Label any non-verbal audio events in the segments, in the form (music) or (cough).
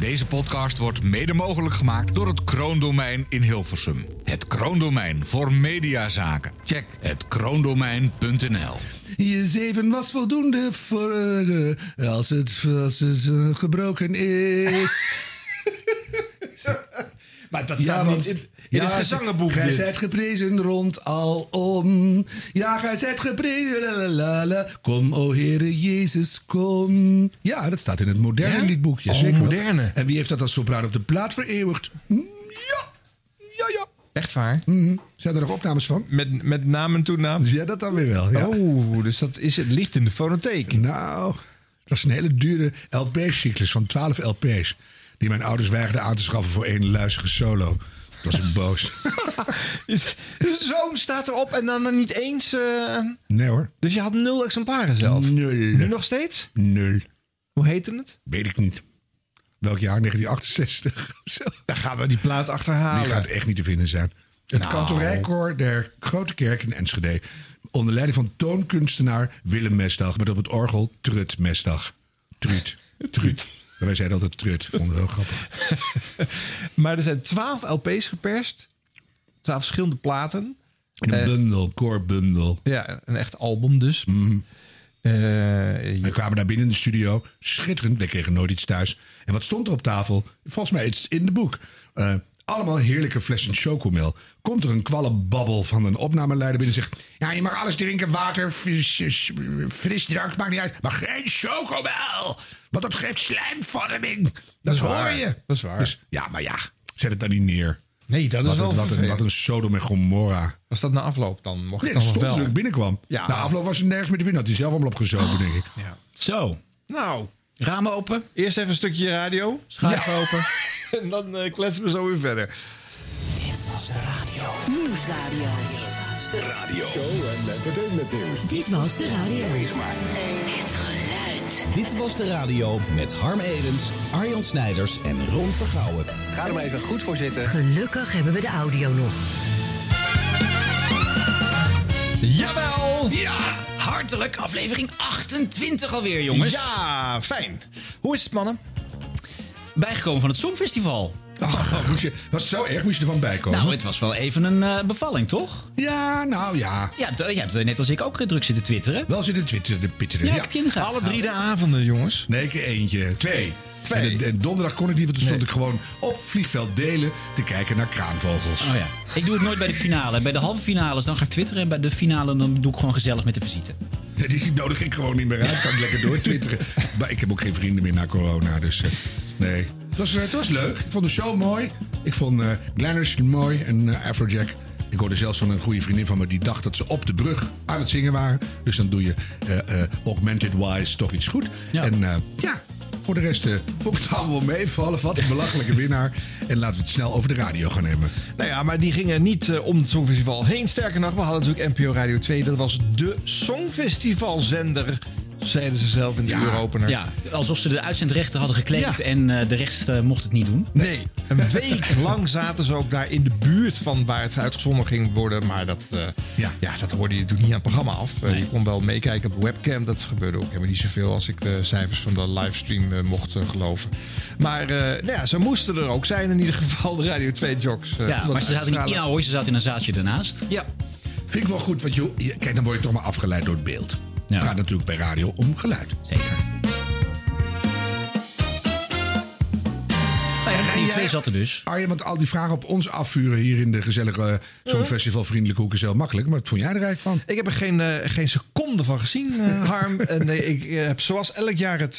Deze podcast wordt mede mogelijk gemaakt door het Kroondomein in Hilversum. Het Kroondomein voor mediazaken. Check het kroondomein.nl. Je zeven was voldoende voor eh, als het, als het eh, gebroken is. (laughs) Maar dat staat niet in, in het gezangenboek. Gij zijt geprezen rond alom. Ja, gij zijt geprezen. Kom, o Heere Jezus, kom. Ja, dat staat in het moderne Ja? liedboekje. Oh, moderne. En wie heeft dat als sopraan op de plaat vereeuwigd? Mm, Ja, ja, ja. Echt waar? Mhm. Zijn er nog opnames van? Met, met naam en toenaam? Ja, dat dan weer wel. Ja. Oh, dus dat is, het ligt in de fonotheek. Nou, dat is een hele dure LP-cyclus van 12 LP's. Die mijn ouders weigerden aan te schaffen voor één luizige solo. Dat was ik (laughs) boos. Zo'n staat erop en dan niet eens... eh, Nee hoor. dus je had nul exemplaren zelf? Nul. Nu nog steeds? Nul. Hoe heette het? Weet ik niet. Welk jaar? 1968 (laughs) of zo. Daar gaan we die plaat achterhalen. Die gaat echt niet te vinden zijn. Het Nou. kantorijkoor der Grote Kerk in Enschede. Onder leiding van toonkunstenaar Willem Mesdag. Met op het orgel Trut Mesdag. Truut. (laughs) Wij zeiden altijd Trut. Vonden we heel grappig. (laughs) Maar er zijn twaalf LP's geperst. Twaalf verschillende platen. Een Eh, bundel, koorbundel. Ja, een echt album dus. Mhm. Eh, We kwamen daar binnen in de studio. Schitterend. We kregen nooit iets thuis. En wat stond er op tafel? Volgens mij iets in de boek. Eh, allemaal heerlijke flessen chocomel. Komt er een kwallenbabbel van een opnameleider binnen en zegt... Ja, je mag alles drinken. Water, fris, frisdrank, maakt niet uit. Maar geen chocomel. Want dat geeft slijmvorming. Dat, is hoor waar. je. Dat is waar. Dus, ja, maar ja. Zet het dan niet neer. nee, dat is Wat wel een, wat, een, wat een Sodom en Gomorra. Was dat na afloop dan? Mocht Nee, het dat dan stond wel? toen ik binnenkwam. Ja. Na afloop was hij nergens meer te vinden. Had hij zelf allemaal opgezogen, denk ik. Zo, Nou, ramen open, eerst even een stukje radio. schuif open. (laughs) En dan eh, kletsen we zo weer verder. Nieuwsradio. Show en entertainment nieuws. Dit was de radio. Het geluid. Dit was de radio met Harm Edens, Arjan Snijders en Ron Vergouwen. Ga er maar even goed voor zitten. Gelukkig hebben we de audio nog. Jawel! Ja, hartelijk aflevering 28 alweer, jongens. Ja, fijn. Hoe is het, mannen? Bijgekomen van het Songfestival. Oh, moest je, was het zo erg? Moest je ervan bijkomen? Nou, het was wel even een eh, bevalling, toch? Ja, nou ja. Ja, jij hebt net als ik ook eh, druk zitten twitteren. Wel zitten Twitter, de pitteren. Ja, Ja, ik heb je in de gaten Alle drie de avonden, jongens. Nee, ik eentje. Twee. Twee. En, de- en donderdag kon ik niet, want toen stond ik gewoon op vliegveld delen te kijken naar kraanvogels. Oh ja. Ik doe het nooit bij de finale. Bij de halve finales dan ga ik twitteren. En bij de finale dan doe ik gewoon gezellig met de visite. Die nodig ik gewoon niet meer uit. Kan ik lekker door twitteren. (laughs) maar ik heb ook geen vrienden meer na corona, dus eh, nee. Het was, eh, het was leuk. Ik vond de show mooi. Ik vond eh Glenners mooi en Afrojack. Ik hoorde zelfs van een goede vriendin van me die dacht dat ze op de brug aan het zingen waren. Dus dan doe je augmented wise toch iets goed. Ja. En ja, voor de rest eh vond het allemaal meevallen. Wat een belachelijke winnaar. En laten we het snel over de radio gaan nemen. Nou ja, maar die gingen niet eh, om het Songfestival heen. Sterker nog, we hadden natuurlijk NPO Radio 2. Dat was de Songfestivalzender, zeiden ze zelf in de Ja. uuropener. Ja, alsof ze de uitzendrechten hadden gekleed Ja. en eh, de rest eh, mocht het niet doen. Nee, een week (laughs) lang zaten ze ook daar in de buurt van waar het uitgezonden ging worden. Maar dat, eh, Ja. ja. dat hoorde je natuurlijk niet aan het programma af. Je kon wel meekijken op de webcam. Dat gebeurde ook helemaal niet zoveel als ik de cijfers van de livestream mocht geloven. Maar eh, nou ja, ze moesten er ook zijn in ieder geval, de Radio 2 jocks. Ja, maar ze zaten niet in Ahoy, ze zaten in een zaaltje ernaast. Ja. Vind ik wel goed, want je, je- kijk, dan word je toch maar afgeleid door het beeld. Gaat natuurlijk bij radio om geluid. Zeker. Ja, Radio 2 zat er dus. Arjen, want al die vragen op ons afvuren hier in de gezellige eh, zo'n festivalvriendelijke hoek is heel makkelijk. Maar wat vond jij er eigenlijk van? Ik heb er geen, eh, geen seconde van gezien, eh, (laughs) Harm. en nee, ik heb zoals elk jaar het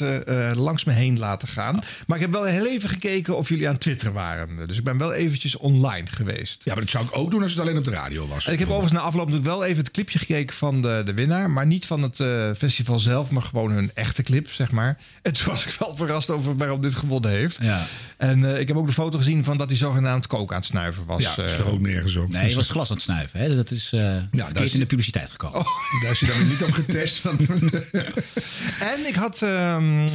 langs me heen laten gaan. Maar ik heb wel heel even gekeken of jullie aan Twitter waren. Dus ik ben wel eventjes online geweest. Ja, maar dat zou ik ook doen als het alleen op de radio was. En ik heb overigens na afloop natuurlijk wel even het clipje gekeken van de, de winnaar. Maar niet van het eh, festival zelf, maar gewoon hun echte clip, zeg maar. (laughs) En toen was ik wel verrast over waarom dit gewonnen heeft. Ja. En eh, ik heb ook de foto gezien van dat hij zogenaamd kook aan het snuiven was. Ja, dat is Eh, er ook nergens op. Nee, je was glas aan het snuiven. Hè? Dat is eh daar verkeerd is- in de publiciteit gekomen. Daar is je dan weer niet op getest. Want, (laughs) En ik had ehm,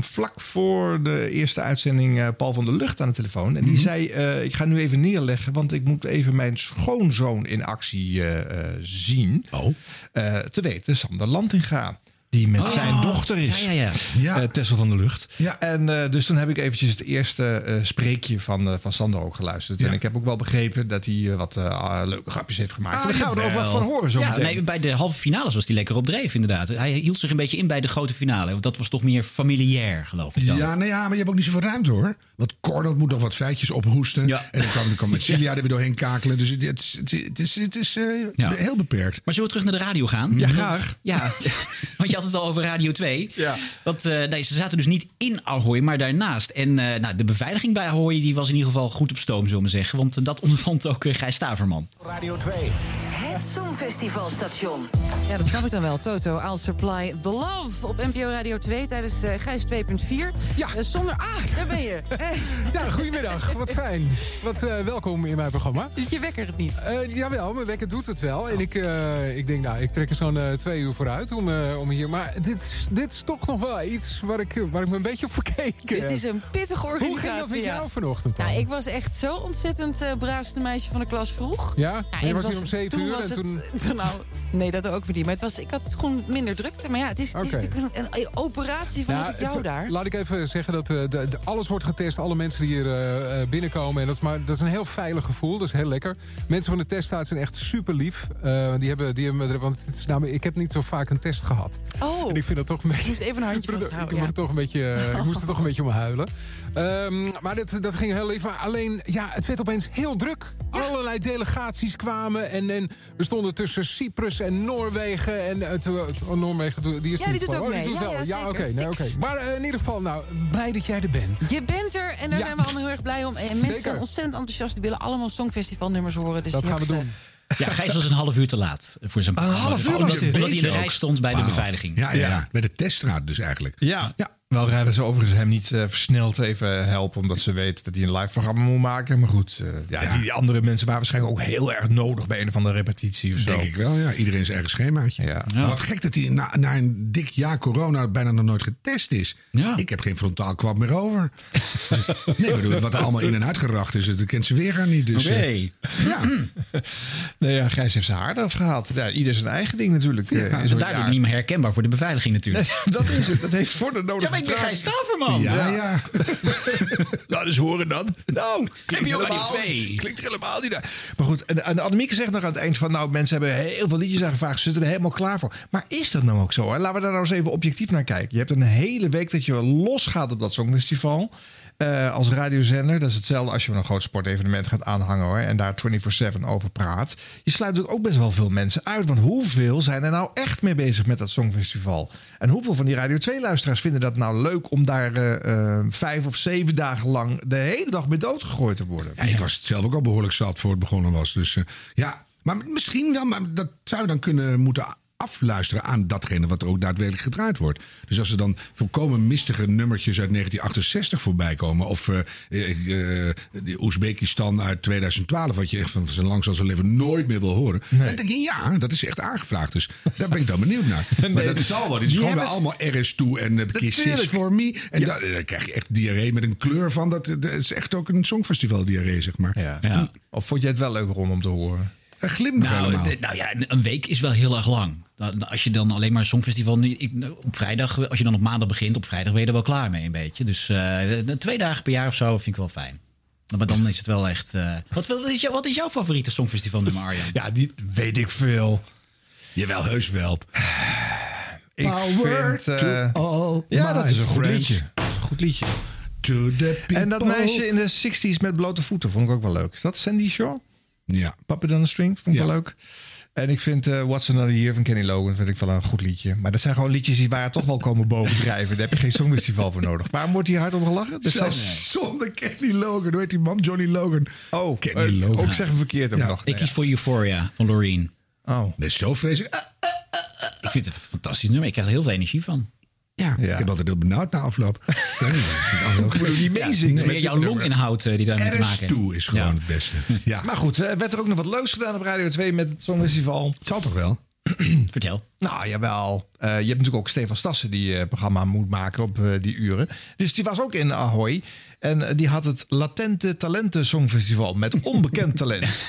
vlak voor de eerste uitzending eh, Paul van der Lucht aan de telefoon. En die Mhm. zei, eh, ik ga nu even neerleggen, want ik moet even mijn schoonzoon in actie eh, eh, zien. Oh. Eh, te weten, Sander Lantinga. Die met Oh, zijn dochter is. Ja, ja, ja. Ja. Eh, Tessel van de Lucht. Ja. En eh, dus toen heb ik eventjes het eerste eh, spreekje van, van Sander ook geluisterd. Ja. En ik heb ook wel begrepen dat hij wat ah, leuke grapjes heeft gemaakt. Ah, en daar gaan we er ook wat van horen zo Ja, meteen. nee, bij de halve finales was hij lekker op dreef, inderdaad. Hij hield zich een beetje in bij de grote finale. Want dat was toch meer familiair, geloof ik dan. Ja, nou ja, maar je hebt ook niet zoveel ruimte hoor. Want Cor moet nog wat feitjes ophoesten. Ja. En dan kan, dan kan (laughs) met er weer doorheen kakelen. Dus het, het, is- het, is- het is, eh, Ja. heel beperkt. Maar zullen we terug naar de radio gaan? Ja, graag. Ja, (laughs) want je had het al over Radio 2. Ja. Want eh, nee, ze zaten dus niet in Ahoy, maar daarnaast. En eh, nou, de beveiliging bij Ahoy die was in ieder geval goed op stoom, zullen we zeggen. Want dat (laughs) ondervond ook uh, Gijs Staverman. Radio 2. Het Songfestivalstation. Ja, dat snap ik dan wel. Toto, I'll Supply The Love op NPO Radio 2 tijdens Gijs 2.4. Ja. Zonder... Ah, daar ben je. Ja, goedemiddag. Wat fijn. Wat eh, welkom in mijn programma. doet je wekker het niet? Eh, jawel, mijn wekker doet het wel. En ik, eh, ik denk, nou, ik trek er zo'n twee uur vooruit om, om hier... Maar dit, is- dit is toch nog wel iets waar ik, waar ik me een beetje op verkeek. Dit is een pittige Hoe organisatie. ging dat met ja. jou vanochtend dan? Nou, ik was echt zo ontzettend braafste meisje van de klas vroeg. Ja? Ja, Maar je en was hier om zeven uur was en het- toen... (laughs) nou, nee, dat ook weer niet. Maar het was, ik had gewoon minder drukte. Maar ja, het is, het is een, een operatie van ik jou het- daar. Laat ik even zeggen dat alles wordt getest. Alle mensen die hier eh, eh, binnenkomen. En dat is, maar, dat is een heel veilig gevoel. Dat is heel lekker. Mensen van de teststaat zijn echt super lief. Eh, die hebben, die hebben, want het is namelijk, ik heb niet zo vaak een test gehad. Oh, En ik vind dat toch een beetje... ik moest even een handje Ik, Ja. toch een beetje, ik moest er toch een beetje om huilen. Ehm, maar dat, dat ging heel lief. Maar alleen, ja, het werd opeens heel druk. Allerlei delegaties kwamen. En, en we stonden tussen Cyprus en Noorwegen. En het, oh, Noorwegen, die is Ja, die doet ook oh, die mee. doet Ja, wel. ja, Ja, zeker. oké. nee. Maar in ieder geval, nou, blij dat jij er bent. Je bent er en daar Ja. zijn we allemaal heel erg blij om. En mensen Zeker. zijn ontzettend enthousiast. Die willen allemaal Songfestivalnummers horen. Dus Dat gaan we doen. Ja, Gijs was een half uur te laat voor zijn Een half uur Dus was omdat, omdat hij in de rij stond bij de beveiliging. Ja, ja, ja. Bij de teststraat dus eigenlijk. Ja. Ja. Wel rijden ze overigens hem niet eh, versneld even helpen. Omdat ze weten dat hij een live programma moet maken. Maar goed, eh, ja, Ja. Die andere mensen waren waarschijnlijk ook heel erg nodig bij een of andere repetitie of zo. Denk ik wel, ja. Iedereen zijn eigen schemaatje. Ja. Maar wat gek dat hij na, na een dik jaar corona bijna nog nooit getest is. Ja. Ik heb geen frontaal kwab meer over. (laughs) nee, bedoel, wat er allemaal in en uitgeracht is, dat kent ze weer gaan niet. Dus, Oké. eh, ja. (clears throat) Nee, ja, Gijs heeft zijn haar eraf gehaald. Ja, ieder zijn eigen ding natuurlijk. eh, zo'n Daardoor jaar. niet meer herkenbaar voor de beveiliging natuurlijk. (laughs) dat is het. Dat heeft voor de nodige Ja, ben. Gijs Staverman. Ja, ja. (laughs) Nou, dus horen dan. Nou, klinkt Radio helemaal, 2. klinkt er helemaal niet naar. Maar goed, en, en Annemieke zegt nog aan het eind van... nou, mensen hebben heel veel liedjes aangevraagd. Ze zitten er helemaal klaar voor. Maar is dat nou ook zo? Hè? Laten we daar nou eens even objectief naar kijken. Je hebt een hele week dat je losgaat op dat Songfestival... eh, als radiozender. Dat is hetzelfde als je een groot sportevenement gaat aanhangen... Hoor, en daar 24-7 over praat. Je sluit natuurlijk ook best wel veel mensen uit. Want hoeveel zijn er nou echt mee bezig met dat Songfestival? En hoeveel van die Radio 2-luisteraars vinden dat nou leuk... om daar eh, eh, vijf of zeven dagen lang de hele dag mee doodgegooid te worden? Ik was het zelf ook al behoorlijk zat voor het begonnen was. Dus ja, maar misschien dan, maar dat zou je dan kunnen moeten afluisteren aan datgene wat er ook daadwerkelijk gedraaid wordt. Dus als er dan volkomen mistige nummertjes uit 1968 voorbij komen... of eh, eh, eh, de Oezbekistan uit 2012, wat je echt van zijn lang zal zijn leven nooit meer wil horen... dan denk je, ja, dat is echt aangevraagd. Dus daar ben ik dan benieuwd naar. (laughs) Maar dat zal wel. Dit is gewoon hebben allemaal RS2 en uh, Kiss Is Natuurlijk. For Me. En daar, daar krijg je echt diarree met een kleur van. Dat, dat is echt ook een songfestival diarree, zeg maar. Ja. Ja. Of vond jij het wel leuk Ron om te horen? Een glimlach Nou, helemaal. nou ja, een week is wel heel erg lang. Dan- Als je dan alleen maar een songfestival... nu- ik- op vrijdag, als je dan op maandag begint... op vrijdag ben je er wel klaar mee een beetje. Dus eh, twee dagen per jaar of zo vind ik wel fijn. Maar dan is het wel echt... eh, wat, wat, is jou, wat is jouw favoriete songfestival nummer, Arjan? Ja, die weet ik veel. Jawel, heus wel. Ik Power vind... eh, to all ja, my dat is een goed liedje. Goed liedje. To the people. En dat meisje in de 60s met blote voeten vond ik ook wel leuk. Is dat Sandy Shaw? Ja. Puppet on the String vond ik Ja. wel leuk. En ik vind eh, What's Another Year van Kenny Logan vind ik wel een goed liedje. Maar dat zijn gewoon liedjes die waar toch wel komen bovendrijven. Daar heb je geen songfestival voor nodig. Waarom wordt hier hard om gelachen? Dus zonder Kenny Logan. Hoe heet die man? Johnny Logan. oh, Kenny eh, Logan. ook zeggen verkeerd ook Ja. nog. Ik kies voor Euphoria van Loreen. Oh. Dat is zo vreselijk. Ah, Ik vind het een fantastisch nummer. Ik krijg er heel veel energie van. Ja, Ja. ik heb altijd heel benauwd na afloop. (laughs) Ja, ik bedoel, gek. die meezingen. Meer jouw longinhoud eh, die daarmee te maken RS2 heeft. is gewoon Ja. het beste. Ja, (laughs) Maar goed, eh, werd er ook nog wat leuks gedaan op Radio 2 met het Songfestival? het zal toch wel? (clears throat) Vertel. Nou, jawel. Eh, je hebt natuurlijk ook Stefan Stassen die het programma moet maken op eh, die uren. Dus die was ook in Ahoy. En eh, die had het Latente Talenten Songfestival met onbekend talent.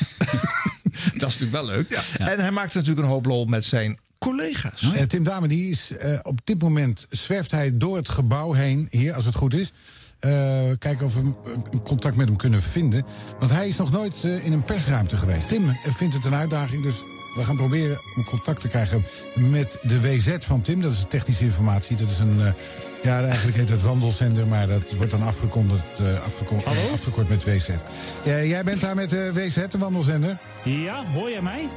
(laughs) dat is natuurlijk wel leuk. En hij maakte natuurlijk een hoop lol met zijn collega's. Tim Dame die is eh, op dit moment zwerft hij door het gebouw heen, hier als het goed is. Eh, kijken of we een contact met hem kunnen vinden. Want hij is nog nooit eh, in een persruimte geweest. Tim vindt het een uitdaging, dus we gaan proberen om contact te krijgen met de WZ van Tim. Dat is technische informatie. Dat is een, eh, ja, eigenlijk heet het wandelzender, maar dat wordt dan afgekondigd, eh, afgekort, afgekort met WZ. Jij bent daar met de WZ, de wandelzender? Ja, hoor jij mij?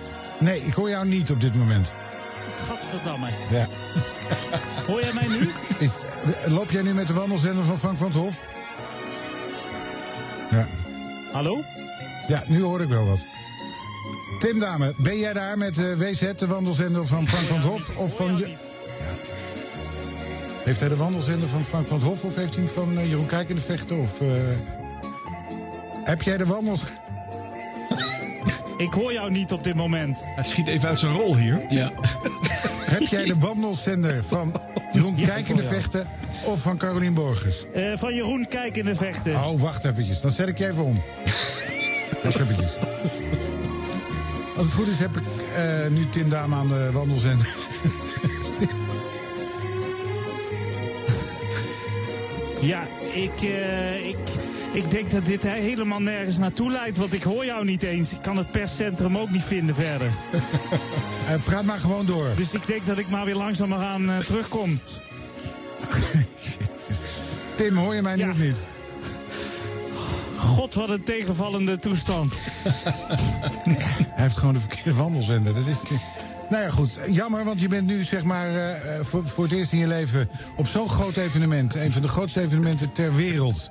Nee, ik hoor jou niet op dit moment. Gadverdamme. Ja. (laughs) Hoor jij mij nu? Is, loop jij nu met de wandelzender van Frank van het Hof? Ja. Hallo? Ja, nu hoor ik wel wat. Tim Dame, ben jij daar met de WZ, de wandelzender van Frank van het Hof? Of van je... Ja. Heeft hij de wandelzender van Frank van het Hof of heeft hij van eh, Jeroen Kijk in de Vechten? Of, eh, Heb jij de wandels... Ik hoor jou niet op dit moment. Hij schiet even uit zijn rol hier. Ja. (laughs) Heb jij de wandelzender van Jeroen Ja, Kijk in de. Vechten of van Carolien Borgers? Eh, van Jeroen Kijk in de vechten. Oh, wacht eventjes. Dan zet ik je even om. Wacht eventjes. Als het goed is heb ik eh, nu Tim Dame aan de wandelzender. Ja, ik, eh, ik, ik denk dat dit he- helemaal nergens naartoe leidt. Want ik hoor jou niet eens. Ik kan het perscentrum ook niet vinden verder. (laughs) Eh, praat maar gewoon door. Dus ik denk dat ik maar weer langzamerhand eh terugkom. (laughs) Tim, hoor je mij nu Ja. of niet? God, wat een tegenvallende toestand. (laughs) Hij heeft gewoon de verkeerde wandelzender. Dat is... Nou ja, goed. Jammer, want je bent nu zeg maar eh, voor, voor het eerst in je leven op zo'n groot evenement. Een van de grootste evenementen ter wereld.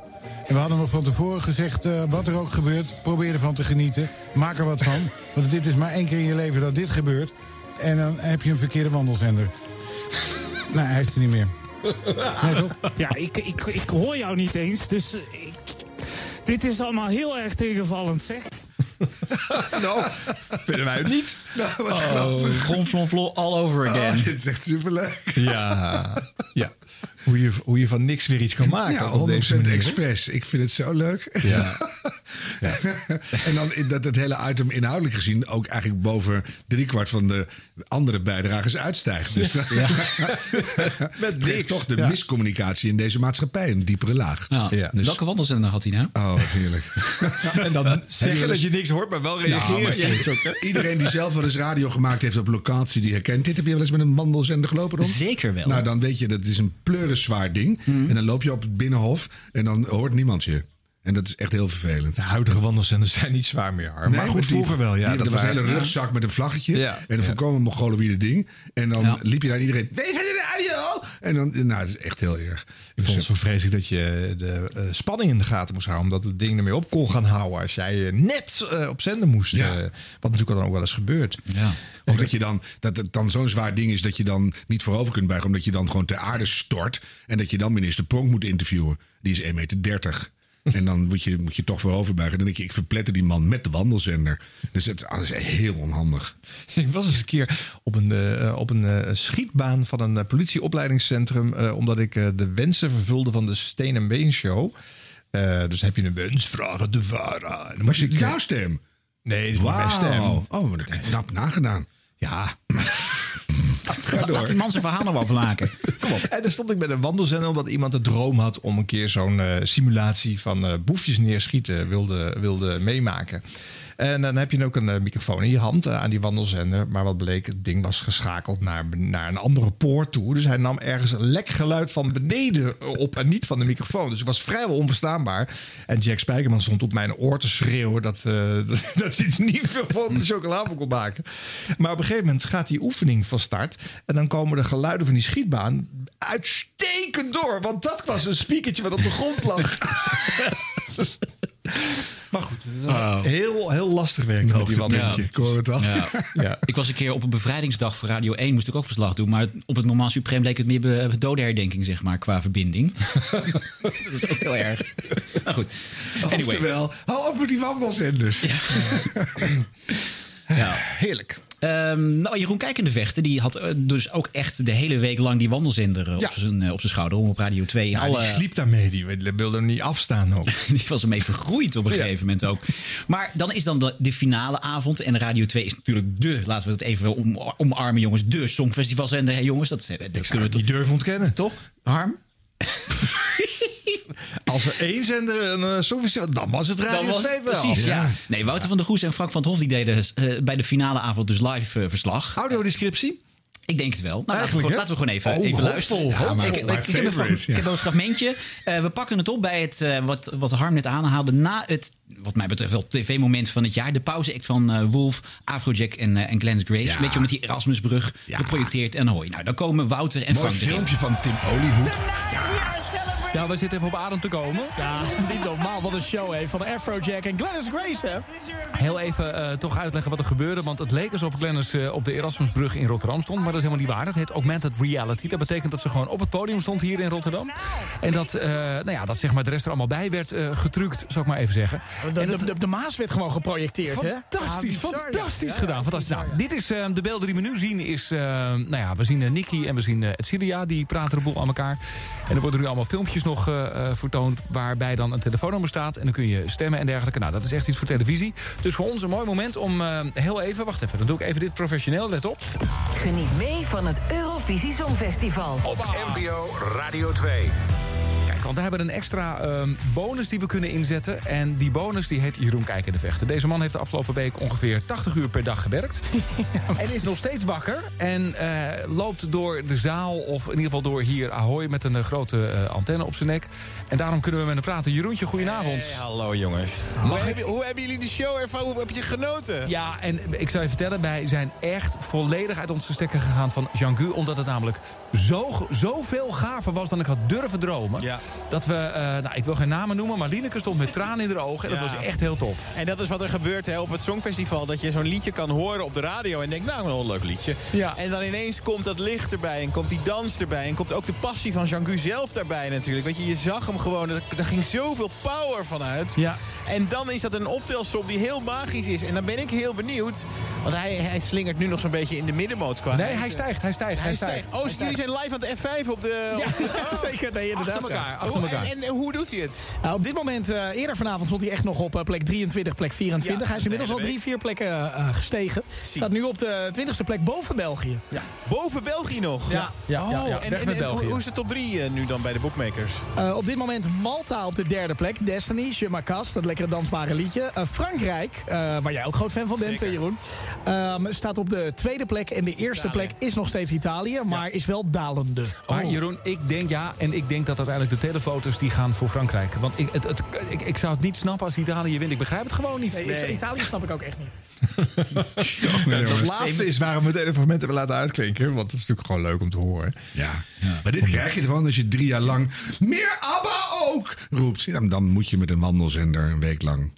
En we hadden nog van tevoren gezegd, eh, wat er ook gebeurt, probeer ervan te genieten. Maak er wat van. Want dit is maar één keer in je leven dat dit gebeurt. En dan heb je een verkeerde wandelzender. (laughs) nou, hij is er niet meer. Nee, toch? Ja, ik, ik, ik hoor jou niet eens. Dus eh, ik, dit is allemaal heel erg tegenvallend, zeg. (laughs) nou, vinden wij het niet. Nou, wat Oh, grappig. gonflonflon all over again. Oh, dit is echt superleuk. Ja, ja. Hoe, je, hoe je van niks weer iets kan maken. Ja, op deze 100% manier. expres. Ik vind het zo leuk. Ja. (laughs) en dan dat het hele item inhoudelijk gezien ook eigenlijk boven driekwart van de andere bijdragers uitstijgt. Dus (laughs) Met Met niks. toch de Ja. miscommunicatie in deze maatschappij een diepere laag. Ja. Ja. Dus- Welke wandelzender had hij nou? Oh, wat heerlijk. (laughs) En dan zeggen dat je niks hoort, maar wel Ja, maar ook. Hè? Iedereen die zelf wel eens radio gemaakt heeft op locatie, die herkent dit. Heb je wel eens met een wandelzender gelopen, Ron? Zeker wel. Nou, dan weet je, dat is een pleurenzwaar ding. En dan loop je op het binnenhof en dan hoort niemand je. En dat is echt heel vervelend. De huidige wandelzenders zijn niet zwaar meer. Maar goed, die- vroeger wel. Ja, die- dat er was een hele rugzak met een vlaggetje. Ja. En een Ja. volkomen Mongoloïde ding. En dan Ja. liep je daar en iedereen... Wees van de radio! En dan, nou, het is echt heel erg. Ik vond het zo vreselijk dat je de eh, spanning in de gaten moest houden. Omdat het ding ermee op kon gaan houden. Als jij eh, net eh, op zender moest. Ja. wat natuurlijk dan ook wel eens gebeurt. Ja. Of dat, je dan, dat het dan zo'n zwaar ding is dat je dan niet voorover kunt buigen. Omdat je dan gewoon ter aarde stort. En dat je dan minister Pronk moet interviewen. Die is 1,30 meter. (laughs) En dan moet je, moet je toch voorover buigen. Dan denk je, ik verpletter die man met de wandelzender. Dus het dat is heel onhandig. (laughs) Ik was eens een keer op een, eh, op een eh, schietbaan van een eh, politieopleidingscentrum. omdat ik de wensen vervulde van de Steen en Been Show. Dus heb je een wens, vragen de VARA. En dan moest ik, Jouw stem? Nee, het is niet mijn stem. Oh, wat knap nagedaan. Ja. (laughs) Laat die man zijn verhaal nog wel verlaken. Kom op. En dan stond ik met een wandelzender omdat iemand de droom had om een keer zo'n eh, simulatie van eh, boefjes neerschieten wilde, wilde meemaken. En dan heb je ook een eh, microfoon in je hand eh, aan die wandelzender. Maar wat bleek, het ding was geschakeld naar, naar een andere poort toe. Dus hij nam ergens lek geluid van beneden op en niet van de microfoon. Dus het was vrijwel onverstaanbaar. En Jack Spijkerman stond op mijn oor te schreeuwen dat, eh, (laughs) dat, hij niet veel van de chocoladeboek kon maken. Maar op een gegeven moment gaat die oefening van start. En dan komen de geluiden van die schietbaan uitstekend door. Want dat was een speakertje wat op de grond lag. (laughs) heel, heel lastig werken met die. Ja, ik hoor het al. Ja. (laughs) Ja. Ik was een keer op een bevrijdingsdag voor Radio 1, moest ik ook verslag doen. Maar op het normaal suprem leek het meer be- dodenherdenking, zeg maar, qua verbinding. (laughs) dat is ook heel erg. Nou goed. Anyway. Oftewel, hou op met die wandelzenders. Ja. (laughs) Heerlijk. Ehm, nou, Jeroen Kijkende Vechten die had eh, dus ook echt de hele week lang die wandelzender eh, Ja. op zijn eh, op zijn schouder om op Radio 2. Ja, alle, die sliep daarmee. Die wilde er niet afstaan ook. (laughs) die was ermee vergroeid op een gegeven moment ook. Maar dan is dan de, de finale avond. En Radio 2 is natuurlijk de, laten we het even om, omarmen jongens, de Songfestivalzender. Jongens, dat, dat kunnen we niet durven ontkennen. Toch, Harm? (laughs) Als er één zender een uh, dan was het Radio Dan was 2 het wel. precies, ja. Nee, Wouter van der Goes en Frank van het Hof die deden eh, bij de finale avond dus live eh, verslag. Audiodescriptie? Ik denk het wel. Nou, laten, we, laten we gewoon even, Oh, even luisteren. ik, ik, heb een, ik heb een fragmentje. Eh, we pakken het op bij het, wat, wat Harm net aanhaalde. Na het, wat mij betreft, wel tv-moment van het jaar. De pauze-act van Wolf, Afrojack en, en Glennis Grace. Ja. Een beetje met die Erasmusbrug geprojecteerd en hooi. Nou, dan komen Wouter en Mooi Frank erin. filmpje van Tim Oliehoek. Ja, we zitten even op adem te komen. Ja, niet normaal. Wat een show, hè. Van de Afrojack en Glennis Grace, hè. Heel even eh, toch uitleggen wat er gebeurde. Want het leek alsof Glennis eh, op de Erasmusbrug in Rotterdam stond. Maar dat is helemaal niet waar. Dat heet augmented reality. Dat betekent dat ze gewoon op het podium stond hier in Rotterdam. En dat, eh, nou ja, dat zeg maar de rest er allemaal bij werd getrukt, zou ik maar even zeggen. De, En de, de, de Maas werd gewoon geprojecteerd, hè? Fantastisch, bizar, fantastisch Ja, gedaan. ja, Fantastisch. bizar, Nou, dit is de beelden die we nu zien. Is, nou ja, we zien Nicky en we zien Celia. Die praten de boel aan elkaar. En er worden nu allemaal filmpjes nog eh, eh, vertoond... waarbij dan een telefoonnummer staat. En dan kun je stemmen en dergelijke. Nou, dat is echt iets voor televisie. Dus voor ons een mooi moment om eh, heel even... Wacht even, dan doe ik even dit professioneel. Let op. Geniet mee van het Eurovisie Songfestival. Op NPO Radio 2. Want we hebben een extra ehm, bonus die we kunnen inzetten. En die bonus die heet Jeroen Kijkende Vechten. Deze man heeft de afgelopen week ongeveer 80 uur per dag gewerkt. (laughs) en is nog steeds wakker. En eh, loopt door de zaal, of in ieder geval door hier Ahoy... met een eh, grote eh, antenne op zijn nek. En daarom kunnen we met hem praten. Jeroentje, goedenavond. hallo jongens. Mag Hoe, ik- hebben, hoe hebben jullie de show ervaren? Hoe heb je genoten? Ja, en ik zou je vertellen, wij zijn echt volledig uit onze stekker gegaan van Jean-Gu. Omdat het namelijk zo, zoveel gaver was dan ik had durven dromen. Ja. Dat we, eh, nou, ik wil geen namen noemen, maar Lineke stond met tranen in haar ogen. En dat was echt heel tof. En dat is wat er gebeurt hè, op het Songfestival. Dat je zo'n liedje kan horen op de radio en denkt, nou, wel een leuk liedje. Ja. En dan ineens komt dat licht erbij en komt die dans erbij. En komt ook de passie van Jean-Gu zelf daarbij natuurlijk. Weet je, je zag hem gewoon, er, er ging zoveel power vanuit. Ja. En dan is dat een optelsom die heel magisch is. En dan ben ik heel benieuwd. Want hij, hij slingert nu nog zo'n beetje in de middenmoot qua. Nee, hij stijgt, hij stijgt, hij Hij stijgt. stijgt. Oh, jullie zijn live aan de F5 op de... Ja, op (laughs) de- zeker. Nee, inderdaad. Achter elkaar, ja. Achter Hoe- elkaar. En, en hoe doet hij het? Nou, op dit moment, eh, eerder vanavond stond hij echt nog op eh, plek 23, plek 24. Ja, hij is inmiddels al drie, vier plekken eh, gestegen. Staat nu op de 20ste plek boven België. Ja. Boven België nog? Ja, ja, ja, Oh, ja. en, België. hoe, hoe is de top 3 nu dan bij de bookmakers? Eh, op dit moment Malta op de derde plek. Destiny, Je Macas, dat lekkere dansbare liedje. Frankrijk, eh, waar jij ook groot fan van bent, Zeker. Jeroen. ehm, staat op de tweede plek. En de eerste Italië. plek is nog steeds Italië, maar is wel dalende. Maar Jeroen, ik denk ja, en ik denk dat uiteindelijk de telefoto's die gaan voor Frankrijk. Want ik, het, het, ik, ik zou het niet snappen als Italië wint. Ik begrijp het gewoon niet. Nee, Italië snap ik ook echt niet. (laughs) Dat laatste is waarom we het hele fragment hebben laten uitklinken. Want dat is natuurlijk gewoon leuk om te horen. Ja. Maar dit krijg je ervan als je drie jaar lang meer ABBA ook roept. Ja, dan moet je met een wandelzender een week lang.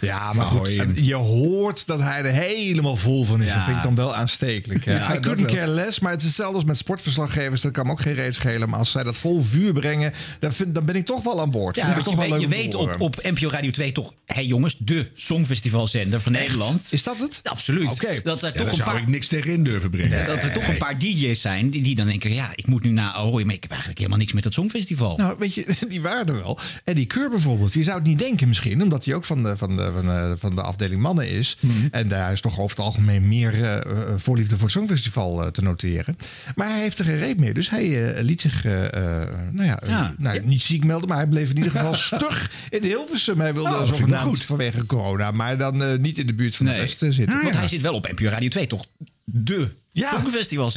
Ja, maar goed, je hoort dat hij er helemaal vol van is. Ja. Dat vind ik dan wel aanstekelijk. Ja, Ja, hij dat couldn't care less, maar het is hetzelfde als met sportverslaggevers. Dat kan me ook geen reet schelen. Maar als zij dat vol vuur brengen, dan, vind, dan ben ik toch wel aan boord. Ja, je wel weet, je weet op, op NPO Radio 2 toch, hé jongens, de Songfestivalzender van Nederland. Is dat het? Absoluut. Dat er Ja, toch daar een zou paar ik niks tegen in durven brengen. dat er toch een paar DJ's zijn die, die dan denken: ja, ik moet nu naar Ahoy, maar ik heb eigenlijk helemaal niks met dat Songfestival. Nou, weet je, (laughs) die waren er wel. Eddie Keur bijvoorbeeld. Je zou het niet denken misschien, omdat hij ook van de, van de, van de, van de afdeling mannen is. Mhm. En daar is toch over het algemeen meer eh, eh, voorliefde voor het Songfestival eh, te noteren. Maar hij heeft er geen reet mee. Dus hij eh, liet zich, eh, eh, nou ja, eh, Ja. nou, niet ziek melden, maar hij bleef in ieder geval (laughs) stug in Hilversum. Hij wilde Oh, zogenaamd goed. vanwege corona, maar dan eh, niet in de buurt van de Nee. rest zitten. Want hij zit wel op NPO Radio 2, toch? De Ja.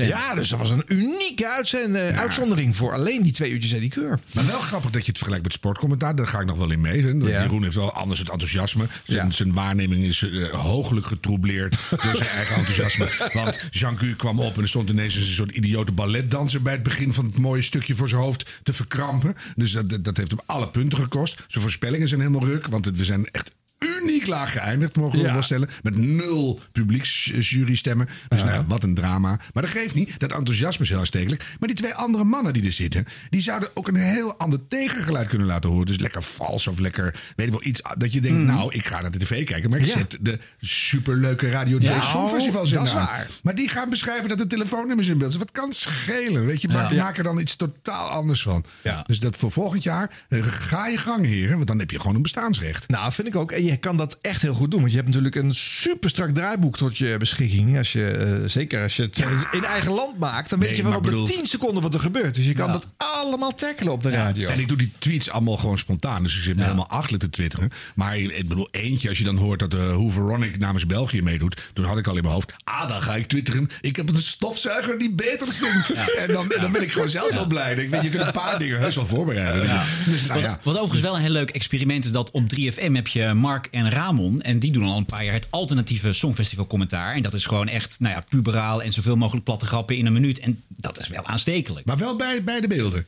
Ja, dus dat was een unieke uitzend, eh, uitzondering voor alleen die twee uurtjes Eddie Keur. Maar wel grappig dat je het vergelijkt met sportcommentaar. Daar ga ik nog wel in mee. Ja. Jeroen heeft wel anders het enthousiasme. Zijn, Ja. zijn waarneming is eh, hooglijk getroubleerd door zijn eigen enthousiasme. (laughs) Want Jean-Gu kwam op en er stond ineens een soort idiote balletdanser... bij het begin van het mooie stukje voor zijn hoofd te verkrampen. Dus dat, dat, dat heeft hem alle punten gekost. Zijn voorspellingen zijn helemaal ruk. Want het- we zijn echt uniek laag geëindigd, mogen we Ja. wel stellen. Met nul publieksjurystemmen. Dus nou wat een drama. Maar dat geeft niet. Dat enthousiasme is heel aanstekelijk. Maar die twee andere mannen die er zitten... die zouden ook een heel ander tegengeluid kunnen laten horen. Dus lekker vals of lekker... weet ik wel, iets dat je denkt... nou, ik ga naar de tv kijken... maar ik Ja. zet de superleuke Radio 2 Ja, Songfestival dat zender is aan. waar. Maar die gaan beschrijven dat de telefoonnummers in beeld zijn. Wat kan schelen, weet je? Maar maak er dan iets totaal anders van. Dus dat voor volgend jaar... eh, ga je gang, heren. Want dan heb je gewoon een bestaansrecht. Nou, vind ik ook. En je kan dat echt heel goed doen. Want je hebt natuurlijk een super strak draaiboek tot je beschikking. Als je, eh, zeker als je het in eigen land maakt, dan weet Nee, je wel op de bedoel- 10 seconden wat er gebeurt. Dus je kan Ja. dat allemaal tackelen op de radio. En ik doe die tweets allemaal gewoon spontaan. Dus ik zit me helemaal achter te twitteren. Maar ik bedoel, eentje, als je dan hoort dat uh, hoe Veronica namens België meedoet. Toen had ik al in mijn hoofd. Ah, dan ga ik twitteren. Ik heb een stofzuiger die beter zingt. En, dan, dan ben ik gewoon zelf wel blij. Ik weet, je kunt een paar dingen heus wel voorbereiden. Ja. Dus, nou wat, ja. wat overigens wel een heel leuk experiment is dat op 3FM heb je Mark en Ramon. En die doen al een paar jaar het alternatieve Songfestival commentaar. En dat is gewoon echt nou ja, puberaal en zoveel mogelijk platte grappen in een minuut. En dat is wel aanstekelijk. Maar wel bij, bij de beelden?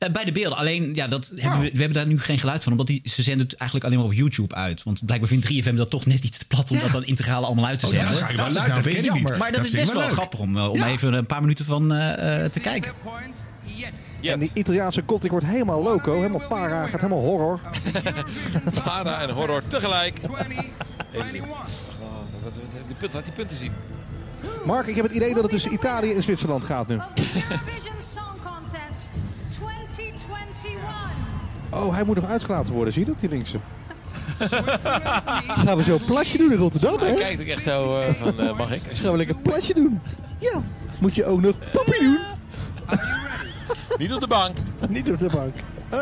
Eh, bij de beelden. Alleen, ja, dat hebben we, we hebben daar nu geen geluid van. Omdat die, ze zenden het eigenlijk alleen maar op YouTube uit. Want blijkbaar vindt 3FM dat toch net iets te plat om dat dan integraal allemaal uit te Oh, ja, zetten. dat is nou weer jammer. Maar dat, Dat is best wel leuk. grappig om, eh, om even een paar minuten van eh, eh, te kijken. En die Italiaanse kot die wordt helemaal loco, helemaal para, gaat helemaal horror. (laughs) Para en horror tegelijk. Even. Oh, wat- die punten, laat die punten zien. Mark, ik heb het idee dat het tussen Italië en Zwitserland gaat nu. Oh, hij moet nog uitgelaten worden, zie je dat, die linkse? Gaan we zo een plasje doen in Rotterdam, Hij hè? kijkt ook echt zo eh, van, eh, mag ik? Gaan we lekker een plasje doen. Ja. Moet je ook nog poepie doen? Niet op de bank. Niet op de bank. Eh.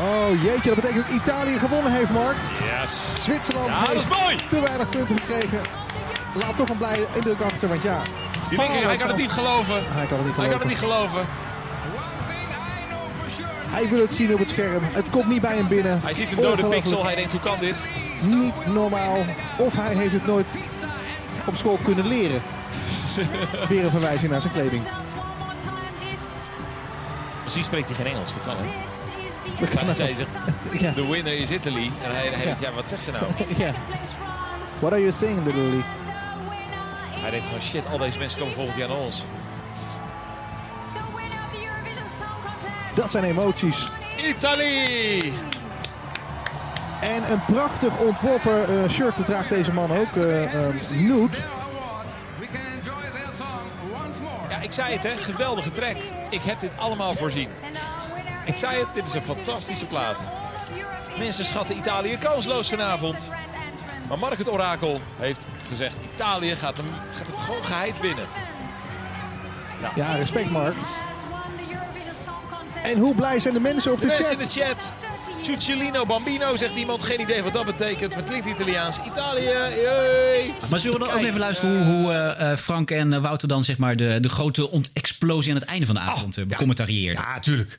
Oh jeetje, dat betekent dat Italië gewonnen heeft, Mark. Yes. Zwitserland Ja, heeft mooi. te weinig punten gekregen. Laat toch een blije indruk achter, want ja. Die linker, hij kan het niet geloven. Hij kan het niet Hij geloven. kan het niet geloven. Hij wil het zien op het scherm. Het komt niet bij hem binnen. Hij ziet een dode pixel. Hij denkt, hoe kan dit? Niet normaal. Of hij heeft het nooit op school kunnen leren. (laughs) Weer een verwijzing naar zijn kleding. Misschien spreekt hij geen Engels, dat kan hè. Dat kan zij zegt, Ja. the winner is Italy. En hij, hij denkt, ja, wat zegt ze nou? ja. What are you saying, little Lee? Hij denkt gewoon, shit, al deze mensen komen volgend jaar naar ons. Dat zijn emoties. Italië! En een prachtig ontworpen eh, shirt draagt deze man ook. eh eh, nude. Ja, ik zei het hè, geweldige track. Ik heb dit allemaal voorzien. Ik zei het, dit is een fantastische plaat. Mensen schatten Italië kansloos vanavond. Maar Mark het Orakel heeft gezegd, Italië gaat hem, gaat hem gewoon geheid winnen. Ja, respect Mark. En hoe blij zijn de mensen op de, De mensen chat? in de chat. Bambino zegt iemand, geen idee wat dat betekent. Maar het klinkt Italiaans. Italië, yay! Maar zullen we dan ook even luisteren hoe, hoe eh, eh, Frank en eh, Wouter dan zeg maar de, de grote ont- explosie aan het einde van de avond uh, becommentarieerden? Ja, tuurlijk.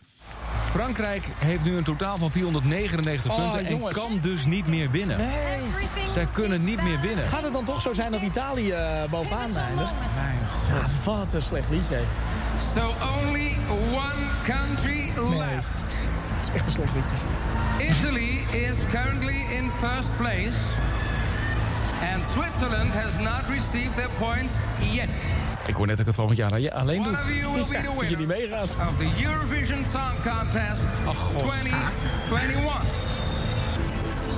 Frankrijk heeft nu een totaal van 499 Oh, punten en jongens. kan dus niet meer winnen. Nee. Zij kunnen niet meer winnen. Gaat het dan toch zo zijn dat Italië eh, bovenaan eindigt? Mijn god. Ja, wat een slecht liedje. So only one country Nee. left. Het is echt een slecht liedje. Italy is currently in first place. And Switzerland has not received their points yet. Ik hoor net dat ik het volgend jaar alleen doe. One of you will be (laughs) the dat je niet winner meegaat. of the Eurovision Song Contest 2021.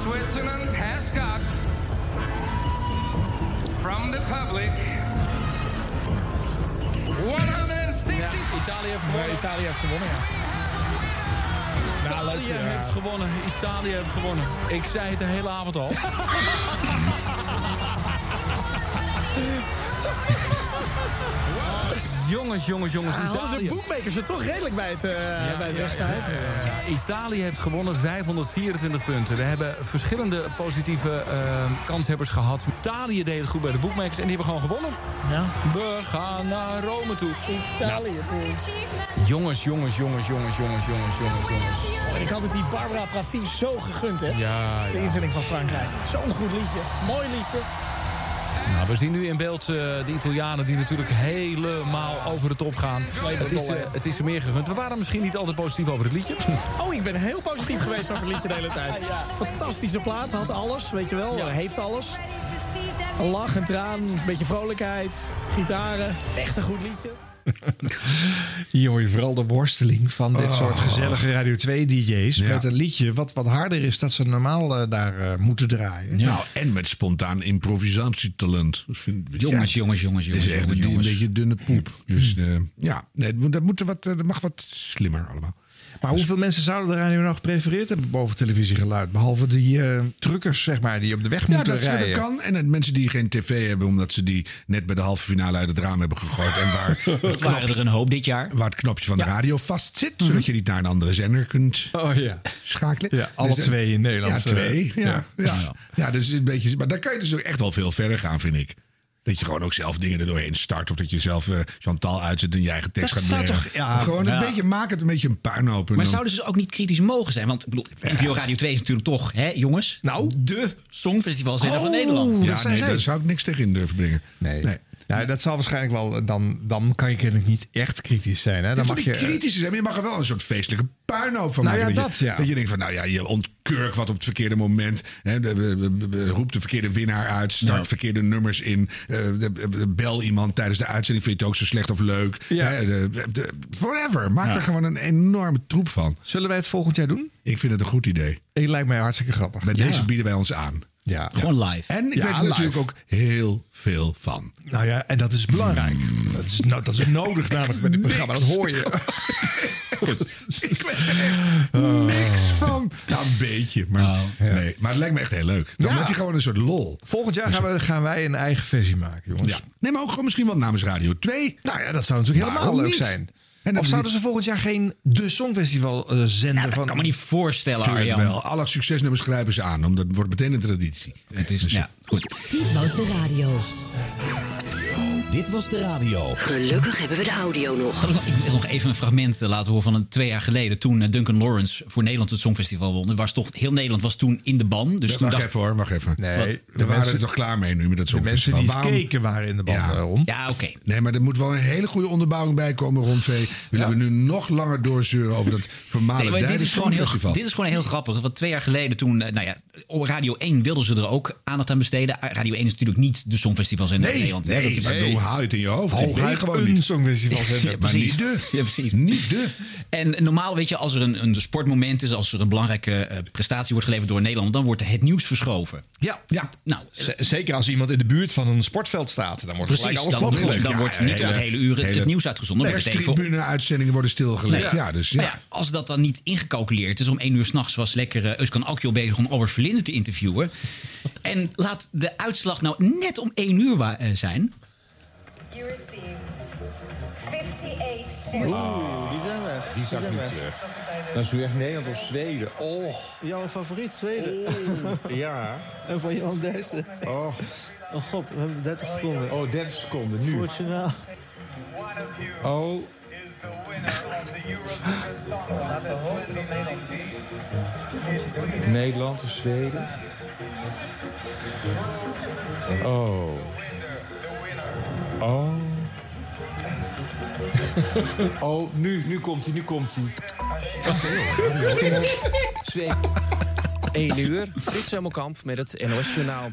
Switzerland has got from the public 160 Italië heeft gewonnen. Italië heeft gewonnen, ja. Nou, leuk, Italië ja. heeft gewonnen. Italië heeft gewonnen. Ik zei het de hele avond al. (laughs) (laughs) jongens, jongens, jongens. Hadden de Italië. boekmakers er toch redelijk bij het, eh bij het weggehaald. Ja, Italië heeft gewonnen 524 punten. We hebben verschillende positieve eh, kanshebbers gehad. Italië deed het goed bij de boekmakers en die hebben gewoon gewonnen. Ja. We gaan naar Rome toe. Italië. Jongens, jongens, jongens, jongens, jongens, jongens, jongens, jongens. Ik had het die Barbara Pravi zo gegund, hè? Ja, De inzending van Frankrijk. Zo'n goed liedje. Mooi liedje. We zien nu in beeld eh, de Italianen die natuurlijk helemaal over de top gaan. Het is, eh, het is er meer gegund. We waren misschien niet altijd positief over het liedje. Oh, ik ben heel positief geweest over het liedje de hele tijd. Fantastische plaat, had alles, weet je wel. Heeft alles. Een lach, een traan, een beetje vrolijkheid, gitaren. Echt een goed liedje. (laughs) Hier hoor je vooral de worsteling van dit Oh. soort gezellige Radio 2-dj's. Ja. Met een liedje wat wat harder is dat ze normaal eh, daar eh, moeten draaien. Nou, en met spontaan improvisatietalent. Dat vind, Jongens, jongens, jongens, Het is jongens, echt een, jongens. een beetje dunne poep. Dus eh, ja, nee, dat moet- dat, moet er wat, dat mag wat slimmer allemaal. Maar hoeveel mensen zouden de radio nou geprefereerd hebben boven televisiegeluid? Behalve die eh, truckers, zeg maar, die op de weg Ja, moeten dat, dat rijden. kan. En het mensen die geen tv hebben, omdat ze die net bij de halve finale uit het raam hebben gegooid. En waar, (laughs) het waren er een hoop dit jaar. Waar het knopje van de radio vast zit, zodat je niet naar een andere zender kunt oh, ja. schakelen. Ja, alle Dus, eh, twee in Nederland. Ja, twee. eh, ja, ja. ja. Ja. dus een beetje, maar daar kan je dus ook echt wel veel verder gaan, vind ik. Dat je gewoon ook zelf dingen er doorheen start. Of dat je zelf eh, Chantal uitzet en je eigen tekst Dat gaat leren. toch- ja, gewoon een ja. beetje, maak het een beetje een puinhoop. Maar dan- zouden ze dus ook niet kritisch mogen zijn? Want ik bedoel, NPO Radio 2 is natuurlijk toch, hè, jongens? Nou, de Songfestivalzender van Nederland. Ja, nee, daar zou ik niks tegen in durven brengen. Nee. Nou, dat zal waarschijnlijk wel. eh, Dan, dan kan je kennelijk niet echt kritisch zijn. Hè? Je Dan mag je. niet kritisch zijn, maar je mag er wel een soort feestelijke puinhoop van Nou maken. ja, je, dat, ja. dat je denkt van, nou ja, je ontkurkt wat op het verkeerde moment. Hè, roept de verkeerde winnaar uit, start Ja. verkeerde nummers in. eh, de- de- bel iemand tijdens de uitzending, vind je het ook zo slecht of leuk. Hè, de- forever, maak Ja. er gewoon een enorme troep van. Zullen wij het volgend jaar doen? Ik vind het een goed idee. Het lijkt mij hartstikke grappig. Bij Ja. deze bieden wij ons aan. Ja. Gewoon live. En ik Ja, weet er live. natuurlijk ook heel veel van. Nou ja, en dat is belangrijk. Dat is, nou, dat is nodig namelijk bij dit programma. Dat hoor je. (laughs) Ik weet er echt niks van. Nou, een beetje. Maar, nee, maar het lijkt me echt heel leuk. Dan Ja. heb je gewoon een soort lol. Volgend jaar gaan, we, gaan wij een eigen versie maken, jongens. Ja. Nee, maar ook gewoon misschien wel namens Radio 2. Nou ja, dat zou natuurlijk helemaal leuk niet? zijn. En of zouden ze volgend jaar geen De Songfestival eh, zender dat van... kan me niet voorstellen, Tuurlijk Arjan. wel. Alle succesnummers grijpen ze aan. Omdat het wordt meteen een traditie. Het is, ja, goed. Dit was de radio. Dit was de radio. Gelukkig hebben we de audio nog. Ik wil nog even een fragment eh, laten horen van een twee jaar geleden. Toen eh, Duncan Lawrence voor Nederland het Songfestival won. Er Was toch, heel Nederland was toen in de ban. Dus toen wacht dacht even hoor, wacht even. Nee, Wat? de We waren mensen- er toch klaar mee nu met het de mensen Songfestival. die Waarom- keken waren in de band Ja. Ja, oké. Nee, maar er moet wel een hele goede onderbouwing bij komen, Ron V. Willen we nu nog langer doorzeuren over dat Nee, vermalen maar dit, is gewoon heel, Songfestival? dit is gewoon heel grappig. Want twee jaar geleden toen, eh, nou ja, op Radio 1 wilden ze er ook aandacht aan besteden. Radio 1 is natuurlijk niet de Songfestivalzender Nee, in Nederland. nee, Dat is- maar hoe haal je het in je hoofd? Hooguit gewoon een niet. Songfestivalzender. (laughs) Ja, Maar precies. niet de. (laughs) Ja, precies. Niet de. En normaal, weet je, als er een, een sportmoment is, als er een belangrijke eh, prestatie wordt geleverd door Nederland, dan wordt het nieuws verschoven. Ja, ja. Nou, Z- Zeker als iemand in de buurt van een sportveld staat. Dan wordt precies. gelijk alles Dan, dan Ja, wordt niet hele- het hele uur het, nieuws uitgezonden. Dan wordt het even- Perstribune-uitzendingen worden stilgelegd. Nee. Ja, dus ja. Ja, als dat dan niet ingecalculeerd is, om één uur s'nachts was lekker uh, Euskan Akjol bezig om Albert Verlinde te interviewen. En laat de uitslag nou net om één uur wa- eh, zijn. You received 58 Oeh, die zijn weg. Die zijn weg. Dat is nu echt Nederland of Zweden. Oh. Jouw favoriet, Zweden? ja. (laughs) En van Jan Dersen. Oh. Oh god, we hebben 30 seconden. Oh, 30 seconden, nu. Oh. Nederland of Zweden? Oh. Oh. (laughs) Oh, nu, nu komt hij, nu komt hij. 1 uur. Frits Hemmelkamp met het NOS Journaal.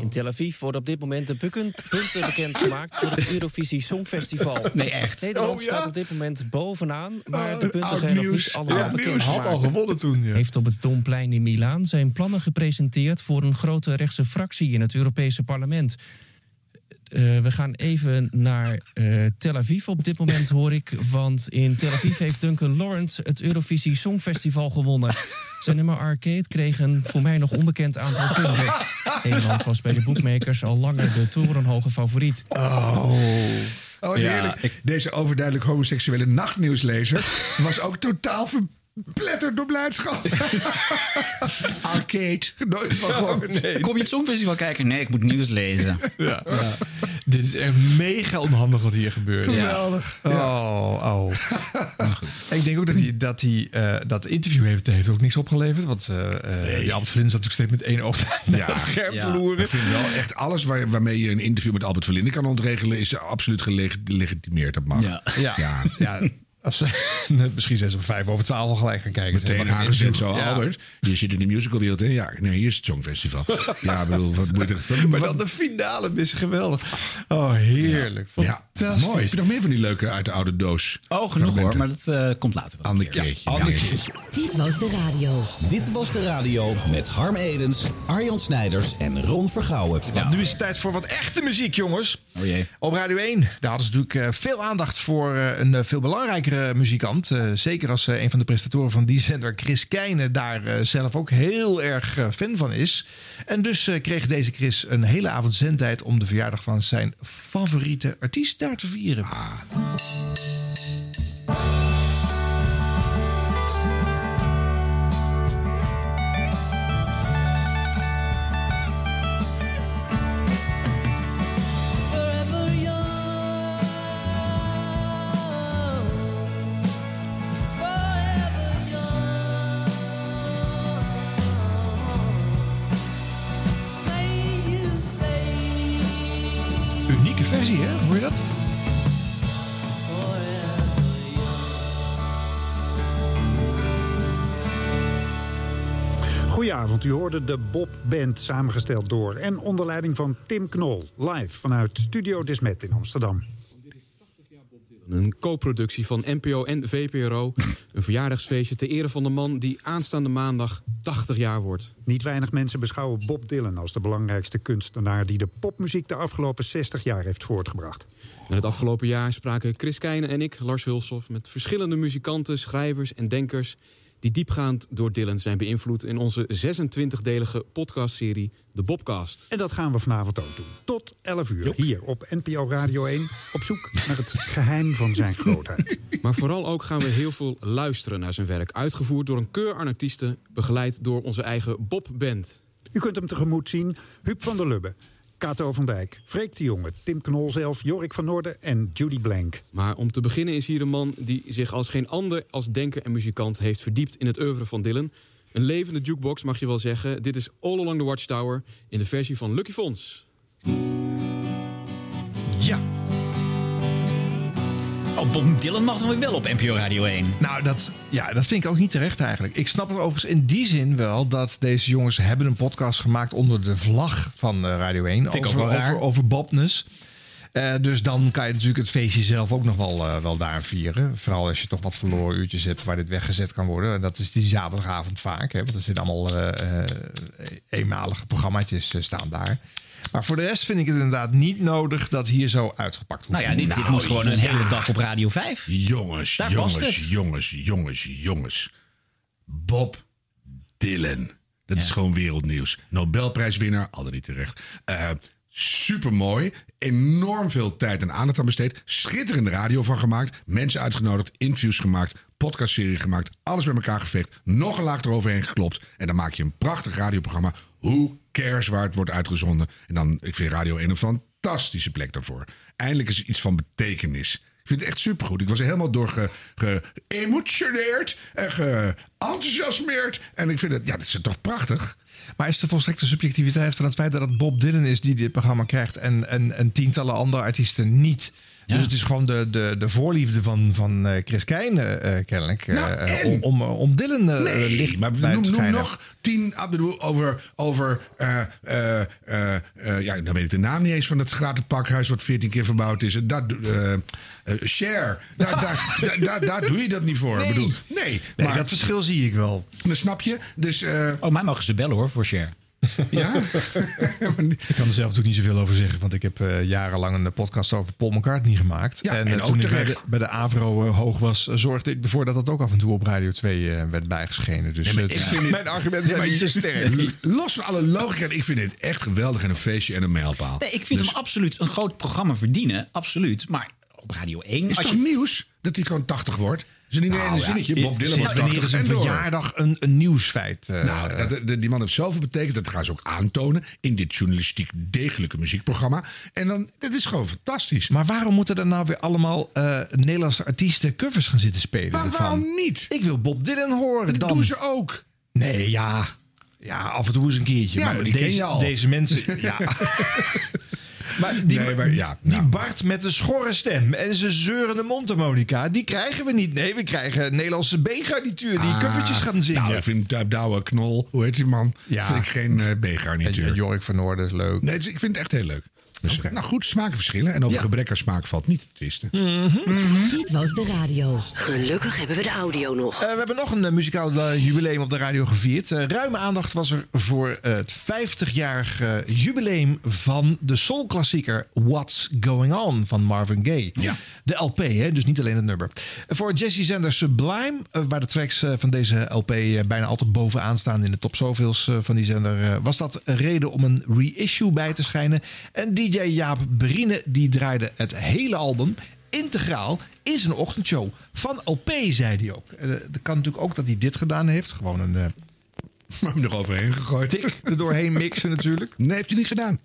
In Tel Aviv worden op dit moment de punten bekendgemaakt... voor het Eurovisie Songfestival. Nee, echt? Nederland Oh, ja. staat op dit moment bovenaan... maar de punten oud zijn nog nieuws. niet allemaal bekend. Had al gewonnen toen. Ja. Heeft op het Domplein in Milaan zijn plannen gepresenteerd... voor een grote rechtse fractie in het Europese parlement... Eh, we gaan even naar eh, Tel Aviv op dit moment, hoor ik. Want in Tel Aviv heeft Duncan Lawrence het Eurovisie Songfestival gewonnen. Zijn nummer Arcade kreeg een voor mij nog onbekend aantal punten. Nederland was bij de boekmakers al langer de torenhoge favoriet. Oh. Oh, Ja. Deze overduidelijk homoseksuele nachtnieuwslezer was ook totaal verpletterd door blijdschap. (laughs) Arcade. Nooit van gehoord. Kom je het Songfestival kijken? Nee, ik moet nieuws lezen. (laughs) Ja. Dit is echt mega onhandig wat hier gebeurt. Geweldig. Oh, oh. En (laughs) ik denk ook dat hij dat, hij, eh, dat interview heeft, heeft ook niks opgeleverd. Want eh eh die Albert Verlinde zat natuurlijk steeds met één oog naar het scherm te loeren. Ik vind wel echt alles waar, waarmee je een interview met Albert Verlinde kan ontregelen... is absoluut gelegitimeerd. Dat mag. Ja. Ja. Ja. Als ze, (laughs) misschien zijn ze om vijf over twaalf al gelijk gaan kijken. Meteen aangezet zo, Ja. Albert. Je zit in de musicalwereld, hè? Ja, nee, hier is het Songfestival. (laughs) ja, bedoel, wat moet je er... Maar dan de finale is geweldig. Oh, heerlijk. Ja, Fantastisch. mooi. Heb je nog meer van die leuke uit de oude doos? Oh, genoeg hoor, maar dat eh, komt later wel. Ander keertje. ander Ja. keertje. Dit was de radio. Dit was de radio met Harm Edens, Arjan Snijders en Ron Vergouwen. Want nu is het tijd voor wat echte muziek, jongens. Oh jee. Op Radio 1, daar hadden ze natuurlijk eh, veel aandacht voor eh, een veel belangrijkere muzikant. Eh, zeker als eh, een van de presentatoren van die zender, Chris Keijne, daar eh, zelf ook heel erg fan van is. En dus kreeg deze Chris een hele avond zendtijd om de verjaardag van zijn favoriete artiest daar te vieren. Forever Goedenavond, u hoorde de Bob Band samengesteld door en onder leiding van Tim Knol. Live vanuit Studio Desmet in Amsterdam. Een co-productie van NPO en VPRO. Een verjaardagsfeestje ter ere van de man die aanstaande maandag 80 jaar wordt. Niet weinig mensen beschouwen Bob Dylan als de belangrijkste kunstenaar... die de popmuziek de afgelopen 60 jaar heeft voortgebracht. En het afgelopen jaar spraken Chris Keijne en ik, Lars Hulshoff... met verschillende muzikanten, schrijvers en denkers... die diepgaand door Dylan zijn beïnvloed... in onze 26-delige podcastserie De Bobcast. En dat gaan we vanavond ook doen. Tot 11 uur, hier op NPO Radio 1... op zoek naar het geheim van zijn grootheid. (laughs) Maar vooral ook gaan we heel veel luisteren naar zijn werk. Uitgevoerd door een keur aan artiesten, begeleid door onze eigen Bob Band. U kunt hem tegemoet zien, Huub van der Lubbe... Kato van Dijk, Freek de Jonge, Tim Knol zelf... Jorik van Noorden en Judy Blank. Maar om te beginnen is hier een man die zich als geen ander als denker en muzikant heeft verdiept in het oeuvre van Dylan. Een levende jukebox mag je wel zeggen. Dit is All Along the Watchtower in de versie van Lucky Fons. Ja. Oh, Bob Dylan mag dan wel op NPO Radio 1. Nou, dat, ja, dat vind ik ook niet terecht eigenlijk. Ik snap het overigens in die zin wel dat deze jongens hebben een podcast gemaakt onder de vlag van eh, Radio 1. Vind ik over, ook wel raar. over, over Bobness. Eh, dus dan kan je natuurlijk het feestje zelf ook nog wel, eh, wel daar vieren. Vooral als je toch wat verloren uurtjes hebt waar dit weggezet kan worden. En dat is die zaterdagavond vaak. Hè, want er zitten allemaal eenmalige programmaatjes staan daar. Maar voor de rest vind ik het inderdaad niet nodig dat hier zo uitgepakt wordt. Nou ja, dit, dit moet gewoon een hele dag op Radio 5. Jongens, Daar past jongens, het. jongens, jongens, jongens. Bob Dylan. Dat is gewoon wereldnieuws. Nobelprijswinnaar, al dan niet terecht. Eh supermooi. Enorm veel tijd en aandacht aan besteed. Schitterende radio van gemaakt. Mensen uitgenodigd, interviews gemaakt, podcastserie gemaakt. Alles bij elkaar geveegd. Nog een laag eroverheen geklopt. En dan maak je een prachtig radioprogramma. Hoe cares waar het wordt uitgezonden. En dan, ik vind Radio 1 een fantastische plek daarvoor. Eindelijk is er iets van betekenis. Ik vind het echt supergoed. Ik was er helemaal door ge- geëmotioneerd en geenthousiasmeerd. En ik vind het, ja, dat is toch prachtig. Maar is de volstrekte subjectiviteit van het feit dat het Bob Dylan is die dit programma krijgt en, en, en tientallen andere artiesten niet? Dus het is gewoon de, de, de voorliefde van, van eh, Chris Keijne eh, kennelijk. eh, Nou, eh, en? om, om, om Dylan Nee, licht maar noem, te noem nog tien bedoel, over, over eh, ja, dan weet ik de naam niet eens van het gratis pakhuis wat veertien keer verbouwd is. Dat, share, (laughs) daar, daar, daar, daar, doe je dat niet voor. Nee. Bedoel, nee, Nee, maar dat verschil zie ik wel. dat snap je. Dus, Oh, mij mogen ze bellen hoor, voor share. (laughs) ja? (laughs) Ik kan er zelf natuurlijk niet zoveel over zeggen, want ik heb eh, jarenlang een podcast over Paul McCartney gemaakt. Ja, en en eh, toen ik bij de, bij de Avro eh, hoog was, zorgde ik ervoor dat dat ook af en toe op Radio 2 eh, werd bijgeschenen. Dus Nee, het- mijn argumenten zijn niet zo sterk. Los van alle logica, ik vind dit echt geweldig en een feestje en een mijlpaal. Nee, ik vind Dus hem absoluut een groot programma verdienen. Absoluut. Maar op Radio 1... Is als je, nieuws dat hij gewoon 80 wordt? Is niet alleen een zinnetje. Bob Dylan was Nou, wanneer is 80 een verjaardag een, een nieuwsfeit? eh, Nou, dat, de- die man heeft zoveel betekend. Dat gaan ze ook aantonen in dit journalistiek degelijke muziekprogramma. En dan, dat is gewoon fantastisch. Maar waarom moeten er nou weer allemaal eh, Nederlandse artiesten covers gaan zitten spelen? Maar ervan? waarom niet? Ik wil Bob Dylan horen. Dat dan. doen ze ook. Nee, ja. Ja, af en toe eens een keertje. Ja, maar die ken deze, je al. Deze mensen... (laughs) Ja. Maar die, Nee, maar ja, die nou. Bart met de schorre stem en zijn zeurende mondharmonica... die krijgen we niet. Nee, we krijgen een Nederlandse B-garnituur... die Ah, covertjes gaan zingen. Nou, ik vind uh, Douwe Knol, hoe heet die man? Ja. Vind ik geen uh, en, B-garnituur. Jorik van Noorden is leuk. Nee, dus ik vind het echt heel leuk. Dus, Nou goed, smakenverschillen. En over gebrek aan smaak valt niet te twisten. Dit was de radio. Gelukkig hebben we de audio nog. Eh, we hebben nog een eh, muzikaal eh, jubileum op de radio gevierd. Eh, ruime aandacht was er voor het 50-jarig eh, jubileum van de soulklassieker What's Going On van Marvin Gaye. Ja. De LP, hè, dus niet alleen het nummer. Voor Jesse zender Sublime, waar de tracks van deze LP bijna altijd bovenaan staan in de top zoveels van die zender, was dat een reden om een reissue bij te schijnen. En DJ Jaap Berine die draaide het hele album integraal in zijn ochtendshow. Van LP, zei hij ook. Eh, dat kan natuurlijk ook dat hij dit gedaan heeft. Gewoon een eh (laughs) Maar hem er overheen gegooid. tik er doorheen mixen natuurlijk. Nee, heeft hij niet gedaan.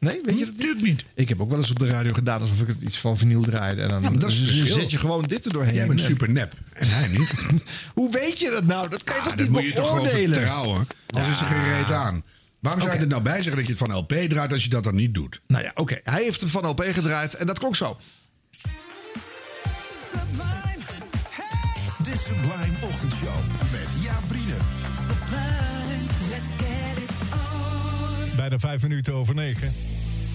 Nee, weet je dat Natuurlijk niet. Ik heb ook wel eens op de radio gedaan alsof ik het iets van vinyl draaide. En dan Ja, dat is het verschil. zet je gewoon dit er doorheen. Jij bent super nep. En hij niet. (laughs) Hoe weet je dat nou? Dat kan je Ah, toch dat niet moet je toch gewoon beoordelen? vertrouwen. Als is er geen reet aan. Waarom zou je er nou bij zeggen dat je het van LP draait als je dat dan niet doet? Nou ja, oké. Hij heeft hem van LP gedraaid en dat klonk zo. De Sublime Ochtendshow met Jaap Brienen. Bijna vijf minuten over negen.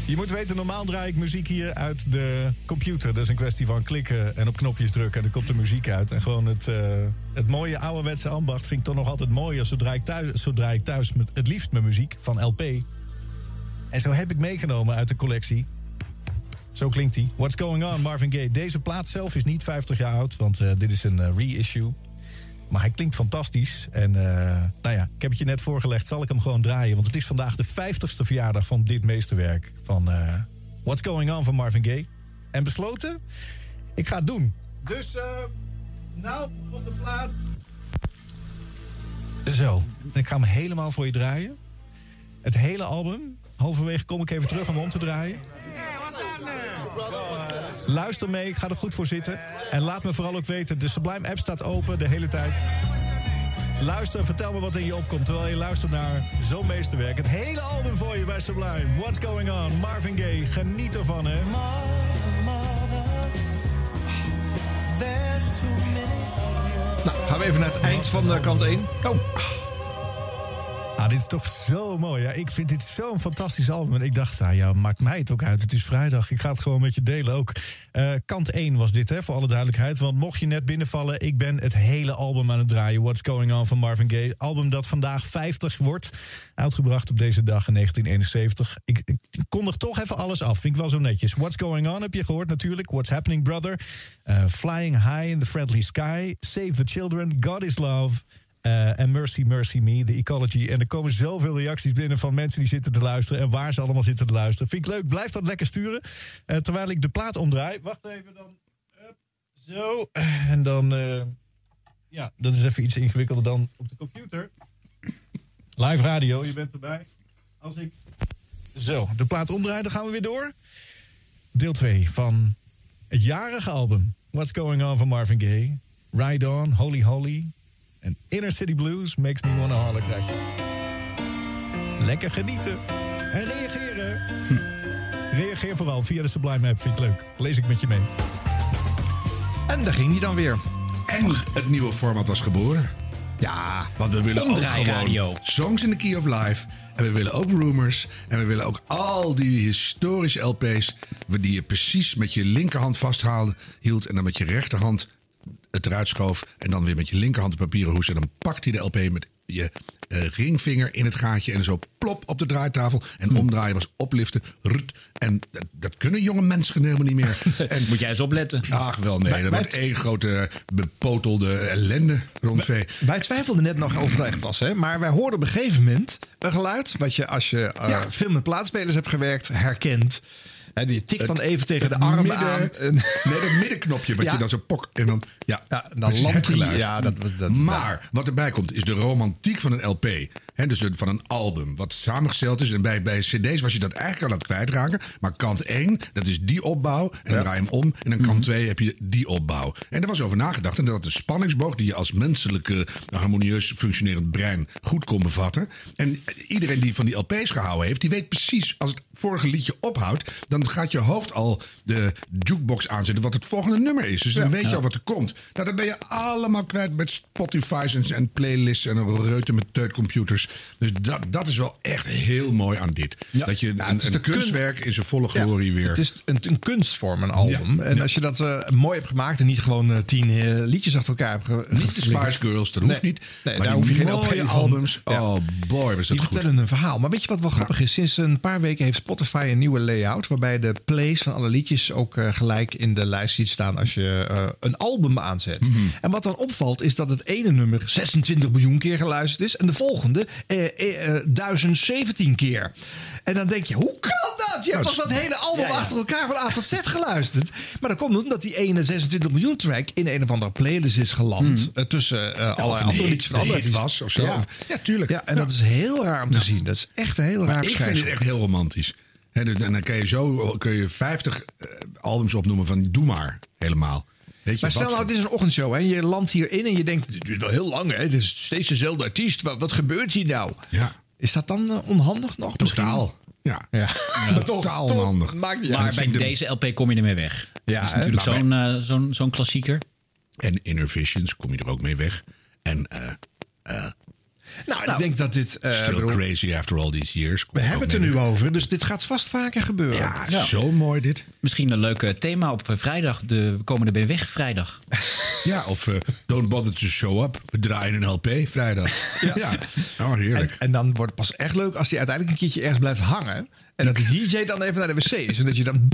Je moet weten, normaal draai ik muziek hier uit de computer. Dat is een kwestie van klikken en op knopjes drukken en dan komt de muziek uit. En gewoon het, eh, het mooie ouderwetse ambacht vind ik toch nog altijd mooier. Zodra ik thuis, zodra ik thuis met, het liefst mijn muziek van LP. En zo heb ik meegenomen uit de collectie. Zo klinkt hij. What's Going On, Marvin Gaye. Deze plaat zelf is niet 50 jaar oud, want eh, dit is een eh, reissue. Maar hij klinkt fantastisch. En eh, nou ja, ik heb het je net voorgelegd. Zal ik hem gewoon draaien? Want het is vandaag de 50ste verjaardag van dit meesterwerk. Van eh, What's Going On van Marvin Gaye. En besloten, ik ga het doen. Dus, eh nou, op de plaat. Zo, ik ga hem helemaal voor je draaien. Het hele album. Halverwege kom ik even terug om om te draaien. Luister mee, ik ga er goed voor zitten. En laat me vooral ook weten, de Sublime app staat open de hele tijd. Luister en vertel me wat in je opkomt terwijl je luistert naar zo'n meesterwerk. Het hele album voor je bij Sublime. What's going on? Marvin Gaye, geniet ervan hè. Nou, gaan we even naar het eind van kant 1. Oh. Ah, dit is toch zo mooi. Ja, ik vind dit zo'n fantastisch album. En ik dacht, ah, ja, maakt mij het ook uit. Het is vrijdag. Ik ga het gewoon met je delen ook. Eh, kant 1 was dit, hè, voor alle duidelijkheid. Want mocht je net binnenvallen, ik ben het hele album aan het draaien. What's Going On van Marvin Gaye. Album dat vandaag 50 wordt. Uitgebracht op deze dag in 1971. Ik, ik kondig toch even alles af. Vind ik wel zo netjes. What's Going On heb je gehoord natuurlijk. What's Happening Brother. Eh, Flying High in the Friendly Sky. Save the Children. God is Love. Eh, En Mercy, Mercy Me, de Ecology. En er komen zoveel reacties binnen van mensen die zitten te luisteren. En waar ze allemaal zitten te luisteren. Vind ik leuk. Blijf dat lekker sturen. Eh, terwijl ik de plaat omdraai. Wacht even dan. Zo. En dan. eh, ja, dat is even iets ingewikkelder dan op de computer. Live radio, je bent erbij. Als ik. Zo, de plaat omdraai, dan gaan we weer door. Deel 2 van het jarige album. What's Going On van Marvin Gaye. Ride On, Holy Holy. En Inner City Blues makes me wanna harlequin. Lekker genieten. En reageren. Reageer vooral via de Sublime app, vind ik leuk. Lees ik met je mee. En daar ging hij dan weer. En het nieuwe format was geboren. Ja, want we willen ook gewoon songs in the key of life. En we willen ook rumors. En we willen ook al die historische LP's... die je precies met je linkerhand vasthaalde, hield... en dan met je rechterhand het eruit schoof... en dan weer met je linkerhand de papieren hoes... en dan pakt hij de LP met je eh, ringvinger in het gaatje... en zo plop op de draaitafel. En omdraaien was opliften. Rut, en dat, dat kunnen jonge mensen helemaal niet meer. (laughs) En, Moet jij eens opletten. Ach wel, nee. Wij- Dat wij- wordt één grote bepotelde ellende rond vee. Wij twijfelden net nog of het echt was, hè? maar wij hoorden op een gegeven moment een geluid. wat je als je eh, Ja. veel met plaatspelers hebt gewerkt herkent. Hè, die tikt dan even tegen de het arm midden- aan. (laughs) Nee, dat middenknopje wat Ja. je dan zo pok en dan... Ja, dan precies landt hij. geluid. Ja, dat dat- maar wat erbij komt is de romantiek van een LP. Dus van een album wat samengesteld is. En bij, bij cd's was je dat eigenlijk al aan het kwijtraken. Maar kant 1, dat is die opbouw. En dan draai je hem om. En dan Mhm. kant 2 heb je die opbouw. En er was over nagedacht. En dat de spanningsboog die je als menselijke harmonieus functionerend brein goed kon bevatten. En iedereen die van die LP's gehouden heeft, die weet precies als het vorige liedje ophoudt, dan gaat je hoofd al de jukebox aanzetten wat het volgende nummer is. Dus dan Ja. weet je Ja. al wat er komt. Nou, dat ben je allemaal kwijt met Spotify's en, en playlists en een reuten met teutcomputers. Dus dat, dat is wel echt heel mooi aan dit. Dat je een, het een kun- kunstwerk in zijn volle glorie weer. Het is een, een kunstvorm, een album. En als je dat eh, mooi hebt gemaakt en niet gewoon eh, tien eh, liedjes achter elkaar hebt ge- Niet de. Spice Girls, dat hoeft Nee. niet. Nee, maar daar hoef je geen mooie LP van. albums. Oh boy, was dat Die goed. vertellen een verhaal. Maar weet je wat wel grappig is? Sinds een paar weken heeft Spotify een nieuwe layout... waarbij de plays van alle liedjes ook gelijk in de lijst ziet staan... als je een album aanzet. Mhm. En wat dan opvalt is dat het ene nummer 26 miljoen keer geluisterd is... en de volgende eh, eh, eh, 1017 keer. En dan denk je, hoe kan dat? Je hebt Nou, toch dat hele album ja, ja. achter elkaar van A tot Z geluisterd? Maar dat komt omdat die ene 26 miljoen track... in een of andere playlist is geland... eh, tussen eh alle Hmm. andere liedjes van andere hit artiesten. was of zo. Ja. Ja, tuurlijk. Ja, en dat is heel raar om te zien. Dat is echt een heel raar Maar ik vind het echt heel romantisch. Dus, en dan kun je zo kun je 50 eh, albums opnoemen van doe maar helemaal. Weet je, Maar stel nou, voor- dit is een ochtendshow hè, en je landt hierin en je denkt... dit duurt wel heel lang, hè? Het is steeds dezelfde artiest. Wat, wat gebeurt hier nou? Ja. Is dat dan eh, onhandig nog? Totaal. Ja. Ja. Maar totaal onhandig. Maakt niet Maar uit. bij deze LP kom je ermee weg. Ja, dat is natuurlijk Nou, zo'n eh, zo'n zo'n klassieker. En Inner Visions kom je er ook mee weg. En eh, Nou, ik denk dat dit... eh, Still bedoel, Crazy After All These Years. we hebben het er nu over, dus dit gaat vast vaker gebeuren. Ja, zo mooi dit. Misschien een leuk eh, thema op eh, vrijdag. De, we komen er bij weg vrijdag. (laughs) Ja, of eh, Don't Bother to Show Up. We draaien een LP vrijdag. Ja, Oh, heerlijk. En, en dan wordt het pas echt leuk als hij uiteindelijk een keertje ergens blijft hangen. En dat de DJ dan even naar de wc is. En dat je dan...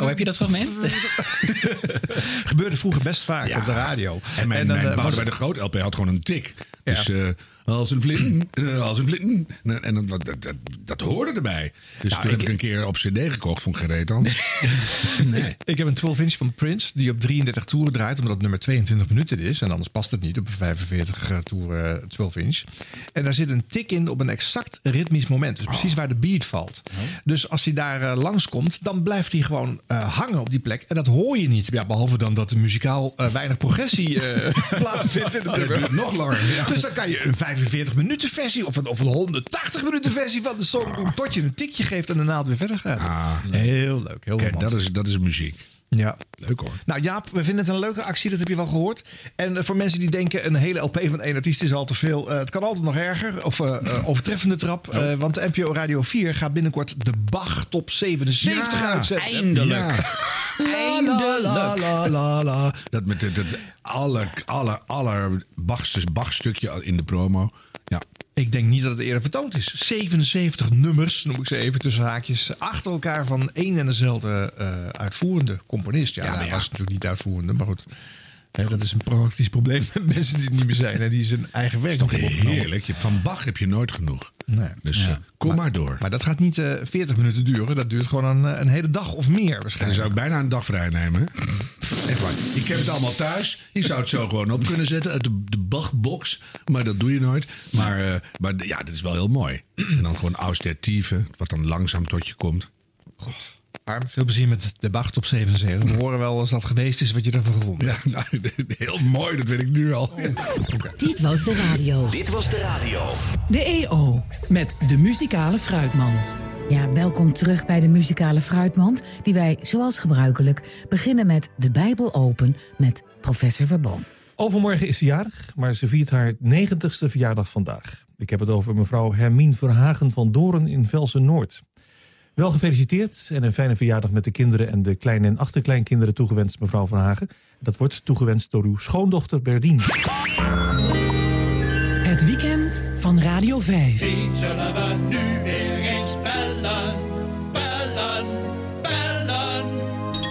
Oh, heb je dat fragment? (laughs) Gebeurde vroeger best vaak op de radio. En mijn, En dan, mijn eh, was bij de groot LP had gewoon een tik. Dus eh, als een vlitten, eh, als een. En, dat, dat, dat, dat hoorde erbij. Dus Nou, toen ik- heb ik een keer op cd gekocht. Vond ik gereed dan. nee. (laughs) Ik heb een 12 inch van Prince die op 33 toeren draait, omdat het nummer 22 minuten is. En anders past het niet op een 45 eh, toeren 12 inch. En daar zit een tik in op een exact ritmisch moment. Dus precies waar de beat valt. Dus als hij daar eh, langskomt, dan blijft hij gewoon eh, hangen op die plek. En dat hoor je niet. Ja, behalve dan dat er muzikaal weinig progressie (laughs) plaatsvindt in dat duurt nog langer, ja. Dus dan kan je een 45 minuten versie of een, of een 180 minuten versie van de song doen. Tot je een tikje geeft en de naald weer verder gaat. heel leuk, heel romantisch. dat is, dat is muziek. Ja. Leuk hoor. Nou Jaap, we vinden het een leuke actie, dat heb je wel gehoord. En eh, voor mensen die denken een hele LP van één artiest is al te veel. eh, het kan altijd nog erger, of eh, (laughs) overtreffende trap. Eh, want de NPO Radio 4 gaat binnenkort de Bach Top 77 Ja, uitzetten. (laughs) Eindelijk. La, la, la, la, la. Dat met het, het aller, aller, aller Bachste Bach-stukje in de promo. Ja. Ik denk niet dat het eerder vertoond is. 77 nummers, noem ik ze even tussen haakjes. Achter elkaar van één en dezelfde eh, uitvoerende componist. Ja, Ja, hij ja. was natuurlijk niet uitvoerende, maar goed. Dat is een praktisch probleem met mensen die er niet meer zijn. En die zijn eigen werk nog. Heerlijk. Je- Van Bach heb je nooit genoeg. Nee. Dus eh, kom maar, door. Maar dat gaat niet eh 40 minuten duren. Dat duurt gewoon een, eh, een hele dag of meer En dan waarschijnlijk. zou ik bijna een dag vrij nemen. hè? Echt waar. Ik heb het allemaal thuis. Je zou het zo gewoon op kunnen zetten uit de, de Bach-box. Maar dat doe je nooit. Maar, maar ja, dat is wel heel mooi. En dan gewoon austertieven, wat dan langzaam tot je komt. Harm, veel plezier met de Bach op 77. We horen wel als dat geweest is wat je ervan gevonden hebt. Ja, nou, (laughs) heel mooi, dat weet ik nu al. Dit was de radio. Dit was de radio. De EO met de muzikale fruitmand. Ja, welkom terug bij de muzikale fruitmand, die wij, zoals gebruikelijk, beginnen met de Bijbel open met professor Verboom. Overmorgen is ze jarig, maar ze viert haar 90ste verjaardag vandaag. Ik heb het over mevrouw Hermien Verhagen van Doren in Velsen-Noord. Wel gefeliciteerd en een fijne verjaardag met de kinderen en de klein- en achterkleinkinderen toegewenst, mevrouw Verhagen. Dat wordt toegewenst door uw schoondochter Berdien. Het weekend van Radio 5. Wie zullen we nu weer eens bellen? Bellen, bellen.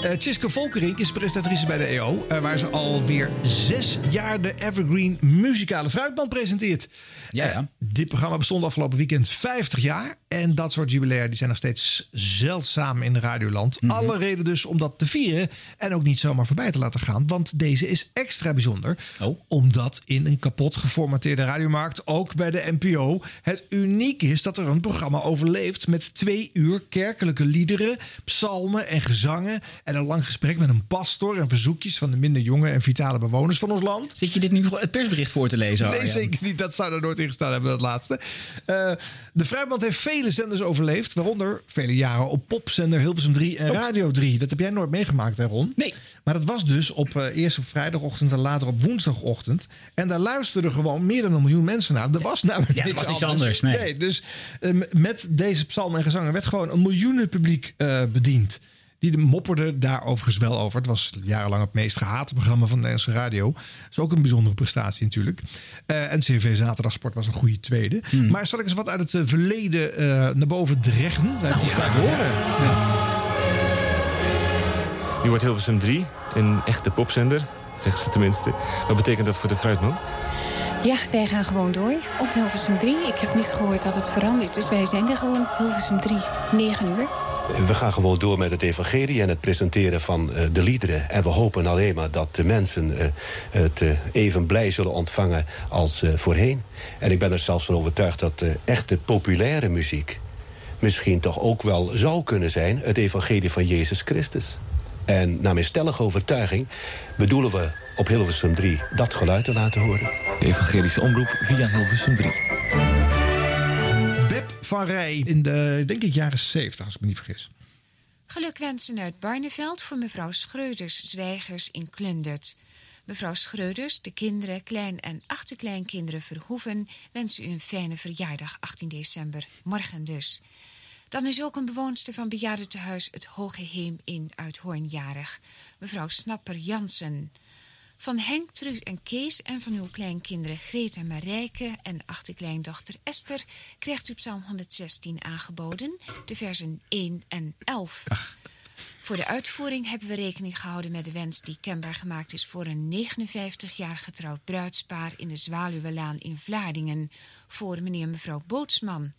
Eh Tjiske Volkerink is presentatrice bij de EO, eh, waar ze alweer zes jaar de Evergreen muzikale fruitband presenteert. Ja, ja. Eh, dit programma bestond afgelopen weekend 50 jaar. En dat soort jubilea die zijn nog steeds zeldzaam in Radioland. Mhm. Alle reden dus om dat te vieren en ook niet zomaar voorbij te laten gaan. Want deze is extra bijzonder. Oh. Omdat in een kapot geformateerde radiomarkt, ook bij de NPO, het uniek is dat er een programma overleeft met twee uur kerkelijke liederen, psalmen en gezangen. En een lang gesprek met een pastor en verzoekjes van de minder jonge en vitale bewoners van ons land. Zit je dit nu het persbericht voor te lezen? Nee, Arjan? zeker niet. Dat zou er nooit in gestaan hebben, dat laatste. Eh, de Fruitmand heeft vele zenders overleefd. Waaronder vele jaren op popzender Hilversum 3 en Radio 3. Dat heb jij nooit meegemaakt, hè Ron? Nee. Maar dat was dus op, eh, eerst op vrijdagochtend en later op woensdagochtend. En daar luisterden gewoon meer dan een miljoen mensen naar. Er was namelijk Ja, niks was niks anders, nee. dus eh, met deze psalmen en gezangen werd gewoon een miljoenen publiek eh, bediend. Die de mopperde daar overigens wel over. Het was jarenlang het meest gehate programma van de Nederlandse radio. Dat is ook een bijzondere prestatie natuurlijk. Eh, en CV Zaterdagsport was een goede tweede. Hmm. Maar zal ik eens wat uit het eh, verleden eh, naar boven dreggen? Nou, ja, horen. Nu wordt Hilversum 3 een echte popzender, zeggen ze tenminste. Wat betekent dat voor de Fruitman? Ja, wij gaan gewoon door op Hilversum 3. Ik heb niet gehoord dat het veranderd is. Wij zijn er gewoon Hilversum 3, 9 uur. We gaan gewoon door met het evangelie en het presenteren van eh, de liederen. En we hopen alleen maar dat de mensen eh, het eh, even blij zullen ontvangen als voorheen. En ik ben er zelfs van overtuigd dat eh, echte populaire muziek... misschien toch ook wel zou kunnen zijn het evangelie van Jezus Christus. En naar mijn stellige overtuiging bedoelen we op Hilversum 3 dat geluid te laten horen. De evangelische omroep via Hilversum 3. Van Rij in de, denk ik, jaren 70, als ik me niet vergis. Gelukwensen uit Barneveld voor mevrouw Schreuders, zwijgers in Klundert. Mevrouw Schreuders, de kinderen, klein- en achterkleinkinderen Verhoeven... wensen u een fijne verjaardag 18 december, morgen dus. Dan is ook een bewoonster van bejaardentehuis Het Hoge Heem in Uithoorn jarig. Mevrouw Snapper Jansen. Van Henk, Truus en Kees en van uw kleinkinderen Greet en Marijke en achterkleindochter Esther krijgt u Psalm 116 aangeboden, de versen 1 en 11. Voor de uitvoering hebben we rekening gehouden met de wens die kenbaar gemaakt is voor een 59 jaar getrouwd bruidspaar in de Zwaluwelaan in Vlaardingen voor meneer en mevrouw Bootsman.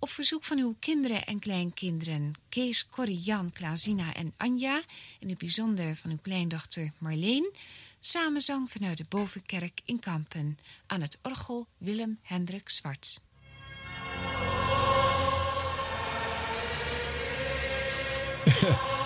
Op verzoek van uw kinderen en kleinkinderen Kees, Corrie, Jan, Klaasina en Anja... in het bijzonder van uw kleindochter Marleen... samenzang vanuit de Bovenkerk in Kampen... aan het orgel Willem Hendrik Zwart. (laughs)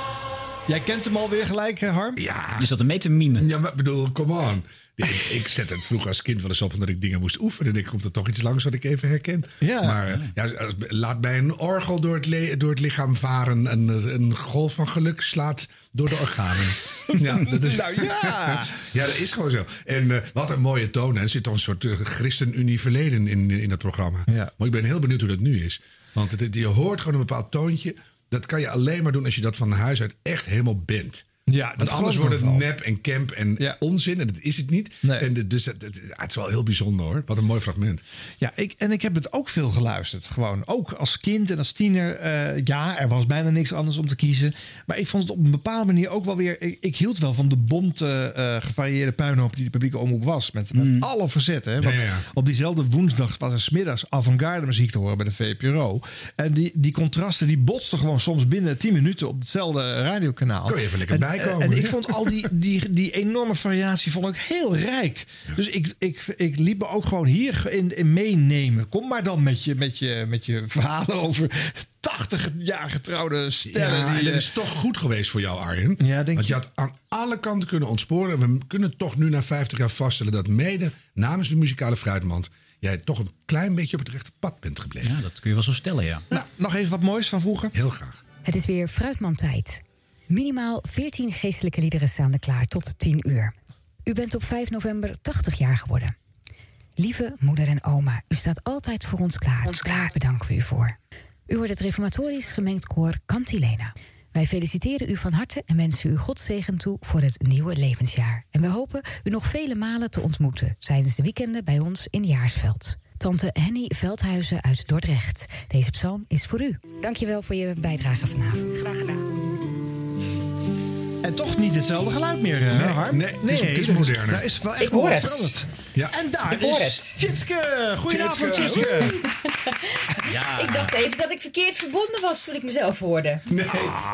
Jij kent hem alweer gelijk, hè, Harm? Ja. Je zat ermee te mimen. Ja, maar ik bedoel, come on. Ik, ik zet het vroeger als kind wel eens op omdat ik dingen moest oefenen. En ik komt er toch iets langs wat ik even herken. Ja. Maar eh, ja, laat bij een orgel door het, door het lichaam varen. En eh, een golf van geluk slaat door de organen. (laughs) ja, dat is, Nou ja. (laughs) ja, dat is gewoon zo. En eh, wat een mooie toon. hè. Er zit toch een soort uh, ChristenUnie verleden in, in dat programma. Maar ik ben heel benieuwd hoe dat nu is. Want het, het- je hoort gewoon een bepaald toontje. Dat kan je alleen maar doen als je dat van huis uit echt helemaal bent. Ja, dat Want anders wordt het nep en camp en onzin. En dat is het niet. En de- dus het, het- het is wel heel bijzonder hoor. Wat een mooi fragment. Ja, ik, en ik heb het ook veel geluisterd. Gewoon ook als kind en als tiener. eh, ja, er was bijna niks anders om te kiezen. Maar ik vond het op een bepaalde manier ook wel weer. Ik, ik hield wel van de bonte, eh, gevarieerde puinhoop die de publieke omroep was. Met, met alle verzetten. Hè? Want Ja, ja, ja. op diezelfde woensdag was er smiddags avant-garde muziek te horen bij de VPRO. En die, die contrasten die botsten gewoon soms binnen 10 minuten op hetzelfde radiokanaal. Kon je even lekker En- En ik vond al die, die, die enorme variatie vond ik heel rijk. Dus ik, ik, ik liet me ook gewoon hier in, in meenemen. Kom maar dan met je, met je, met je verhalen over 80 jaar getrouwde stellen. Ja, die, en dat eh, is toch goed geweest voor jou, Arjen. Ja, denk Want je je? had aan alle kanten kunnen ontsporen. En we kunnen toch nu na 50 jaar vaststellen dat mede namens de muzikale fruitmand jij toch een klein beetje op het rechte pad bent gebleven. Ja, dat kun je wel zo stellen, ja. Nou, nog even wat moois van vroeger. Heel graag. Het is weer Fruitmand-tijd. Minimaal 14 geestelijke liederen staan er klaar tot 10 uur. U bent op 5 november 80 jaar geworden. Lieve moeder en oma, u staat altijd voor ons klaar. Ons klaar bedanken we u voor. U wordt het reformatorisch gemengd koor Cantilena. Wij feliciteren u van harte en wensen u God zegen toe voor het nieuwe levensjaar. En we hopen u nog vele malen te ontmoeten tijdens de weekenden bij ons in Jaarsveld. Tante Henny Veldhuizen uit Dordrecht. Deze psalm is voor u. Dankjewel voor je bijdrage vanavond. Graag En toch niet hetzelfde geluid meer, eh, Nee, Harm? nee, het is- het is dat moderner. Dat is wel echt Ik hoor het. veranderd. En daar Ik hoor is het. Tjitske. Goedenavond, Tjitske. Tjitske. (laughs) Ja. Ik dacht even dat ik verkeerd verbonden was toen ik mezelf hoorde. Nee,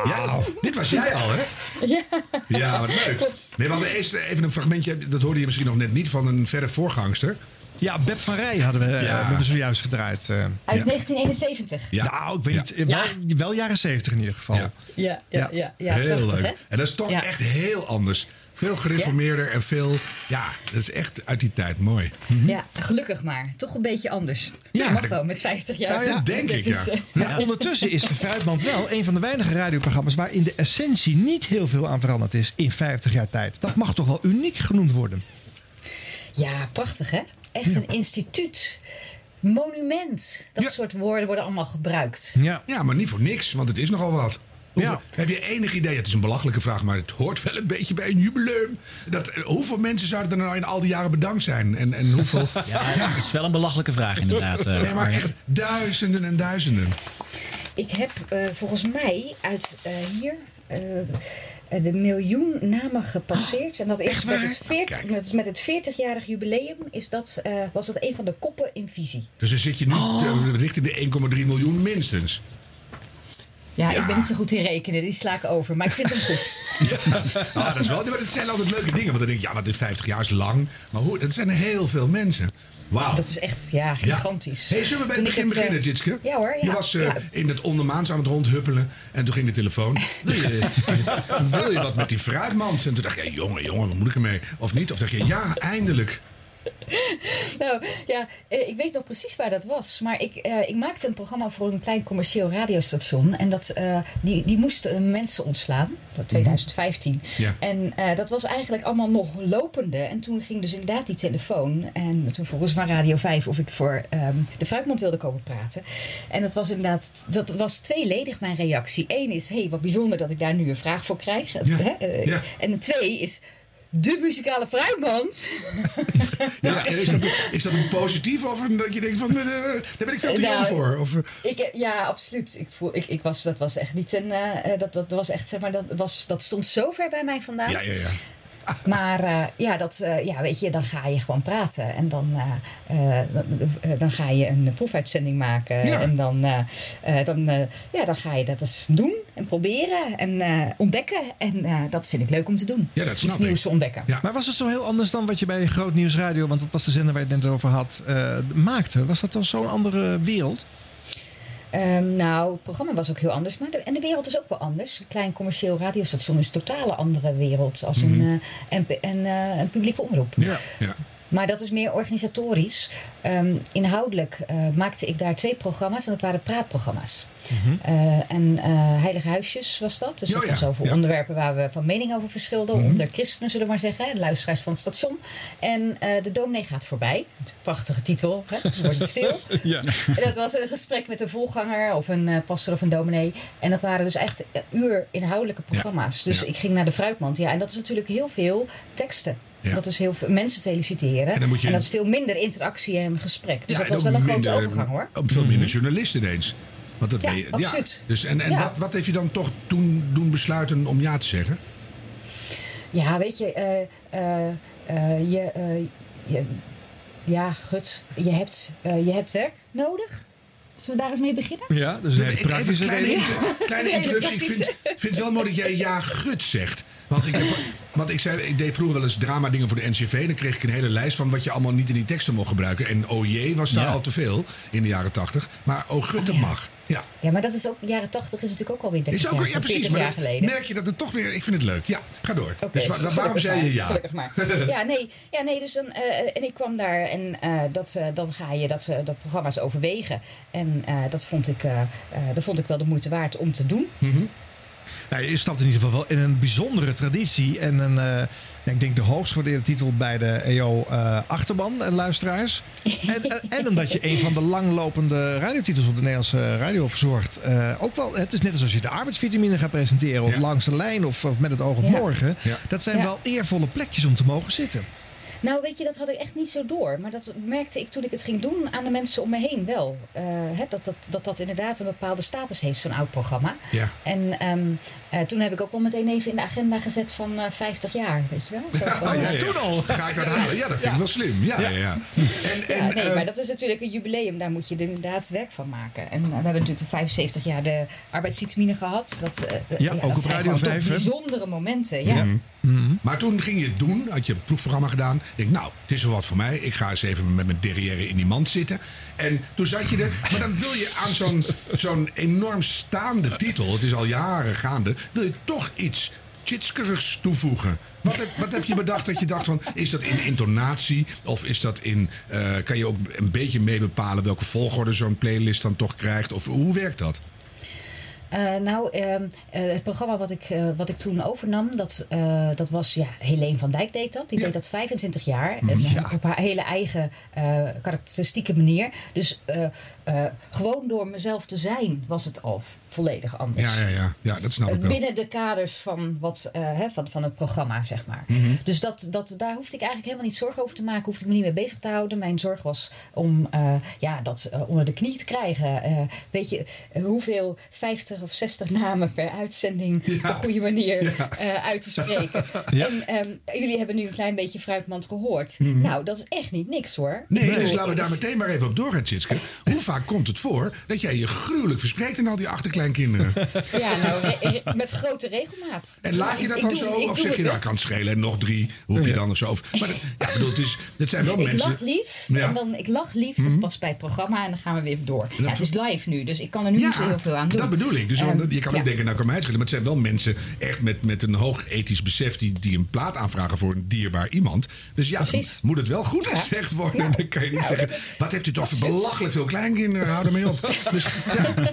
ja, dit was jij al, hè? (laughs) Ja. Ja, wat leuk. Nee, we hadden eerst even een fragmentje, dat hoorde je misschien nog net niet, van een verre voorgangster. Ja, Beb van Rij hadden we, Ja. ja. hebben we zojuist gedraaid. eh. Uit 1971. Ja. Nou, ik weet niet. eh, Wel, wel jaren 70 in ieder geval. Ja, ja, ja. ja, heel prachtig, leuk. hè? En dat is toch Ja. echt heel anders. Veel gereformeerder en veel... Ja, dat is echt uit die tijd mooi. Ja, gelukkig maar. Toch een beetje anders. Ja, mag dat- wel met 50 jaar. Nou ja, denk Dat ik, is, ja. eh, Maar (laughs) ondertussen is de Fruitmand wel een van de weinige radioprogramma's waarin de essentie niet heel veel aan veranderd is in 50 jaar tijd. Dat mag toch wel uniek genoemd worden. Ja, prachtig hè? Echt een instituut. Monument. Dat soort woorden worden allemaal gebruikt. Ja. ja, maar niet voor niks, want het is nogal wat. Hoeveel, Heb je enig idee, het is een belachelijke vraag, maar het hoort wel een beetje bij een jubileum. Dat, eh, hoeveel mensen zouden er nou in al die jaren bedankt zijn? En, en hoeveel... (laughs) Ja, dat is wel een belachelijke vraag inderdaad. eh, nee, maar echt duizenden en duizenden. Ik heb eh, volgens mij uit eh, hier de miljoen namen gepasseerd. En dat is, met het, 40, dat is met het 40-jarig jubileum is dat, eh, was dat een van de koppen in visie. Dus dan zit je nu eh, richting de 1,3 miljoen minstens. Ja, Ja. ik ben niet zo goed in rekenen, die sla ik over. Maar ik vind hem goed. (laughs) Ah, dat, is wel, maar dat zijn altijd leuke dingen. Want dan denk je, ja, wat is 50 jaar is lang. Maar hoe, dat zijn heel veel mensen. Wauw. Dat is echt ja, gigantisch. Hey, zullen we bij Toen het ik begin het, eh, beginnen, Jitske? Ja hoor. Ja, je was eh, ja. in het ondermaans aan het rondhuppelen. En toen ging de telefoon. Wil je, (laughs) wil je wat met die fruitmand? En toen dacht je, jongen, jongen, wat moet ik ermee? Of niet? Of dacht je, ja, eindelijk. (laughs) Nou ja, eh, ik weet nog precies waar dat was. Maar ik, eh, ik maakte een programma voor een klein commercieel radiostation. En dat, eh, die, die moesten mensen ontslaan. Dat 2015. Ja. En dat was eigenlijk allemaal nog lopende. En toen ging dus inderdaad die telefoon. En toen vroegen ze van Radio 5 of ik voor ehm, de Fruitmond wilde komen praten. En dat was inderdaad, dat was tweeledig mijn reactie. Eén is, hé, hey, wat bijzonder dat ik daar nu een vraag voor krijg. Hè? Ja. En twee is, de muzikale fruitmand. (laughs) Ja, en is, dat, is dat een positief of een, dat je denkt van, eh, daar ben ik veel te jong Nou, voor? Of, eh, Ik, ja, absoluut. Ik voel, ik, ik was, dat was echt niet een. eh, dat, dat was echt, zeg maar, dat, was, dat stond zo ver bij mij vandaan. ja, ja, ja. (laughs) Maar eh, ja, dat, eh, ja, weet je, dan ga je gewoon praten. En dan, eh, eh, dan, ga je een proefuitzending maken. Ja. En dan, dan, eh, ja, dan ga je dat eens doen en proberen en eh, ontdekken. En eh, dat vind ik leuk om te doen. Ja, dat snap Iets ik. nieuws ontdekken. Maar was het zo heel anders dan wat je bij Groot Nieuws Radio, want dat was de zender waar je het net over had, eh, maakte? Was dat dan zo'n andere wereld? Ehm, nou, het programma was ook heel anders. Maar de, en de wereld is ook wel anders. Een klein commercieel radiostation is een totale andere wereld als een, een, een, eh, een publieke omroep. Ja, ja. Maar dat is meer organisatorisch. Ehm, inhoudelijk eh, maakte ik daar twee programma's en dat waren praatprogramma's. Eh, en eh, Heilige Huisjes was dat. Dus dat was over ja. onderwerpen waar we van mening over verschilden. Mhm. Onder christenen, zullen we maar zeggen. hè, luisteraars van het station. En eh, De Dominee gaat voorbij. Prachtige titel. Hè? Wordt het stil. (laughs) Ja. En dat was een gesprek met een voorganger of een pastor of een dominee. En dat waren dus echt uur inhoudelijke programma's. Dus ik ging naar de fruitmand. Ja, en dat is natuurlijk heel veel teksten. Ja. Dat is heel veel mensen feliciteren. En dat is veel minder interactie en gesprek. Dus Ja, dat was wel een grote overgang hoor. Veel minder journalisten ineens. Want dat Ja, weet je- absoluut. Dus en en Ja. wat, wat heeft je dan toch toen doen besluiten om ja te zeggen? Ja, weet je, eh, eh, eh, je, eh, je, ja, gut, je hebt, eh, je hebt werk nodig. Zullen we daar eens mee beginnen? Ja, dus een hele praktische kleine, reden. kleine (laughs) interruptie. Ik vind, vind het wel mooi dat jij ja gut zegt. Want ik, heb, want ik, zei, ik deed vroeger wel eens drama dingen voor de NCV. Dan kreeg ik een hele lijst van wat je allemaal niet in die teksten mocht gebruiken. En oh jee was daar Ja. al te veel in de jaren tachtig. Maar oh gut, dat mag. Ja. Ja, maar dat is ook, jaren 80 is natuurlijk ook alweer 30 Is ook, jaar, ja, precies. 40 Maar jaar geleden. merk je dat het toch weer... Ik vind het leuk. Ja, ga door. dus wa- wa- waarom zei je ja? Gelukkig maar. ja, nee, ja, nee dus dan, eh, en ik kwam daar en eh, dat, eh, dan ga je dat, dat programma's overwegen. En eh, dat, vond ik, dat vond ik wel de moeite waard om te doen. Nou, je stapt in ieder geval wel in een bijzondere traditie. En een, eh, ik denk de hoogst gewaardeerde titel bij de EO eh, Achterban (laughs) en luisteraars. En, en, en omdat je een van de langlopende radiotitels op de Nederlandse radio verzorgt. eh, ook wel, het is net alsof je de arbeidsvitamine gaat presenteren. Of langs de lijn of, of met het oog op Ja. morgen. Ja. Dat zijn Ja. wel eervolle plekjes om te mogen zitten. Nou, weet je, dat had ik echt niet zo door. Maar dat merkte ik toen ik het ging doen aan de mensen om me heen wel. Eh, hè, dat, dat, dat dat inderdaad een bepaalde status heeft, zo'n oud programma. Ja. En ehm, eh, toen heb ik ook wel meteen even in de agenda gezet van eh, 50 jaar, weet je wel? (laughs) Zo van, ja, ja. toen al. Ga ik dat halen? Ja, dat vind ik wel slim. Ja, ja. ja. En, (laughs) en, ja, nee, eh, maar dat is natuurlijk een jubileum. Daar moet je er inderdaad werk van maken. En eh, we hebben natuurlijk 75 jaar de arbeidsfietsmine gehad. Dat, eh, Ja, ook dat op zijn Radio gewoon toch 5, hè? bijzondere momenten, ja. Mhm. Maar toen ging je het doen, had je een proefprogramma gedaan. Ik denk, nou, het is wel wat voor mij. Ik ga eens even met mijn derrière in die mand zitten. En toen zat je er. Maar dan wil je aan zo'n zo'n enorm staande titel, het is al jaren gaande, wil je toch iets chitskerigs toevoegen. Wat heb, wat heb je bedacht dat je dacht van, is dat in intonatie? Of is dat in, eh, kan je ook een beetje mee bepalen welke volgorde zo'n playlist dan toch krijgt? Of hoe werkt dat? Eh, nou, ehm, eh, het programma wat ik, wat ik toen overnam, dat, dat was, ja, Helene van Dijk deed dat. Die deed dat 25 jaar. Ja. op haar hele eigen karakteristieke manier. Dus eh, gewoon door mezelf te zijn was het al volledig anders. Ja, ja, ja. ja dat snap ik Eh, wel. Binnen de kaders van, wat, eh, hè, van, van het programma, zeg maar. Mhm. Dus dat, dat, daar hoefde ik eigenlijk helemaal niet zorgen over te maken. Hoefde ik me niet mee bezig te houden. Mijn zorg was om ja, dat onder de knie te krijgen. Weet je, hoeveel 50 of 60 namen per uitzending (laughs) op een goede manier uit te spreken. (laughs) Ja. En ehm, jullie hebben nu een klein beetje fruitmand gehoord. Mhm. Nou, dat is echt niet niks hoor. Nee, Ik bedoel, dus laten we daar meteen maar even op doorgaan, Tjitske. Hoe vaak komt het voor dat jij je gruwelijk verspreekt in al die achterkleinkinderen? (laughs) Ja, nou, met grote regelmaat. En laat je dat Ik dan doe- zo? ik Of zeg je, nou, kan het schelen en nog drie, roep je dan of zo? Of, maar dat, ja, bedoel, het is, het zijn wel ik mensen... lach lief. Ja. En dan, ik lach lief, Mhm. dat past bij het programma. En dan gaan we weer even door. dat Ja, het is live nu, dus ik kan er nu Ja, niet zo heel veel aan doen. Dat bedoel ik. Dus Ehm, want je kan ook ja. denken, nou kan mij het schelen. Maar het zijn wel mensen echt met, met een hoog ethisch besef... Die, die een plaat aanvragen voor een dierbaar iemand. Dus ja, moet het wel goed gezegd worden. Dan kan je niet zeggen... dat- wat hebt u toch belachelijk veel kleinkinderen? Hou ermee op. Dus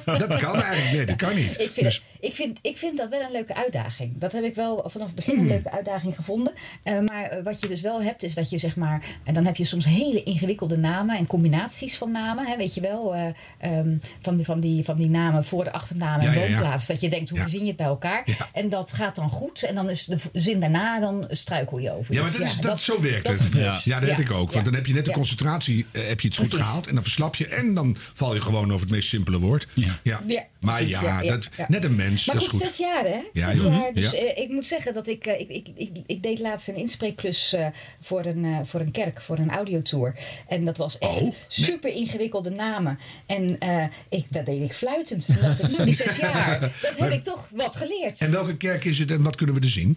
ja, dat kan eigenlijk. Nee, dat kan niet. Ik vind, Dus- ik, vind, ik vind dat wel een leuke uitdaging. Dat heb ik wel vanaf het begin Hmm. een leuke uitdaging gevonden. Eh, maar eh, wat je dus wel hebt, is dat je zeg maar. En dan heb je soms hele ingewikkelde namen en combinaties van namen. Hè, weet je wel, eh, ehm, van, die, van, die, van die namen voor de achternaam en Ja, ja, ja. woonplaats. Dat je denkt, hoe Ja. verzin je het bij elkaar? En dat gaat dan goed. En dan is de zin daarna, dan struikel je over. Ja, maar iets. dat is, dat, zo werkt dat het. Ja, dat heb ik ook. Want dan heb je net de Ja. concentratie, heb je het goed Precies. gehaald. En dan verslap je. En dan val je gewoon over het meest simpele woord. Ja. Ja, Maar precies, ja, dat, ja. net een mens. Maar dat goed, is goed. zes jaar hè? Ja, zes jaar. Dus Ja. eh, ik moet zeggen dat ik, eh, ik, ik, ik, ik deed laatst een inspreekklus eh, voor, een, eh, voor een kerk, voor een audiotour. En dat was echt Oh, nee. super ingewikkelde namen. En eh, ik, dat deed ik fluitend. Toen dacht ik, nou die zes jaar, (laughs) dat heb Maar- ik toch wat geleerd. En welke kerk is het en wat kunnen we er zien?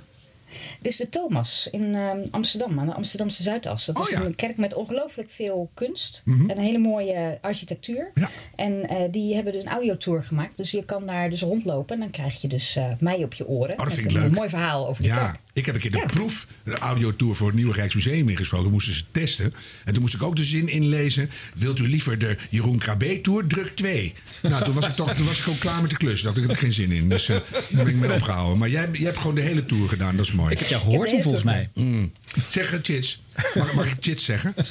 Dit is de Thomas in eh, Amsterdam, aan de Amsterdamse Zuidas. Dat Oh, is ja. een kerk met ongelooflijk veel kunst Mhm. en een hele mooie architectuur. En eh, die hebben dus een audiotour gemaakt. Dus je kan daar dus rondlopen en dan krijg je dus eh, mij op je oren. Oh, dat met vind ik een mooi verhaal over de Ja, kerk. Ik heb een keer de proef, de audiotour voor het Nieuwe Rijksmuseum ingesproken. Moesten ze testen. En toen moest ik ook de zin inlezen. Wilt u liever de Jeroen Krabbe Tour, druk 2? Nou, toen was ik toch toen was ik gewoon klaar met de klus. Dacht ik, heb ik geen zin in. Dus eh daar ben ik mee opgehouden. Maar jij, jij hebt gewoon de hele tour gedaan. Dat is mooi. Ik heb jou gehoord toen, volgens mij. Mm. Zeg, uh, Chits. Mag, mag ik Chits zeggen? (laughs)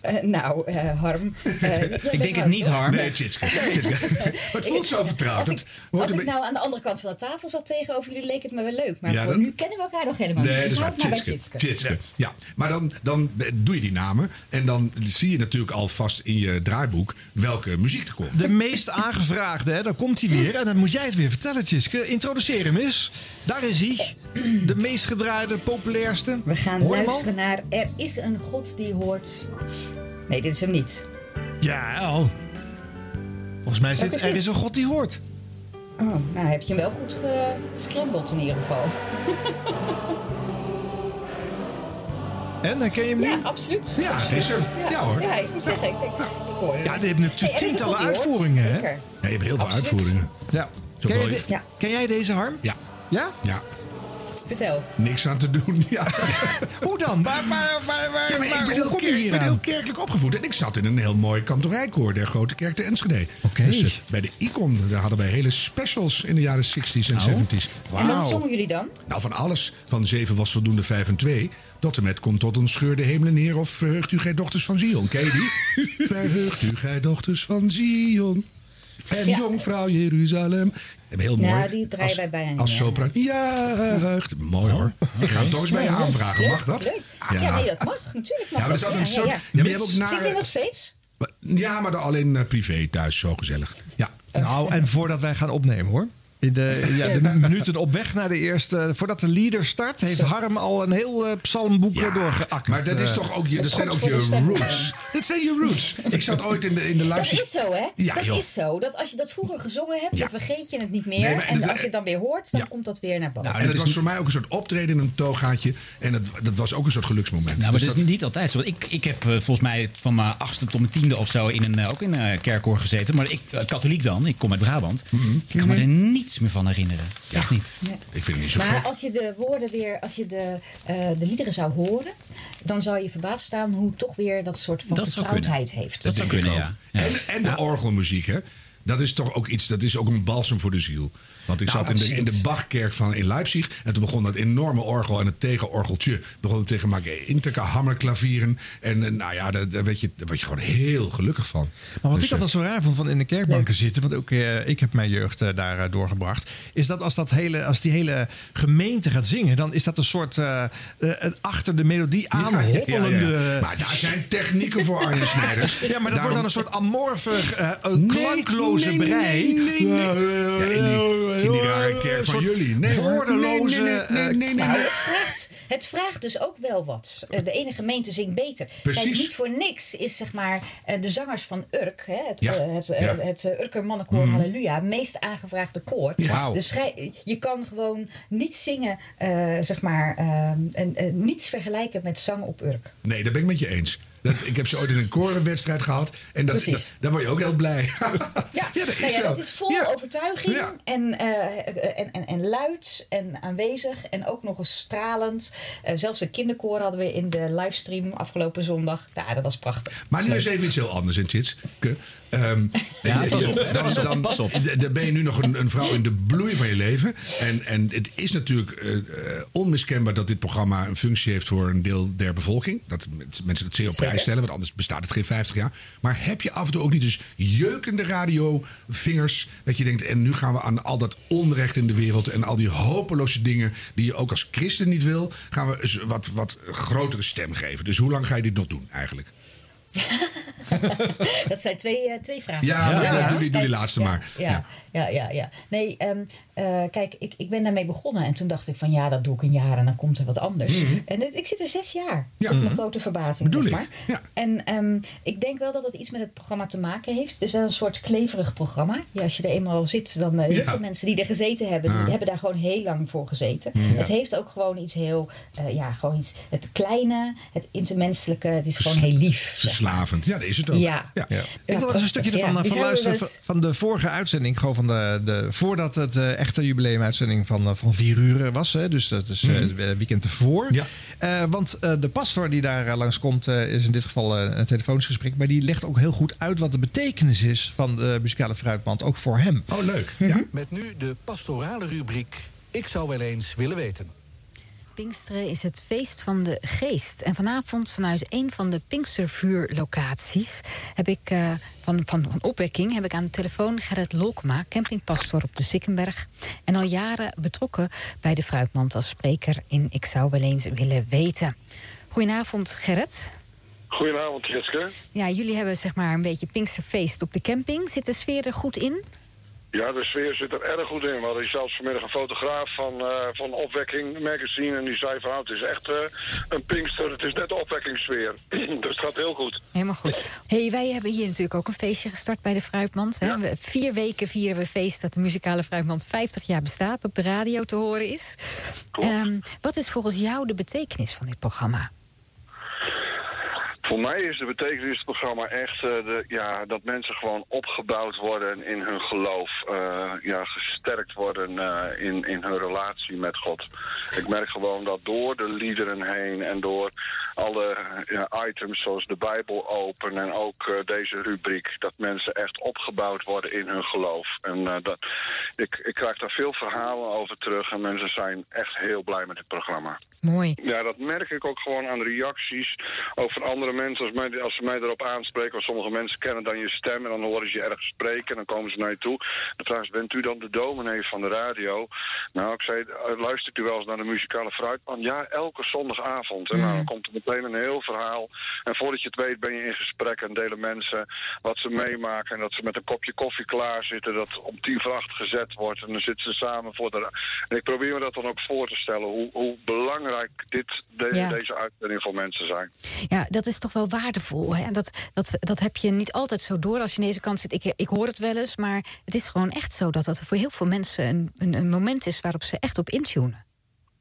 Eh, nou, eh, Harm. eh, jij bent Harm, toch? Nee, Chitske. Chitske. (laughs) Het voelt zo vertrouwd. Als Het ik, als ik nou aan de andere kant van de tafel zat tegenover jullie, leek het me wel leuk. Maar Ja, voor dat- nu kennen we elkaar nog helemaal Nee, niet. dat is Dus het maar bij. Tjitske. Tjitske. Ja, maar dan, dan doe je die namen. En dan zie je natuurlijk alvast in je draaiboek welke muziek er komt. De meest aangevraagde, hè, dan komt hij weer. En dan moet jij het weer vertellen, Tjiske. Introduceer hem eens. Daar is hij. De meest gedraaide, populairste. We gaan luisteren naar Er is een God die hoort. Nee, dit is hem niet. Ja, al. Volgens mij is Er dit? is een God die hoort. Oh, nou heb je hem wel goed gescrambled in ieder geval. (laughs) En, dan ken je hem nu? Ja, absoluut. Ja, het is hem. Ja, Ja, hoor. Ja, ik moet zeggen, ik, denk, ik Ja, die heeft natuurlijk Hey, Er is tientallen uitvoeringen, hè? Zeker. Ja, je hebt heel veel Absoluut. uitvoeringen. Ja. Zo Ken, de- Ja. ken jij deze, Harm? Ja. Ja? Ja. Vertel. Niks aan te doen. (laughs) Ja. Hoe dan? Waar, waar, waar, waar, Ja, maar waar- ik ben, hoe heel, kom je kerk- ik hier ben aan? heel kerkelijk opgevoed. En ik zat in een heel mooi kantorijkoor der Grote Kerk te Enschede. Oké. Dus eh, bij de Icon daar hadden wij hele specials in de jaren 60s en Oh. 70s. En wat zongen jullie dan? Nou, van alles. Van 7 was voldoende 5 en 2. Tot en met komt tot een scheur de hemelen neer. Of verheugt u gij dochters van Zion. Ken je die? (laughs) verheugt u gij dochters van Zion. En Ja. Jongvrouw Jeruzalem. Heel mooi. Ja, die draaien wij bijna niet Als sopran. Ja, mooi hoor. Ik ga hem toch eens bij je Ja, aanvragen. Mag dat? leuk. Ja. nee, dat mag. Natuurlijk mag Ja, maar dat. zat een ja, soort- ja, Ja, maar je hebt ook Zit nare- je nog steeds? Ja, maar dan alleen eh, privé thuis. Zo gezellig. Ja. Nou, en voordat wij gaan opnemen hoor. In de, (laughs) ja, de minuten op weg naar de eerste. Voordat de leader start, heeft Harm al een heel eh, psalmboek Ja, doorgeakkerd. Maar dat is Eh, toch ook je, Dat dat zijn ook je roots. (laughs) Dat zijn je roots. (laughs) Ik zat ooit in de, in de Dat live is zo, hè? Ja, dat joh. is zo. Dat als je dat vroeger gezongen hebt, Ja. dan vergeet je het niet meer. Nee, maar- en en- als je het dan weer hoort, dan Ja. komt dat weer naar boven. Nou, en het was voor mij ook een soort optreden in een togaatje. En het, dat was ook een soort geluksmoment. Nou, maar Dus dat is niet altijd zo. Want Ik, ik heb eh, volgens mij van mijn achtste tot mijn tiende of zo in een, eh, ook in een kerkkoor gezeten. Maar ik, katholiek dan, ik kom uit Brabant. Ik kan me er niets meer van herinneren. Echt niet. Nee. Ik vind het niet zo Maar gek. als je de woorden weer, als je de, eh, de liederen zou horen, dan zou je verbaasd staan hoe toch weer dat soort van Dat zou vertrouwdheid kunnen. heeft. Dat denk ik ook. En, en de orgelmuziek, hè? Dat is toch ook iets, dat is ook een balsem voor de ziel. Want ik Nou, zat in de, in de. Bachkerk van in Leipzig. En toen begon dat enorme orgel en het tegenorgeltje. Begon tegen maken interca hammerklavieren. En eh, nou ja, daar, daar, werd je, daar word je gewoon heel gelukkig van. Maar wat Dus, ik altijd zo raar vond van in de kerkbanken zitten, want ook eh, ik heb mijn jeugd eh, daar eh, doorgebracht, is dat als, dat hele, als die hele gemeente gaat zingen, dan is dat een soort eh, eh, achter de melodie ja, ja. Maar daar zijn technieken voor, Arjen Snijders. Ja, maar dat Daarom- wordt dan een soort amorfig, eh, een klankloze nee, nee, brei. nee, Ja, in die- die rare kerk van jullie. Nee, woordeloze... Nee, nee, nee, eh, nee, nee, nee. het vraagt, het vraagt dus ook wel wat. Eh, De ene gemeente zingt beter. Precies. Kijk, niet voor niks is zeg maar eh, de zangers van Urk, hè, het, Ja, eh, het, eh, ja. het eh, Urker mannenkoor Mhm. Halleluja, meest aangevraagde koor. Dus gij- je kan gewoon niet zingen, eh, zeg maar, eh, en, eh, niets vergelijken met zang op Urk. Nee, daar ben ik met je eens. Dat, ik heb ze ooit in een korenwedstrijd gehad. En dat, Precies. dat, daar word je ook heel blij. Ja, (laughs) dat is nou ja, zo. dat is vol overtuiging Ja. en, eh, en, en, en luid en aanwezig en ook nog eens stralend. Eh, zelfs een kinderkoor hadden we in de livestream afgelopen zondag. Ja, dat was prachtig. Maar nu is even iets heel anders, in Chits. Ehm, Ja, pas op, dan, dan, pas op. d- dan ben je nu nog een, een vrouw in de bloei van je leven. En, en het is natuurlijk eh, eh, onmiskenbaar dat dit programma een functie heeft voor een deel der bevolking. Dat mensen het zeer op prijs Zeker. stellen, want anders bestaat het geen 50 jaar. Maar heb je af en toe ook niet eens jeukende radiovingers? Dat je denkt, en nu gaan we aan al dat onrecht in de wereld en al die hopeloze dingen die je ook als christen niet wil, gaan we eens wat, wat grotere stem geven. Dus hoe lang ga je dit nog doen eigenlijk? (laughs) dat zijn twee, eh, twee vragen. Ja, doe die- doe die Kijk, laatste ja, maar. Ja, ja, ja. ja, ja. Nee, ehm, eh, kijk, ik, ik ben daarmee begonnen en toen dacht ik van ja, dat doe ik een jaar en dan komt er wat anders. Mhm. En ik zit er zes jaar, Ja. tot mijn Mhm. grote verbazing. Bedoel zeg ik, maar. En ehm, ik denk wel dat het iets met het programma te maken heeft. Het is wel een soort kleverig programma. Ja, als je er eenmaal zit, dan uh, heel Ja. veel mensen die er gezeten hebben, die Ah. hebben daar gewoon heel lang voor gezeten. Ja. Het heeft ook gewoon iets heel, eh, ja, gewoon iets, het kleine, het intermenselijke, het is gewoon heel lief. zeg maar. Verslavend. Ja, dat is het ook. Ja. Ik wil een stukje ervan Ja, van luisteren. van de vorige uitzending. Gewoon van de, de, voordat het eh, echte jubileumuitzending van, eh, van vier uur was. Hè, dus dat is eh, Mhm. het weekend ervoor. Eh, want eh, de pastor die daar eh, langskomt eh, is in dit geval eh, een telefonisch gesprek. Maar die legt ook heel goed uit wat de betekenis is van de muzikale fruitmand. Ook voor hem. Oh, leuk. Met nu de pastorale rubriek Ik zou wel eens willen weten. Pinksteren is het feest van de geest. En vanavond vanuit een van de Pinkstervuurlocaties heb ik eh, van, van, van opwekking heb ik aan de telefoon Gerrit Lolkema, campingpastor op de Zikkenberg. En al jaren betrokken bij de Fruitmand als spreker in Ik zou wel eens willen weten. Goedenavond, Gerrit. Goedenavond, Jitske. Ja, jullie hebben zeg maar een beetje Pinksterfeest op de camping. Zit de sfeer er goed in? Ja, de sfeer zit er erg goed in. We hadden zelfs vanmiddag een fotograaf van, eh, van Opwekking Magazine... en die zei van, nou, het is echt eh, een Pinkster, het is net de opwekkingssfeer. (clears throat) dus het gaat heel goed. Helemaal goed. Hey, wij hebben hier natuurlijk ook een feestje gestart bij de Fruitmand. Hè? Vier weken vieren we feest dat de muzikale Fruitmand 50 jaar bestaat, op de radio te horen is. Ehm, wat is volgens jou de betekenis van dit programma? Voor mij is de betekenis het programma echt eh, de, ja, dat mensen gewoon opgebouwd worden in hun geloof. eh, ja, gesterkt worden eh, in, in hun relatie met God. Ik merk gewoon dat door de liederen heen en door alle items zoals de Bijbel open en ook deze rubriek, dat mensen echt opgebouwd worden in hun geloof. En dat, ik, ik krijg daar veel verhalen over terug en mensen zijn echt heel blij met dit programma. Mooi. Ja, dat merk ik ook gewoon aan de reacties over andere mensen. Als, mij, als ze mij erop aanspreken, want sommige mensen kennen dan je stem... en dan horen ze je ergens spreken en dan komen ze naar je toe. Dan vragen ze, bent u dan de dominee van de radio? Nou, ik zei, eh, luistert u wel eens naar de muzikale fruitman? Ja, elke zondagavond. En nou, dan komt er meteen een heel verhaal. En voordat je het weet ben je in gesprek en delen mensen wat ze meemaken... en dat ze met een kopje koffie klaar zitten, dat om tien voor acht gezet wordt... en dan zitten ze samen voor de... En ik probeer me dat dan ook voor te stellen, hoe, hoe belangrijk dit, de- Ja. deze uitzending voor mensen zijn. Ja, dat is toch wel waardevol. Hè? Dat, dat, dat heb je niet altijd zo door als je aan deze kant zit. Ik, ik hoor het wel eens, maar het is gewoon echt zo... dat dat voor heel veel mensen een, een, een moment is waarop ze echt op intunen.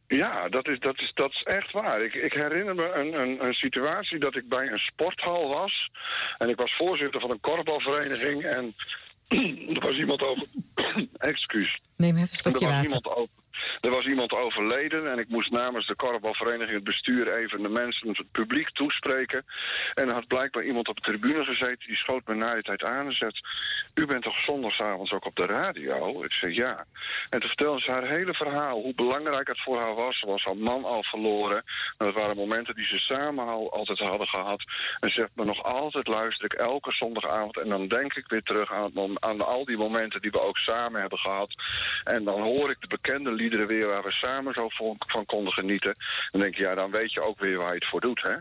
Ja, dat is, dat is, dat is echt waar. Ik, ik herinner me een, een, een situatie dat ik bij een sporthal was. En ik was voorzitter van een korfbalvereniging. En (clears throat) er was iemand over... (clears throat) Excuus. Neem even een En er was, water. iemand over, er was iemand overleden en ik moest namens de korfbalvereniging het bestuur even de mensen, het publiek toespreken. En er had blijkbaar iemand op de tribune gezeten, die schoot me na die tijd aan en zegt, u bent toch zondagsavonds ook op de radio? Ik zei ja. En toen vertelde ze haar hele verhaal, hoe belangrijk het voor haar was. Ze was haar man al verloren. En dat waren momenten die ze samen al altijd hadden gehad. En ze zegt me nog altijd luister ik elke zondagavond en dan denk ik weer terug aan, aan al die momenten die we ook samen hebben gehad. En dan hoor ik de bekende liederen weer waar we samen zo van, konden genieten. En dan denk je, ja, dan weet je ook weer waar je het voor doet, hè?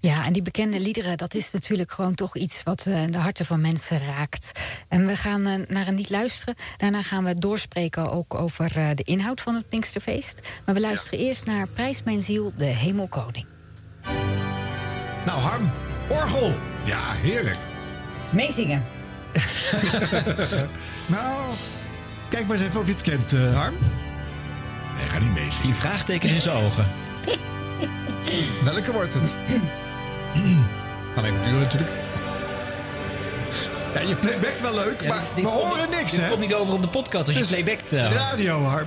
Ja, en die bekende liederen, dat is natuurlijk gewoon toch iets wat eh, de harten van mensen raakt. En we gaan eh, naar een lied luisteren. Daarna gaan we doorspreken ook over eh, de inhoud van het Pinksterfeest. Maar we luisteren eerst naar Prijs mijn ziel, de hemelkoning. Nou, Harm, orgel. Ja, heerlijk. Meezingen. (laughs) nou, kijk maar eens even of je het kent, eh, Harm. Nee, ga niet mee. Die vraagtekens in zijn ogen. (laughs) Welke wordt het? Alleen duur natuurlijk. Ja, je playbackt wel leuk, maar dit- we horen niks, dit hè? komt niet over op de podcast als je Dus playbackt. eh. Radio, Harm.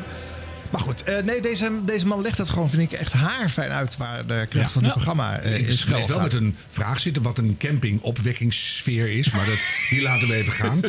Maar goed, eh, nee, deze, deze man legt het gewoon, vind ik, echt haarfijn uit... waar de kracht van dit programma eh, ik is wel met een vraag zitten wat een camping-opwekkingssfeer is. Maar dat, die laten we even gaan. (laughs)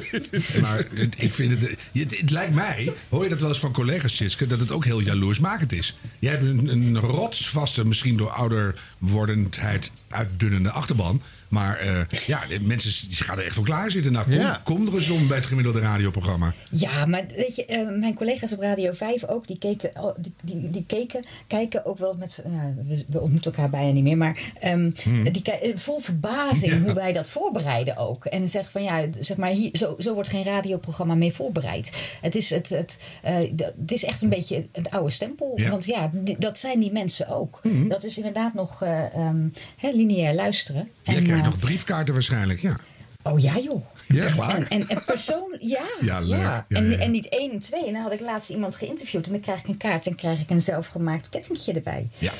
Maar het, ik vind het, het, het lijkt mij, hoor je dat wel eens van collega's, Siske, dat het ook heel jaloersmakend is. Jij hebt een, een rotsvaste, misschien door ouder wordendheid uitdunnende achterban. Maar eh, ja, de mensen die gaan er echt voor klaar zitten. Nou, kom, Ja. kom er eens om bij het gemiddelde radioprogramma. Ja, maar weet je, eh, mijn collega's op Radio 5 ook, die keken, oh, die, die, die keken kijken ook wel met. Ja, we, we ontmoeten elkaar bijna niet meer, maar ehm, Hmm. die eh, vol verbazing hoe wij dat voorbereiden ook. En zeggen van ja, zeg maar, hier, zo, zo wordt geen radioprogramma mee voorbereid. Het is, het, het, eh, het is echt een beetje het oude stempel. Ja. Want ja, die- dat zijn die mensen ook. Hmm. Dat is inderdaad nog eh, ehm, hè, lineair luisteren. En, eh, nog briefkaarten waarschijnlijk, ja. Oh ja, joh. Ja, echt waar? En, en, en persoon, (laughs) ja. Ja, leuk. Ja, en, ja, en niet één, twee. En dan had ik laatst iemand geïnterviewd. En dan krijg ik een kaart en krijg ik een zelfgemaakt kettingje erbij. Ja.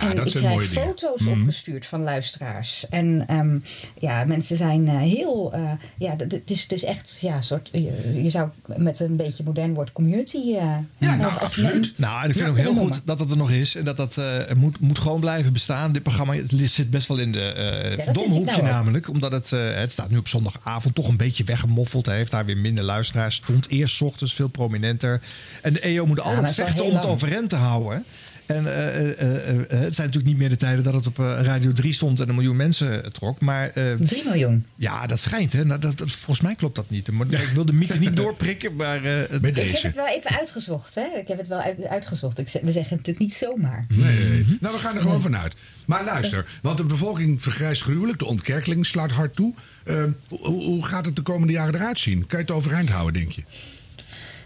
Ja, en dat ik krijg mooie foto's Mhm. opgestuurd van luisteraars. En ehm, ja, mensen zijn eh, heel... eh, ja, het is, het is echt ja, soort... Je, je zou met een beetje modern woord community... eh, Ja, nou, als men- Nou, en ik vind Ja, ook heel goed dat het er nog is. En dat dat moet, moet gewoon blijven bestaan. Dit programma het zit best wel in de ik domhoekje nou namelijk. Omdat het, het staat nu op zondagavond toch een beetje weggemoffeld. Hij heeft daar weer minder luisteraars. Stond eerst ochtends veel prominenter. En de EO moet altijd vechten om het overeind te houden. En eh, eh, eh, het zijn natuurlijk niet meer de tijden dat het op eh, Radio 3 stond en een miljoen mensen trok. Maar, eh, 3 miljoen. Ja, dat schijnt. Hè? Nou, dat, dat- volgens mij klopt dat niet. Maar Ik wil de mythe niet (laughs) doorprikken, maar eh, het- Ik heb het wel even uitgezocht, hè? Ik heb het wel uit- uitgezocht. Ik, we zeggen het natuurlijk niet zomaar. Nee, nee, nee. Nou, we gaan er gewoon vanuit. Maar luister, want de bevolking vergrijst gruwelijk. De ontkerkeling slaat hard toe. Eh, hoe, hoe gaat het de komende jaren eruit zien? Kan je het overeind houden, denk je?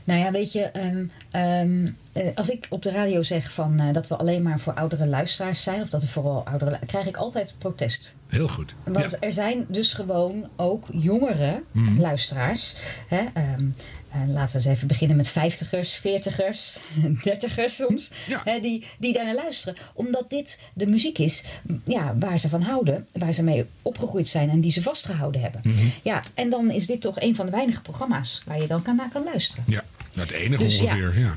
Nou ja, weet je, ehm, ehm, eh, als ik op de radio zeg van, eh, dat we alleen maar voor oudere luisteraars zijn, of dat er vooral oudere krijg ik altijd protest. Heel goed. Want er zijn dus gewoon ook jongere Mhm. luisteraars. Hè? ehm, eh, laten we eens even beginnen met vijftigers, veertigers, (laughs) dertigers soms. Hè, die, die daar naar luisteren. Omdat dit de muziek is ja, waar ze van houden. Waar ze mee opgegroeid zijn en die ze vastgehouden hebben. Mhm. Ja, en dan is dit toch een van de weinige programma's waar je dan kan, naar kan luisteren. Ja, nou, het enige Dus ongeveer. Ja. Ja.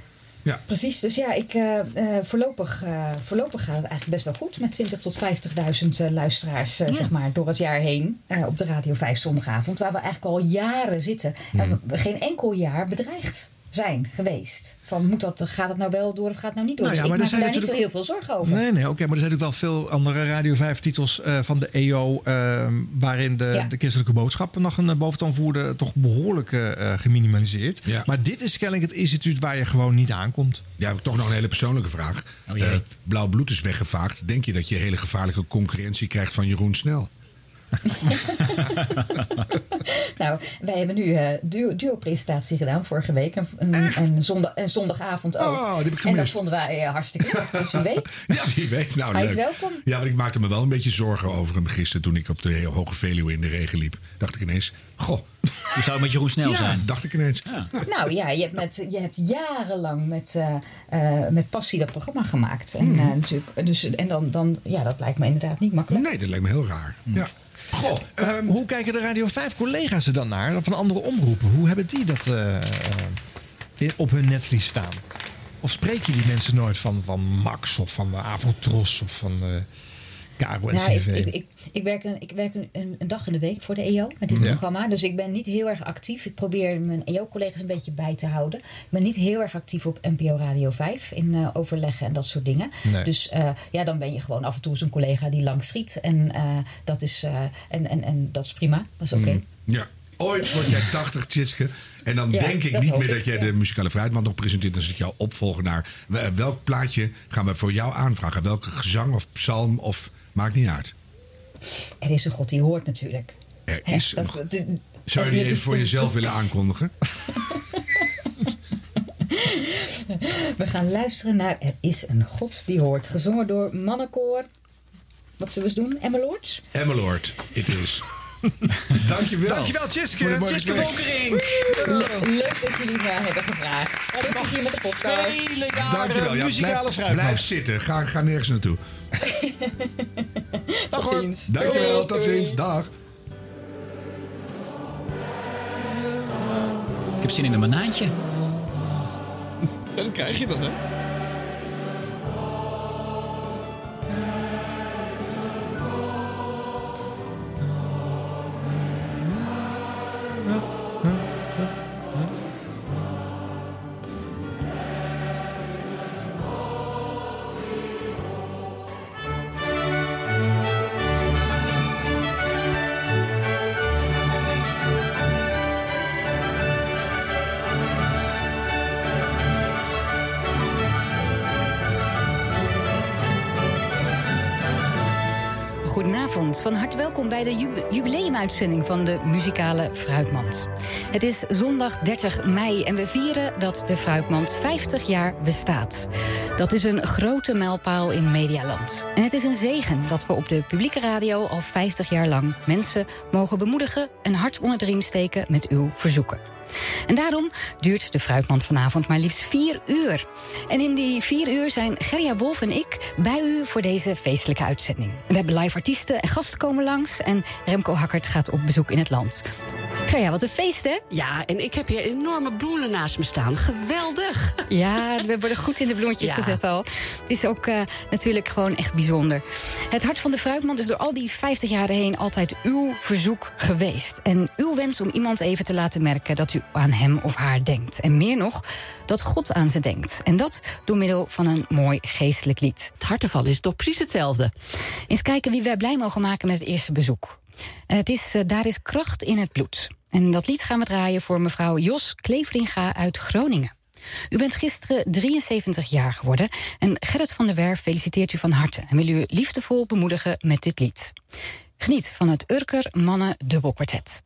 Precies, dus ja, ik, eh, eh, voorlopig, eh, voorlopig gaat het eigenlijk best wel goed. Met 20.000 tot 50.000 eh, luisteraars zeg maar, door het jaar heen. op de Radio 5 zondagavond. Waar we eigenlijk al jaren zitten. En we- geen enkel jaar bedreigd. Zijn geweest. Van moet dat, gaat het nou wel door of gaat het nou niet door? Nou ja, dus ik maar er maak me zijn daar niet zo natuurlijk heel veel zorgen over. Nee, nee, oké. maar er zijn natuurlijk wel veel andere Radio 5-titels eh, van de EO... eh, waarin de, Ja. de christelijke boodschappen nog een eh, boventoon voerden... toch behoorlijk eh, geminimaliseerd. Maar dit is kennelijk het instituut waar je gewoon niet aankomt. Ja, heb ik toch nog een hele persoonlijke vraag. Oh blauw bloed is weggevaagd. Denk je dat je hele gevaarlijke concurrentie krijgt van Jeroen Snel? (laughs) Nou, wij hebben nu eh duo- duo-presentatie gedaan vorige week. En, en, en, zondag, en zondagavond ook. Oh, die heb ik en dat vonden wij eh, hartstikke leuk. Dus wie (laughs) weet. Ja, wie weet. Nou, Hij is leuk. welkom. Ja, maar ik maakte me wel een beetje zorgen over hem gisteren... toen ik op de Hoge Veluwe in de regen liep. Dacht ik ineens, goh. Hoe zou het met Jeroen Snel ja, zijn? dacht ik ineens. Nou ja, je hebt, met, je hebt jarenlang met, eh, eh, met passie dat programma gemaakt. En, eh, natuurlijk, dus, en dan, dan, ja, dat lijkt me inderdaad niet makkelijk. Nee, dat lijkt me heel raar. Ja. Goh, ehm, hoe kijken de Radio 5-collega's er dan naar? Van andere omroepen. Hoe hebben die dat in- op hun netvlies staan? Of spreek je die mensen nooit van, van Max of van de Avotros of van de Caro Nou, ik, ik, ik, ik werk, een, ik werk een, een dag in de week voor de EO met dit Ja. programma. Dus ik ben niet heel erg actief. Ik probeer mijn EO-collega's een beetje bij te houden. Ik ben niet heel erg actief op NPO Radio 5 in eh, overleggen en dat soort dingen. Nee. Dus eh, ja, dan ben je gewoon af en toe zo'n collega die lang schiet. En, eh, dat, is, en, en, en dat is prima. Dat is oké. Mm, Ja. Ooit word jij 80, Tjitske. En dan Ja, denk ik niet meer ik, dat jij ja. de muzikale vrijheid nog presenteert. Dan zit jouw opvolger naar. wel- Welk plaatje gaan we voor jou aanvragen? Welke gezang of psalm of. Maakt niet uit. Er is een God die hoort natuurlijk. Er Hè, is een dat- Zou je die even voor jezelf willen aankondigen? (laughs) We gaan luisteren naar Er is een God die hoort. Gezongen door Mannenkoor. Wat zullen we eens doen? Emmeloord? Emmeloord, it is. (laughs) Dankjewel. Dankjewel, Tjitske gesprek. Le- leuk dat jullie me hebben gevraagd. Veel plezier met de podcast. Dankjewel. Ja, blijf, blijf zitten. Ga, ga nergens naartoe. (laughs) Tot ziens. Dankjewel. Tot ziens. Dag. Ik heb zin in een banaantje. Ja, dat krijg je dan, hè? Van harte welkom bij de jubileumuitzending van de Muzikale Fruitmand. Het is zondag 30 mei en we vieren dat de Fruitmand 50 jaar bestaat. Dat is een grote mijlpaal in Medialand. En het is een zegen dat we op de publieke radio al 50 jaar lang mensen mogen bemoedigen, een hart onder de riem steken met uw verzoeken. En daarom duurt de Fruitmand vanavond maar liefst vier uur. En in die vier uur zijn Gerja Wolf en ik bij u voor deze feestelijke uitzending. We hebben live artiesten en gasten komen langs... en Remco Hakkert gaat op bezoek in het land. Gerja, wat een feest, hè? Ja, en ik heb hier enorme bloemen naast me staan. Geweldig. Ja, we worden goed in de bloemetjes Ja. gezet al. Het is ook eh, natuurlijk gewoon echt bijzonder. Het Hart van de Fruitmand is door al die 50 jaren heen altijd uw verzoek geweest. En uw wens om iemand even te laten merken dat u aan hem of haar denkt. En meer nog, dat God aan ze denkt. En dat door middel van een mooi geestelijk lied. Het hartenval is toch precies hetzelfde. Eens kijken wie wij blij mogen maken met het eerste bezoek. En het is eh, Daar is kracht in het bloed. En dat lied gaan we draaien voor mevrouw Jos Kleveringa uit Groningen. U bent gisteren 73 jaar geworden en Gerrit van der Werf feliciteert u van harte en wil u liefdevol bemoedigen met dit lied. Geniet van het Urker Mannen Dubbelkwartet.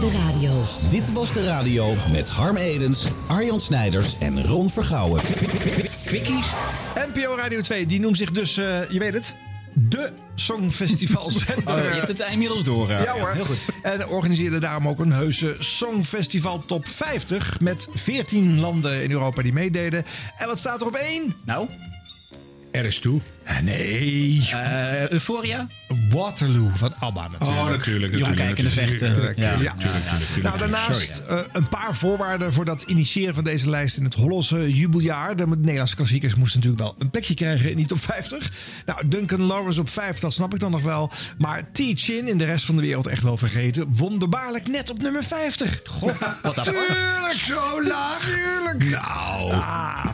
Was de radio. Dit was de radio met Harm Edens, Arjan Snijders en Ron Vergouwen. Quickies. NPO Radio 2, die noemt zich dus, eh, je weet het, de Songfestivalzender. (laughs) Oh, je hebt het inmiddels door. eh. Ja hoor. Heel goed. En organiseerde daarom ook een heuse Songfestival Top 50... met 14 landen in Europa die meededen. En wat staat er op één? Nou? Er is toe. Nee. Eh, Euphoria? Waterloo van ABBA natuurlijk. Oh, natuurlijk. Natuurlijk. kijkende vechten. Ja. tuurlijk. Nou, daarnaast een paar voorwaarden voor dat initiëren van deze lijst in het Hollandse jubeljaar. De Nederlandse klassiekers moesten natuurlijk wel een plekje krijgen in die top 50. Nou, Duncan Lawrence op 5, dat snap ik dan nog wel. Maar T. Chin in de rest van de wereld echt wel vergeten. Wonderbaarlijk net op nummer 50. Goh, wat apart. (laughs) Tuurlijk, zo laag. Tuurlijk. Nou. Ah.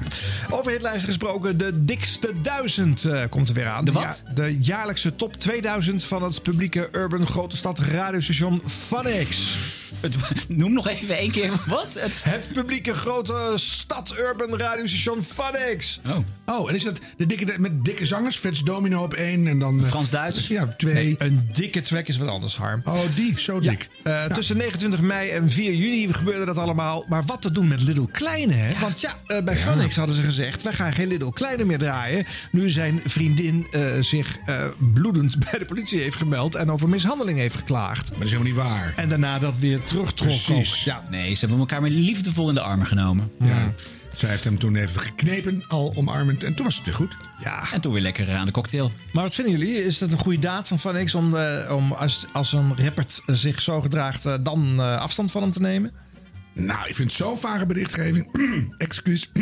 Over hitlijsten gesproken, de dikste duizend eh, komt er weer aan. De wat? Ja, de jaarlijkse top 2000 van het publieke urban grote stad radiostation Funix. Het, noem nog even één keer wat? Het, Het publieke grote stad urban radiostation Funix. oh. Oh, en is dat de dikke, met dikke zangers? Vets Domino op één en dan... eh, Frans-Duits? Ja, twee. Nee, een dikke track is wat anders, Harm. Oh, die. Zo dik. Eh, Tussen 29 mei en 4 juni gebeurde dat allemaal. Maar wat te doen met Little Kleine, hè? Want ja, eh, bij Funix hadden ze gezegd... wij gaan geen Little Kleine meer draaien. Nu zijn vriendin eh, zich eh, bloedend (laughs) bij de politie heeft gemeld... en over mishandeling heeft geklaagd. Maar dat is helemaal niet waar. En daarna dat weer terugtrok. Precies. Ja. Nee, ze hebben elkaar met liefdevol in de armen genomen. Ja. Zij heeft hem toen even geknepen, al omarmend. En toen was het weer goed. ja. En toen weer lekker eh, aan de cocktail. Maar wat vinden jullie? Is dat een goede daad van Funix... om, eh, om als, als een rapper zich zo gedraagt... eh, dan eh, afstand van hem te nemen? Nou, ik vind zo'n vage berichtgeving. (clears throat) Excuus. (clears throat)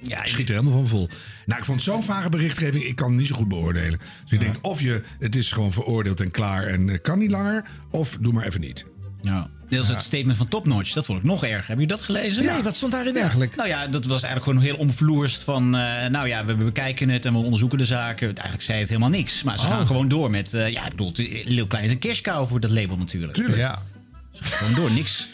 Ja, Ik schiet er helemaal van vol. Nou, ik vond zo'n vage berichtgeving, ik kan het niet zo goed beoordelen. Dus ik denk, of je, het is gewoon veroordeeld en klaar en eh, kan niet langer. Of doe maar even niet. Ja. Dit was het statement van Topnotch. Dat vond ik nog erg. Hebben jullie dat gelezen? Nee, wat stond daarin eigenlijk? Nou ja, dat was eigenlijk gewoon heel omvloerst van... eh, nou ja, we bekijken het en we onderzoeken de zaken. Eigenlijk zei het helemaal niks. Maar ze Oh. gaan gewoon door met... eh, ja, ik bedoel, Lil Klein is een kerstkou voor dat label natuurlijk. Tuurlijk. Ja. Ze gaan gewoon door, niks.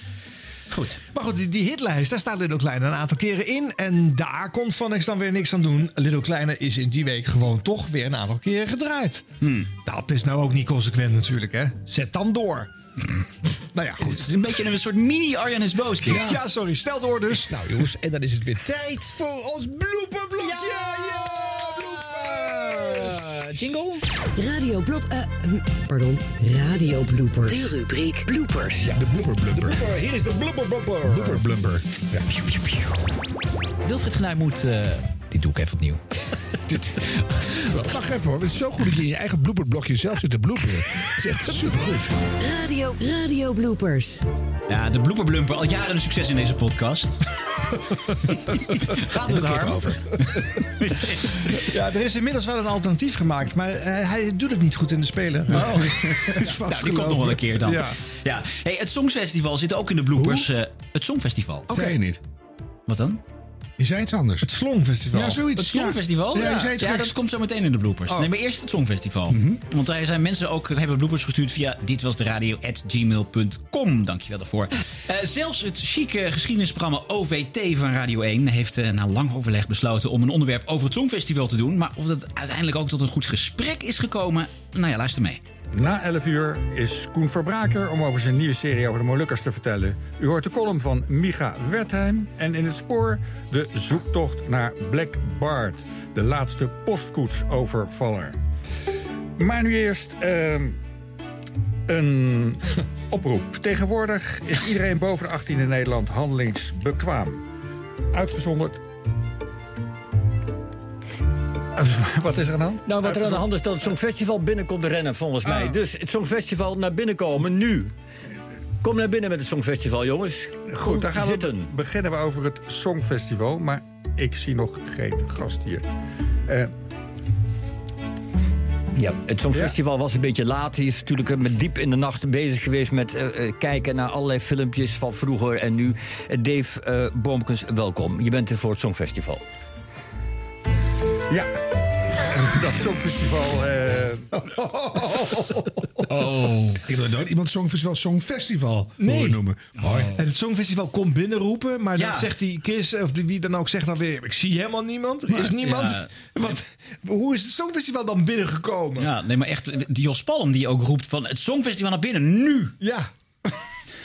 Goed. Maar goed, die, die hitlijst, daar staat Little Kleine een aantal keren in. En daar kon Funix dan weer niks aan doen. Little Kleine is in die week gewoon toch weer een aantal keren gedraaid. Dat is nou ook niet consequent natuurlijk, hè. Zet dan door. (laughs) nou ja, Het goed. is een beetje een soort mini Arjan is boos. dit. Ja. sorry, stel door dus. Nou jongens, en dan is het weer tijd voor ons blooperblokje. Ja, blooper. Jingle? Radio Blop... eh, hm, pardon, Radio Bloopers. De rubriek Bloopers. Ja, de blooper blumper. Hier is de blooper blumper. Blooper blumper. Ja. Wilfried Genuij moet... eh, dit doe ik even opnieuw. (laughs) Wacht even hoor, het is zo goed dat je in je eigen blooperblokje zelf zit te bloeperen. Het is echt supergoed. Radio, Radio Bloopers. Ja, de blooper blumper. Al jaren een succes in deze podcast. (laughs) Gaat het daar? over. (laughs) Ja, er is inmiddels wel een alternatief gemaakt. Maar eh, hij doet het niet goed in de speler. Oh. (laughs) (laughs) nou, die komt nog wel een keer dan. Ja. Ja. Hey, het Songfestival zit ook in de bloopers. eh, het Songfestival. Oké, niet. Wat dan? Je zei iets anders. Het Slongfestival. Ja, zoiets. Het Songfestival? Ja, Ja, je zei iets ja, geks. dat komt zo meteen in de bloopers. Oh. Nee, maar eerst het Songfestival. Want daar zijn mensen ook, hebben bloopers gestuurd via ditwasderadio.gmail.com. Dankjewel daarvoor. Eh, zelfs het chique geschiedenisprogramma OVT van Radio 1 heeft eh, na lang overleg besloten om een onderwerp over het Songfestival te doen. Maar of dat uiteindelijk ook tot een goed gesprek is gekomen, nou ja, luister mee. Na 11 uur is Koen Verbraker om over zijn nieuwe serie over de Molukkers te vertellen. U hoort de column van Micha Wertheim en in het spoor de zoektocht naar Black Bart, de laatste postkoetsovervaller. Maar nu eerst ehm, een (laughs) oproep. Tegenwoordig is iedereen boven de 18 in Nederland handelingsbekwaam. Uitgezonderd. (laughs) Wat is er aan de hand? Nou, wat er aan de hand is dat het Songfestival binnenkomt rennen, volgens mij. Ah. Dus het Songfestival naar binnen komen, nu. Kom naar binnen met het Songfestival, jongens. Goed, dan gaan zitten. we beginnen we over het Songfestival. Maar ik zie nog geen gast hier. Eh, Ja, het Songfestival was een beetje laat. Hij is natuurlijk eh, met diep in de nacht bezig geweest met eh, kijken naar allerlei filmpjes van vroeger en nu. Dave eh Boomkens, welkom. Je bent er voor het Songfestival. Ja, (laughs) dat Songfestival. eh, Oh. Ik wil nooit iemand Songfestival Songfestival Nee. horen noemen. Mooi. En het Songfestival komt binnenroepen, maar Ja. dan zegt die Chris, of die, wie dan ook, zegt dan weer... Ik zie helemaal niemand, er is niemand. Ja. Want, hoe is het Songfestival dan binnengekomen? Ja, nee, maar echt, die Jos Palm die ook roept van het Songfestival naar binnen, nu! Ja.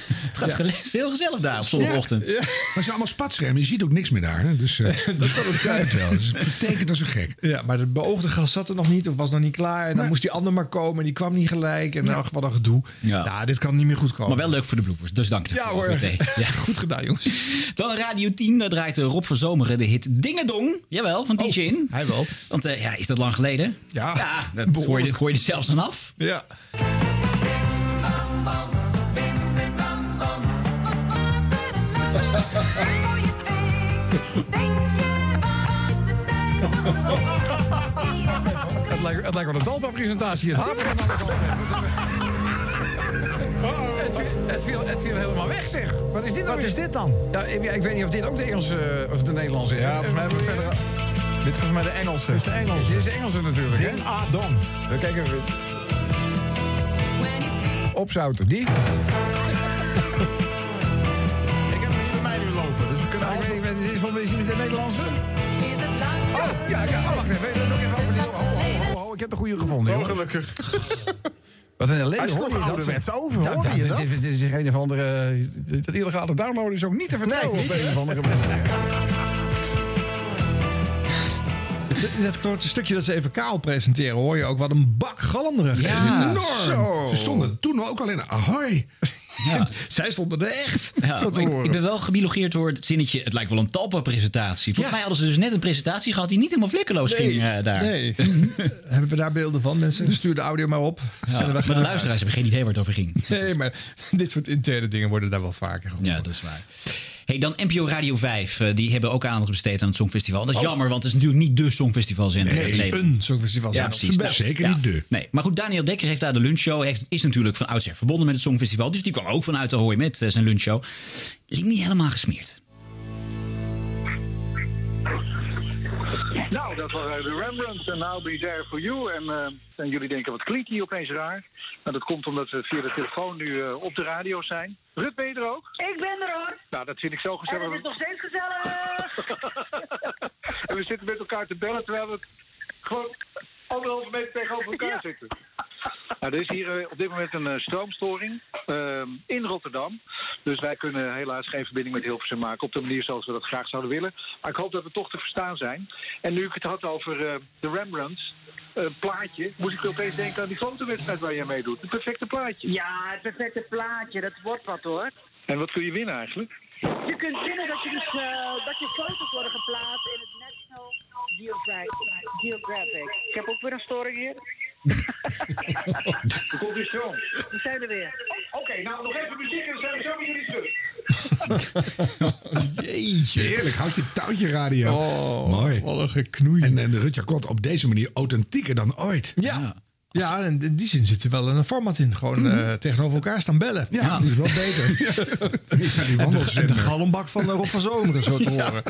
(laughs) Het gaat heel gezellig daar op zondagochtend. Ja. Maar het zijn allemaal spatschermen. Je ziet ook niks meer daar. Hè? Dus eh, (laughs) dat zal het zijn. Wel. Dus het vertekent als een gek. Ja, maar de beoogde gast zat er nog niet of was nog niet klaar. En dan moest die ander maar komen en die kwam niet gelijk. En ach, wat een gedoe. Ja. dit kan niet meer goed komen. Maar wel leuk voor de bloepers, dus dank je Ja hoor. voor het thee. Ja. Goed gedaan jongens. (laughs) Dan Radio 10, daar draait Rob van Zomeren de hit Dingedong. Jawel, van DJ in. Oh, Hij wel. Want eh, ja, is dat lang geleden? Ja, dat hoor je, hoor je er zelfs aan af. Ja. Het lijkt, het lijkt wel een Talpa-presentatie. Het hapert. Het, viel, het, viel, het viel helemaal weg, zeg. Wat is dit nou Wat is dit dan? Ja, ik, ik weet niet of dit ook de Engelse of de Nederlandse is. Ja, volgens mij hebben we verder... Dit is volgens mij de Engelse. Dit is de Engelse. Dit is de Engelse natuurlijk, hè? Ding a dong. We kijken even. Opzouten, die? (laughs) dus Nou, ik weet, dit is volgens mij de Nederlandse. Oh, ja, ja, oh, wacht even. Even, even over die- oh, oh, oh, oh, ik heb de goede gevonden, Oh, jongen. gelukkig. Wat een ellende, hoor je dat? ouderwets over, ja, je dit- dat? Dit, is een of andere... Dat illegale downloaden is ook niet te vertrouwen Nee, op een of andere manier. Dat korte stukje dat ze even kaal presenteren hoor je ook wat een bak galm er. Ja, enorm. Zo. Ze stonden toen ook al in Ahoy. Ja. (laughs) Zij stonden er echt. Ja, ik, ben wel gebiologeerd door het zinnetje. Het lijkt wel een Talpa-presentatie. Volgens mij hadden ze dus net een presentatie gehad die niet helemaal vlekkeloos ging eh, daar. Nee. (laughs) (laughs) Hebben we daar beelden van? Mensen, stuur de audio maar op. Maar de luisteraars hebben geen idee waar het over ging. Nee, maar dit soort interne dingen worden daar wel vaker gehoord. Ja, dat is waar. Hey, dan NPO Radio 5. eh, die hebben ook aandacht besteed aan het Songfestival. Dat is Oh. jammer, want het is natuurlijk niet de Songfestivalzender Nee, in Nederland. een Songfestival. Ja, precies. best. Zeker Ja. niet de. Nee, maar goed, Daniel Dekker heeft daar de lunchshow. Heeft, is natuurlijk van oudsher verbonden met het Songfestival. Dus die kwam ook vanuit de hooi met eh, zijn lunchshow. Is niet helemaal gesmeerd. Nou, dat was de Rembrandt en I'll Be There For You. En, eh, en jullie denken, wat klinkt die opeens raar? Nou, dat komt omdat we via de telefoon nu eh, op de radio zijn. Rut, ben je er ook? Ik ben er hoor. Nou, dat vind ik zo En gezellig. het is nog steeds gezellig. (laughs) En we zitten met elkaar te bellen terwijl we gewoon anderhalve meter tegenover elkaar zitten. Nou, er is hier eh, op dit moment een eh, stroomstoring eh, in Rotterdam. Dus wij kunnen helaas geen verbinding met Hilversum maken op de manier zoals we dat graag zouden willen. Maar ik hoop dat we toch te verstaan zijn. En nu ik het had over eh, de Rembrandts, eh, plaatje, moest ik opeens denken aan die fotowedstrijd waar jij meedoet. Het perfecte plaatje. Ja, het perfecte plaatje. Dat wordt wat hoor. En wat kun je winnen eigenlijk? Je kunt vinden dat je, dus, dat je foto's worden geplaatst in het National Geographic. Geographic. Ik heb ook weer een storing hier. Er komt weer stroom. We zijn er weer. Oké, nou nog even muziek en dan zijn we zo weer jullie terug. Jeetje. Heerlijk, houd je touwtje radio. Oh, Mooi. Wat een geknoei. En, en Rutja Kot op deze manier authentieker dan ooit. Ja. Ja, en in die zin zit er wel een format in. Gewoon eh, tegenover elkaar staan bellen. Ja, dat is wel beter. (laughs) Ja, die En de, en de galmbak van Rob van Zomeren zo te horen.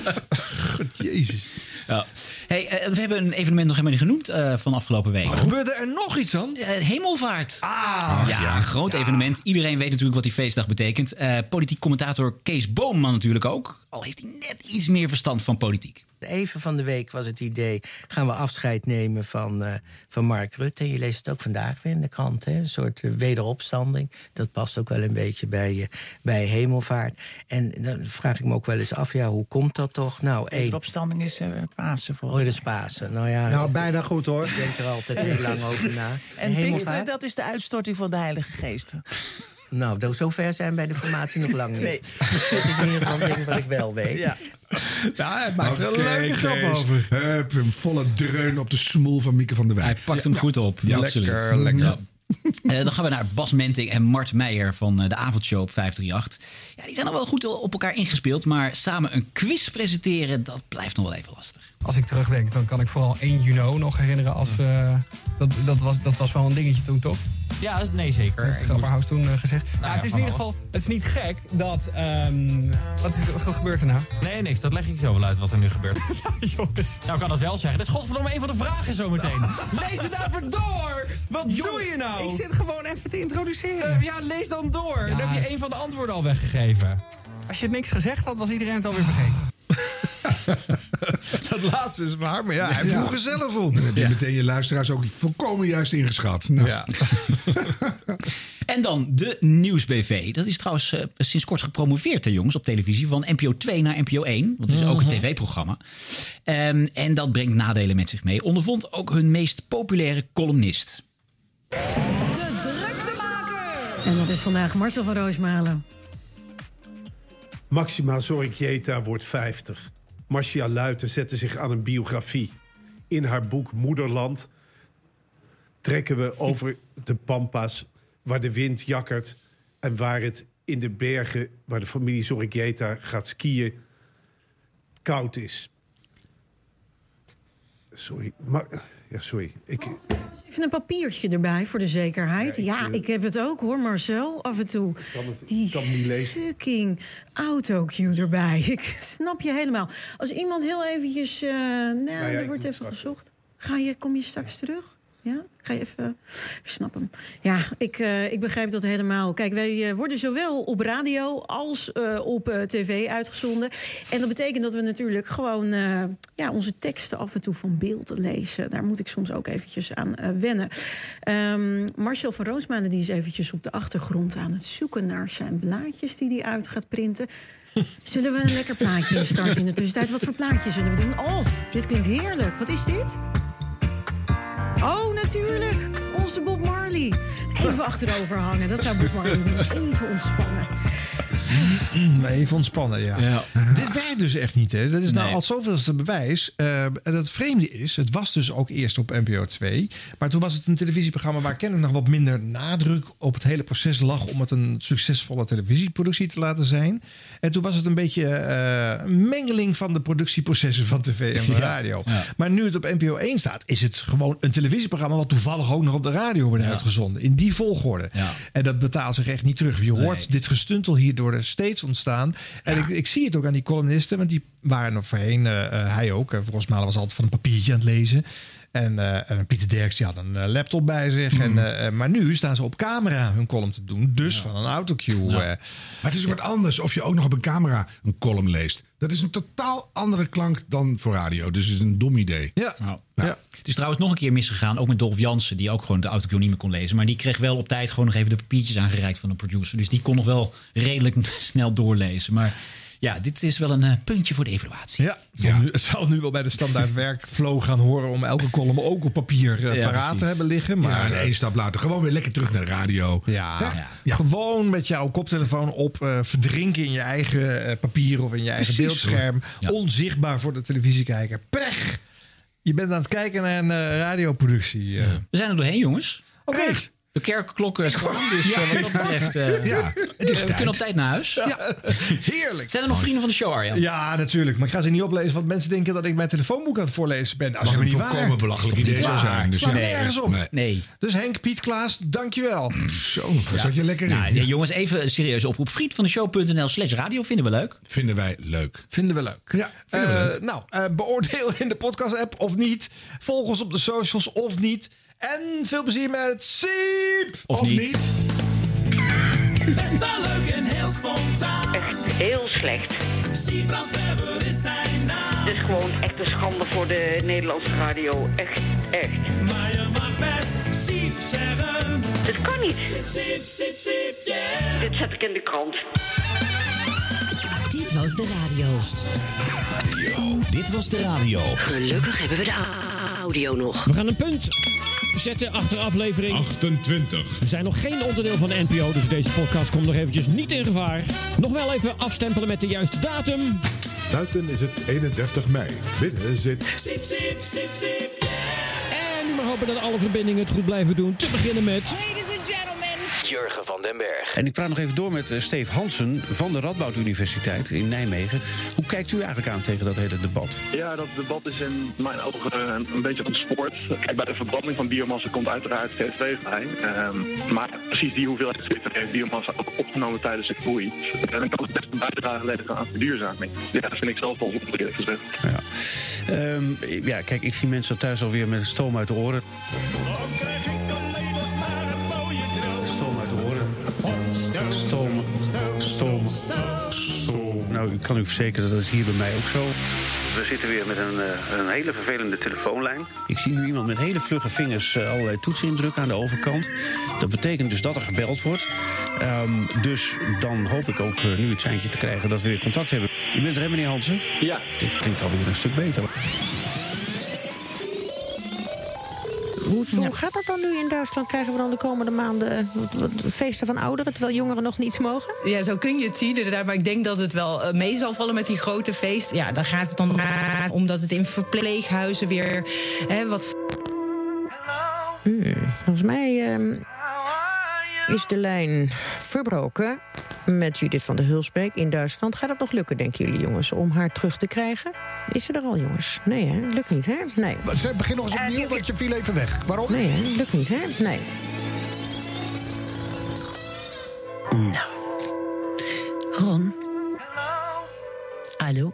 God, Jezus. Ja. Hey, eh, we hebben een evenement nog helemaal niet genoemd eh, van afgelopen week. Gebeurde er nog iets dan? Hemelvaart. Ah, ja, een groot evenement. Iedereen weet natuurlijk wat die feestdag betekent. Politiek commentator Kees Boonman natuurlijk ook. Al heeft hij net iets meer verstand van politiek. Even van de week was het idee, gaan we afscheid nemen van, eh, van Mark Rutte. Je leest het ook vandaag weer in de krant, hè? een soort eh, wederopstanding. Dat past ook wel een beetje bij, eh, bij hemelvaart. En dan vraag ik me ook wel eens af, ja, hoe komt dat toch? Nou, één... opstanding is uh, Pasen Oh, volgens dat is Pasen. Nou ja, nou, bijna goed hoor. Ik denk er altijd heel lang over na. En? Pinksteren, dat is de uitstorting van de Heilige Geest. Nou, do- zover zijn bij de formatie nog lang niet. Nee. Het is in ieder geval een ding wat ik wel weet. Ja. Ja, hij maakt er een leuke grap Kees. over. Hup, een volle dreun op de smoel van Mieke van der Wijk. Hij pakt hem goed op. Ja, absoluut. lekker, lekker. Ja. Eh, dan gaan we naar Bas Menting en Mart Meijer van eh, de avondshow op 538. Ja, die zijn al wel goed op elkaar ingespeeld, maar samen een quiz presenteren, dat blijft nog wel even lastig. Als ik terugdenk, dan kan ik vooral 1 juni nog herinneren als... eh, dat, dat, was, dat was wel een dingetje toen, toch? Ja, nee zeker. Heeft Grapperhaus toen eh, gezegd. Nou ja, ja, het is in ieder geval het is niet gek dat... ehm, wat, is, wat gebeurt er nou? Nee, niks. Dat leg ik zo wel uit wat er nu gebeurt. (laughs) jongens. Nou, ik kan dat wel zeggen. Dat is godverdomme een van de vragen zometeen. (laughs) lees het even door! Wat doe je nou? Ik zit gewoon even te introduceren. Eh, ja, lees dan door. Dan heb je een van de antwoorden al weggegeven. Als je niks gezegd had, was iedereen het alweer vergeten. (laughs) Dat laatste is waar, maar ja, hij Ja. vroeg er zelf om. Dan heb je meteen je luisteraars ook volkomen juist ingeschat. Nou, Ja. (laughs) En dan de Nieuwsbv. Dat is trouwens eh, sinds kort gepromoveerd, hè, jongens, op televisie. Van NPO 2 naar NPO 1. Want het is ook een Mhm. tv-programma. Ehm, en dat brengt nadelen met zich mee. Ondervond ook hun meest populaire columnist. En dat is vandaag Marcel van Roosmalen. Maxima Zorricjeta wordt 50. Marcia Luiten zette zich aan een biografie. In haar boek Moederland trekken we over de pampas... waar de wind jakkert en waar het in de bergen... waar de familie Zorricjeta gaat skiën, koud is. Sorry. Ja, sorry. Ik, Even een papiertje erbij voor de zekerheid. Ja, ik, heb het ook hoor, Marcel, af en toe. kan het, Die ik kan het niet lezen. fucking autocue erbij. (laughs) Ik snap je helemaal. Als iemand heel eventjes... eh nou, ja, er ik wordt even gezocht. Ga je, kom je straks terug? Ja? Ga even... Ik snap hem. Ja, ik, eh, ik begrijp dat helemaal. Kijk, wij eh, worden zowel op radio als eh, op tv uitgezonden. En dat betekent dat we natuurlijk gewoon ja, onze teksten af en toe van beeld lezen. Daar moet ik soms ook eventjes aan wennen. Ehm, Marcel van Roosmalen die is eventjes op de achtergrond aan het zoeken naar zijn blaadjes die hij uit gaat printen. Zullen we een lekker plaatje instarten in de tussentijd? Wat voor plaatje zullen we doen? Oh, dit klinkt heerlijk. Wat is dit? Oh, natuurlijk. Onze Bob Marley. Even achterover hangen. Dat zou Bob Marley doen. Even ontspannen. (laughs) Even ontspannen, ja. Dit werkt dus echt niet, hè? Dat is nou Nee. al zoveelste bewijs. Eh, en het vreemde is, het was dus ook eerst op NPO 2. Maar toen was het een televisieprogramma waar kennelijk nog wat minder nadruk op het hele proces lag om het een succesvolle televisieproductie te laten zijn. En toen was het een beetje eh, een mengeling van de productieprocessen van tv en van (laughs) Ja. radio. Ja. Maar nu het op NPO 1 staat, is het gewoon een televisieprogramma wat toevallig ook nog op de radio wordt Ja. uitgezonden. In die volgorde. Ja. En dat betaalt zich echt niet terug. Je hoort Nee. dit gestuntel hierdoor er steeds ontstaan. En ik, ik zie het ook aan die columnisten, want die waren er voorheen, eh, eh, hij ook. Uh, volgens mij was altijd van een papiertje aan het lezen. En, eh, en Pieter Derks die had een eh, laptop bij zich. Mm. En, eh, eh, maar nu staan ze op camera hun column te doen. Dus van een autocue. eh. Maar het is wat anders of je ook nog op een camera een column leest. Dat is een totaal andere klank dan voor radio. Dus het is een dom idee. Ja. Ja. Het is trouwens nog een keer misgegaan, ook met Dolf Jansen, die ook gewoon de autocue niet meer kon lezen. Maar die kreeg wel op tijd gewoon nog even de papiertjes aangereikt van de producer. Dus die kon nog wel redelijk (laughs) snel doorlezen. Maar ja, dit is wel een eh, puntje voor de evaluatie. Ja, het zal, Nu, het zal nu wel bij de standaard (laughs) werkflow gaan horen om elke column ook op papier eh, Ja, paraat precies. te hebben liggen. Maar ja, en één stap later gewoon weer lekker terug naar de radio. Ja, gewoon met jouw koptelefoon op, eh, verdrinken in je eigen eh, papier of in je eigen Precies, beeldscherm. Onzichtbaar voor de televisiekijker. Pech! Je bent aan het kijken naar een radioproductie. We zijn er doorheen, jongens. Oké. De kerkklok is gewoon, dus Ja. eh, wat dat betreft... eh, Ja, het is we tijd. kunnen op tijd naar huis. Ja. Heerlijk. Zijn er nog vrienden van de show, Arjan? Ja, natuurlijk. Maar ik ga ze niet oplezen, want mensen denken dat ik mijn telefoonboek aan het voorlezen ben. Een helemaal niet volkomen waar. belachelijk idee zou zijn. Dus. Slaat nergens op. Nee. Nee. Dus Henk, Piet, Klaas, dankjewel. Zo, daar zat je lekker in. Nou, ja, jongens, even een serieuze oproep. Vriend van de show.nl slash radio vinden we leuk. Vinden wij leuk. Vinden we leuk. Ja, we Eh, leuk. Nou, eh, beoordeel in de podcast-app of niet. Volg ons op de socials of niet. En veel plezier met Siep! Of niet. Best wel leuk en heel spontaan. Echt heel slecht. Weber is zijn naam. Het is gewoon echt een schande voor de Nederlandse radio. Echt, echt. Maar je mag best Siep zeggen. Dit kan niet. Siep, siep, siep, siep, yeah. Dit zet ik in de krant. Dit was de radio. Dit was de radio. Gelukkig hebben we de audio nog. We gaan een punt zetten achter aflevering 28. We zijn nog geen onderdeel van de NPO, dus deze podcast komt nog eventjes niet in gevaar. Nog wel even afstempelen met de juiste datum. Buiten is het 31 mei. Binnen zit siep, yeah. En nu maar hopen dat alle verbindingen het goed blijven doen. Te beginnen met... Ladies and gentlemen. Jurgen van den Berg. En ik praat nog even door met eh, Steve Hansen van de Radboud Universiteit in Nijmegen. Hoe kijkt u eigenlijk aan tegen dat hele debat? Ja, dat debat is in mijn ogen eh, een, een beetje ontspoord. Kijk, bij de verbranding van biomassa komt uiteraard CO2 vrij. Ehm, maar precies die hoeveelheid CO2 heeft biomassa ook opgenomen tijdens de groei. En dan kan het best een bijdrage leveren aan verduurzaming. Ja, dat vind ik zelf wel goed, eerlijk gezegd. Ja. Ehm, ja, kijk, ik zie mensen thuis alweer met stoom uit de oren. Stoom. Stoom. Stoom. Nou, ik kan u verzekeren dat is hier bij mij ook zo. we zitten weer met een, eh, een hele vervelende telefoonlijn. Ik zie nu iemand met hele vlugge vingers eh, allerlei toetsen indrukken aan de overkant. Dat betekent dus dat er gebeld wordt. Ehm, dus dan hoop ik ook eh, nu het seintje te krijgen dat we weer contact hebben. U bent er, hè, meneer Hansen? Ja. Dit klinkt alweer een stuk beter. Hoe, hoe gaat dat dan nu in Duitsland? Krijgen we dan de komende maanden wat feesten van ouderen... terwijl jongeren nog niets mogen? Ja, zo kun je het zien inderdaad. Maar ik denk dat het wel eh, mee zal vallen met die grote feest. Ja, dan gaat het dan omdat het in verpleeghuizen weer hè, wat... Hmm, volgens mij ehm, is de lijn verbroken met Judith van der Hulsbeek in Duitsland. Gaat het nog lukken, denken jullie jongens, om haar terug te krijgen? Is ze er al, jongens? Nee, hè? Lukt niet, hè? Nee. Zeg, Begin nog eens opnieuw, want je viel even weg. Waarom? Nee, hè? Lukt niet, hè? Nee. Nou. Ron. Hallo.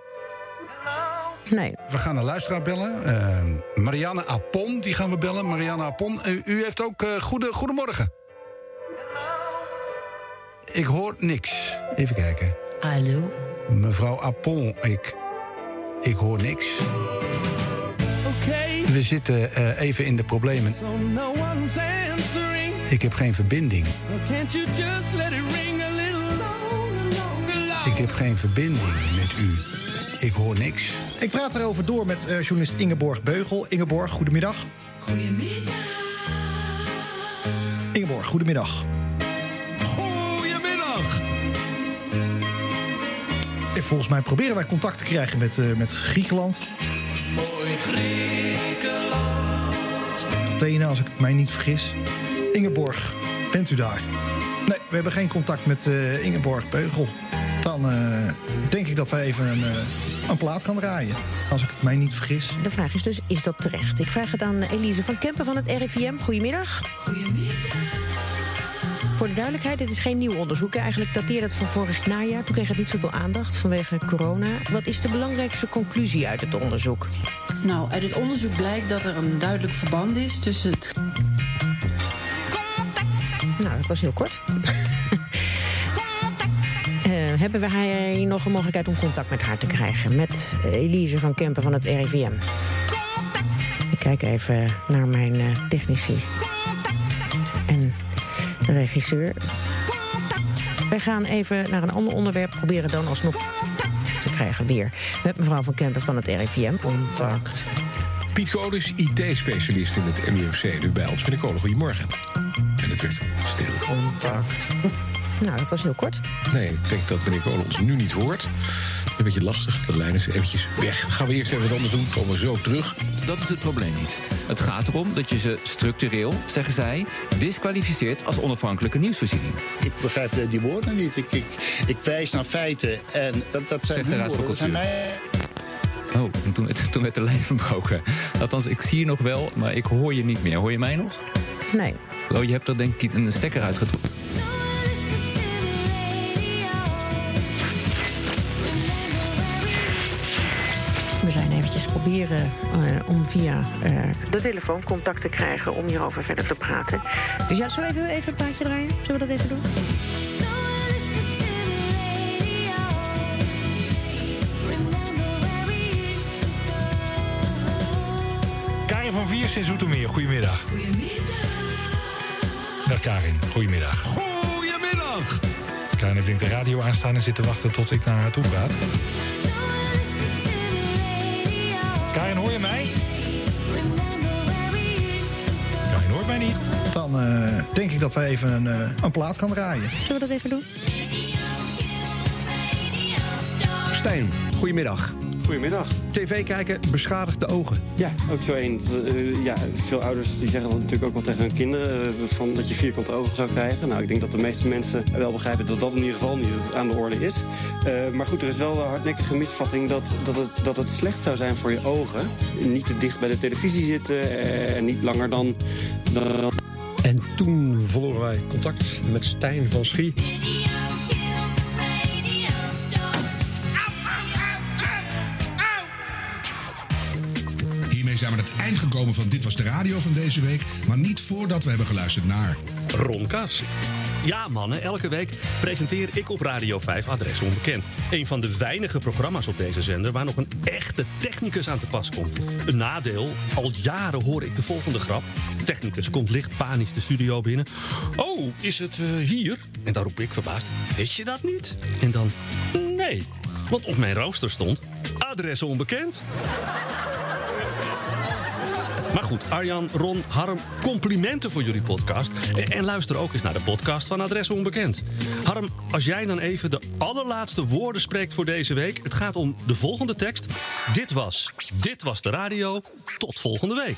Nee. We gaan een luisteraar bellen. Eh, Marianne Apon, die gaan we bellen. Marianne Apon, u, u heeft ook eh goede, goedemorgen. Ik hoor niks. Even kijken. Hallo. Mevrouw Apon, ik, ik hoor niks. We zitten eh, even in de problemen. So no one's answering. Ik heb geen verbinding. Well? Ik heb geen verbinding met u. Ik hoor niks. Ik praat erover door met eh, journalist Ingeborg Beugel. Ingeborg, goedemiddag. Goedemiddag. Ingeborg. Goedemiddag. Eh, Volgens mij proberen wij contact te krijgen met, eh, met Griekenland. Mooi Griekenland. Athene, als ik mij niet vergis. Ingeborg, bent u daar? Nee, we hebben geen contact met eh, Ingeborg Beugel. Dan eh, denk ik dat wij even een, eh, een plaat kan draaien. Als ik mij niet vergis. De vraag is dus, is dat terecht? Ik vraag het aan Elise van Kempen van het RIVM. Goedemiddag. Goedemiddag. Voor de duidelijkheid, dit is geen nieuw onderzoek. Eigenlijk dateert het van vorig najaar. Toen kreeg het niet zoveel aandacht vanwege corona. Wat is de belangrijkste conclusie uit het onderzoek? Nou, uit het onderzoek blijkt dat er een duidelijk verband is tussen het Nou, dat was heel kort. (laughs) Eh, hebben wij nog een mogelijkheid om contact met haar te krijgen? Met Elise van Kempen van het RIVM. Ik kijk even naar mijn eh, technici. De regisseur. Wij gaan even naar een ander onderwerp. Proberen dan alsnog te krijgen weer. Met mevrouw van Kempen van het RIVM. Contact. Piet Kolis, IT-specialist in het MUFC, nu bij ons. Meneer Kolen, goedemorgen. En het werd stil. Contact. Nou, dat was heel kort. Nee, ik denk dat meneer Kolen ons nu niet hoort. Een beetje lastig, de lijn is eventjes weg. Gaan we eerst even wat anders doen, komen we zo terug. Dat is het probleem niet. Het gaat erom dat je ze structureel, zeggen zij, disqualificeert als onafhankelijke nieuwsvoorziening. Ik begrijp die woorden niet. Ik, ik, ik wijs naar feiten en dat, dat zijn Zegt de Raad van woorden. Dat zijn Cultuur. mij... Oh, en toen, werd- toen werd de lijn (laughs) verbroken. Althans, ik zie je nog wel, maar ik hoor je niet meer. Hoor je mij nog? Nee. Oh, je hebt er denk ik een stekker uitgetrokken. Proberen eh, om via eh, de telefoon contact te krijgen om hierover verder te praten. Dus ja, zullen we even, even een plaatje draaien? Zullen we dat even doen? Karin van Viers in Zoetermeer, goedemiddag. Dag Karin, goedemiddag. Goedemiddag. Karin heeft denk de radio aanstaan en zit te wachten tot ik naar haar toe praat. Karin, hoor je mij? Karin hoort mij niet. Dan eh, denk ik dat wij even een, eh, een plaat kan draaien. Zullen we dat even doen? Stijn, goedemiddag. Goedemiddag. TV kijken beschadigt de ogen. Ja, ook zo één. Eh, ja, veel ouders die zeggen dat natuurlijk ook wel tegen hun kinderen... eh, van dat je vierkante ogen zou krijgen. Nou, ik denk dat de meeste mensen wel begrijpen dat dat in ieder geval niet aan de orde is. Eh, maar goed, er is wel een hardnekkige misvatting dat, dat, het, dat het slecht zou zijn voor je ogen. Niet te dicht bij de televisie zitten en niet langer dan... dan En toen verloren wij contact met Stijn van Schie. Zijn aan het eind gekomen van Dit Was de Radio van deze week. Maar niet voordat we hebben geluisterd naar... Ron Kaas. Ja, mannen, elke week presenteer ik op Radio 5 Adres Onbekend. Een van de weinige programma's op deze zender waar nog een echte technicus aan te pas komt. Een nadeel, al jaren hoor ik de volgende grap. Technicus komt licht panisch de studio binnen. Oh, is het eh, hier? En daar roep ik verbaasd. Wist je dat niet? En dan, nee, want op mijn rooster stond Adres Onbekend. Maar goed, Arjan, Ron, Harm, complimenten voor jullie podcast. En, en luister ook eens naar de podcast van Adres Onbekend. Harm, als jij dan even de allerlaatste woorden spreekt voor deze week. Het gaat om de volgende tekst. Dit was, dit was de radio. Tot volgende week.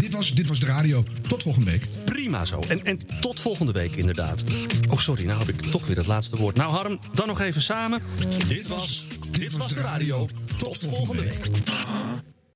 Dit was, dit was de radio. Tot volgende week. Prima zo. En, en tot volgende week inderdaad. Oh, sorry, nou heb ik toch weer het laatste woord. Nou, Harm, dan nog even samen. Dit was, dit was de radio. Tot volgende week.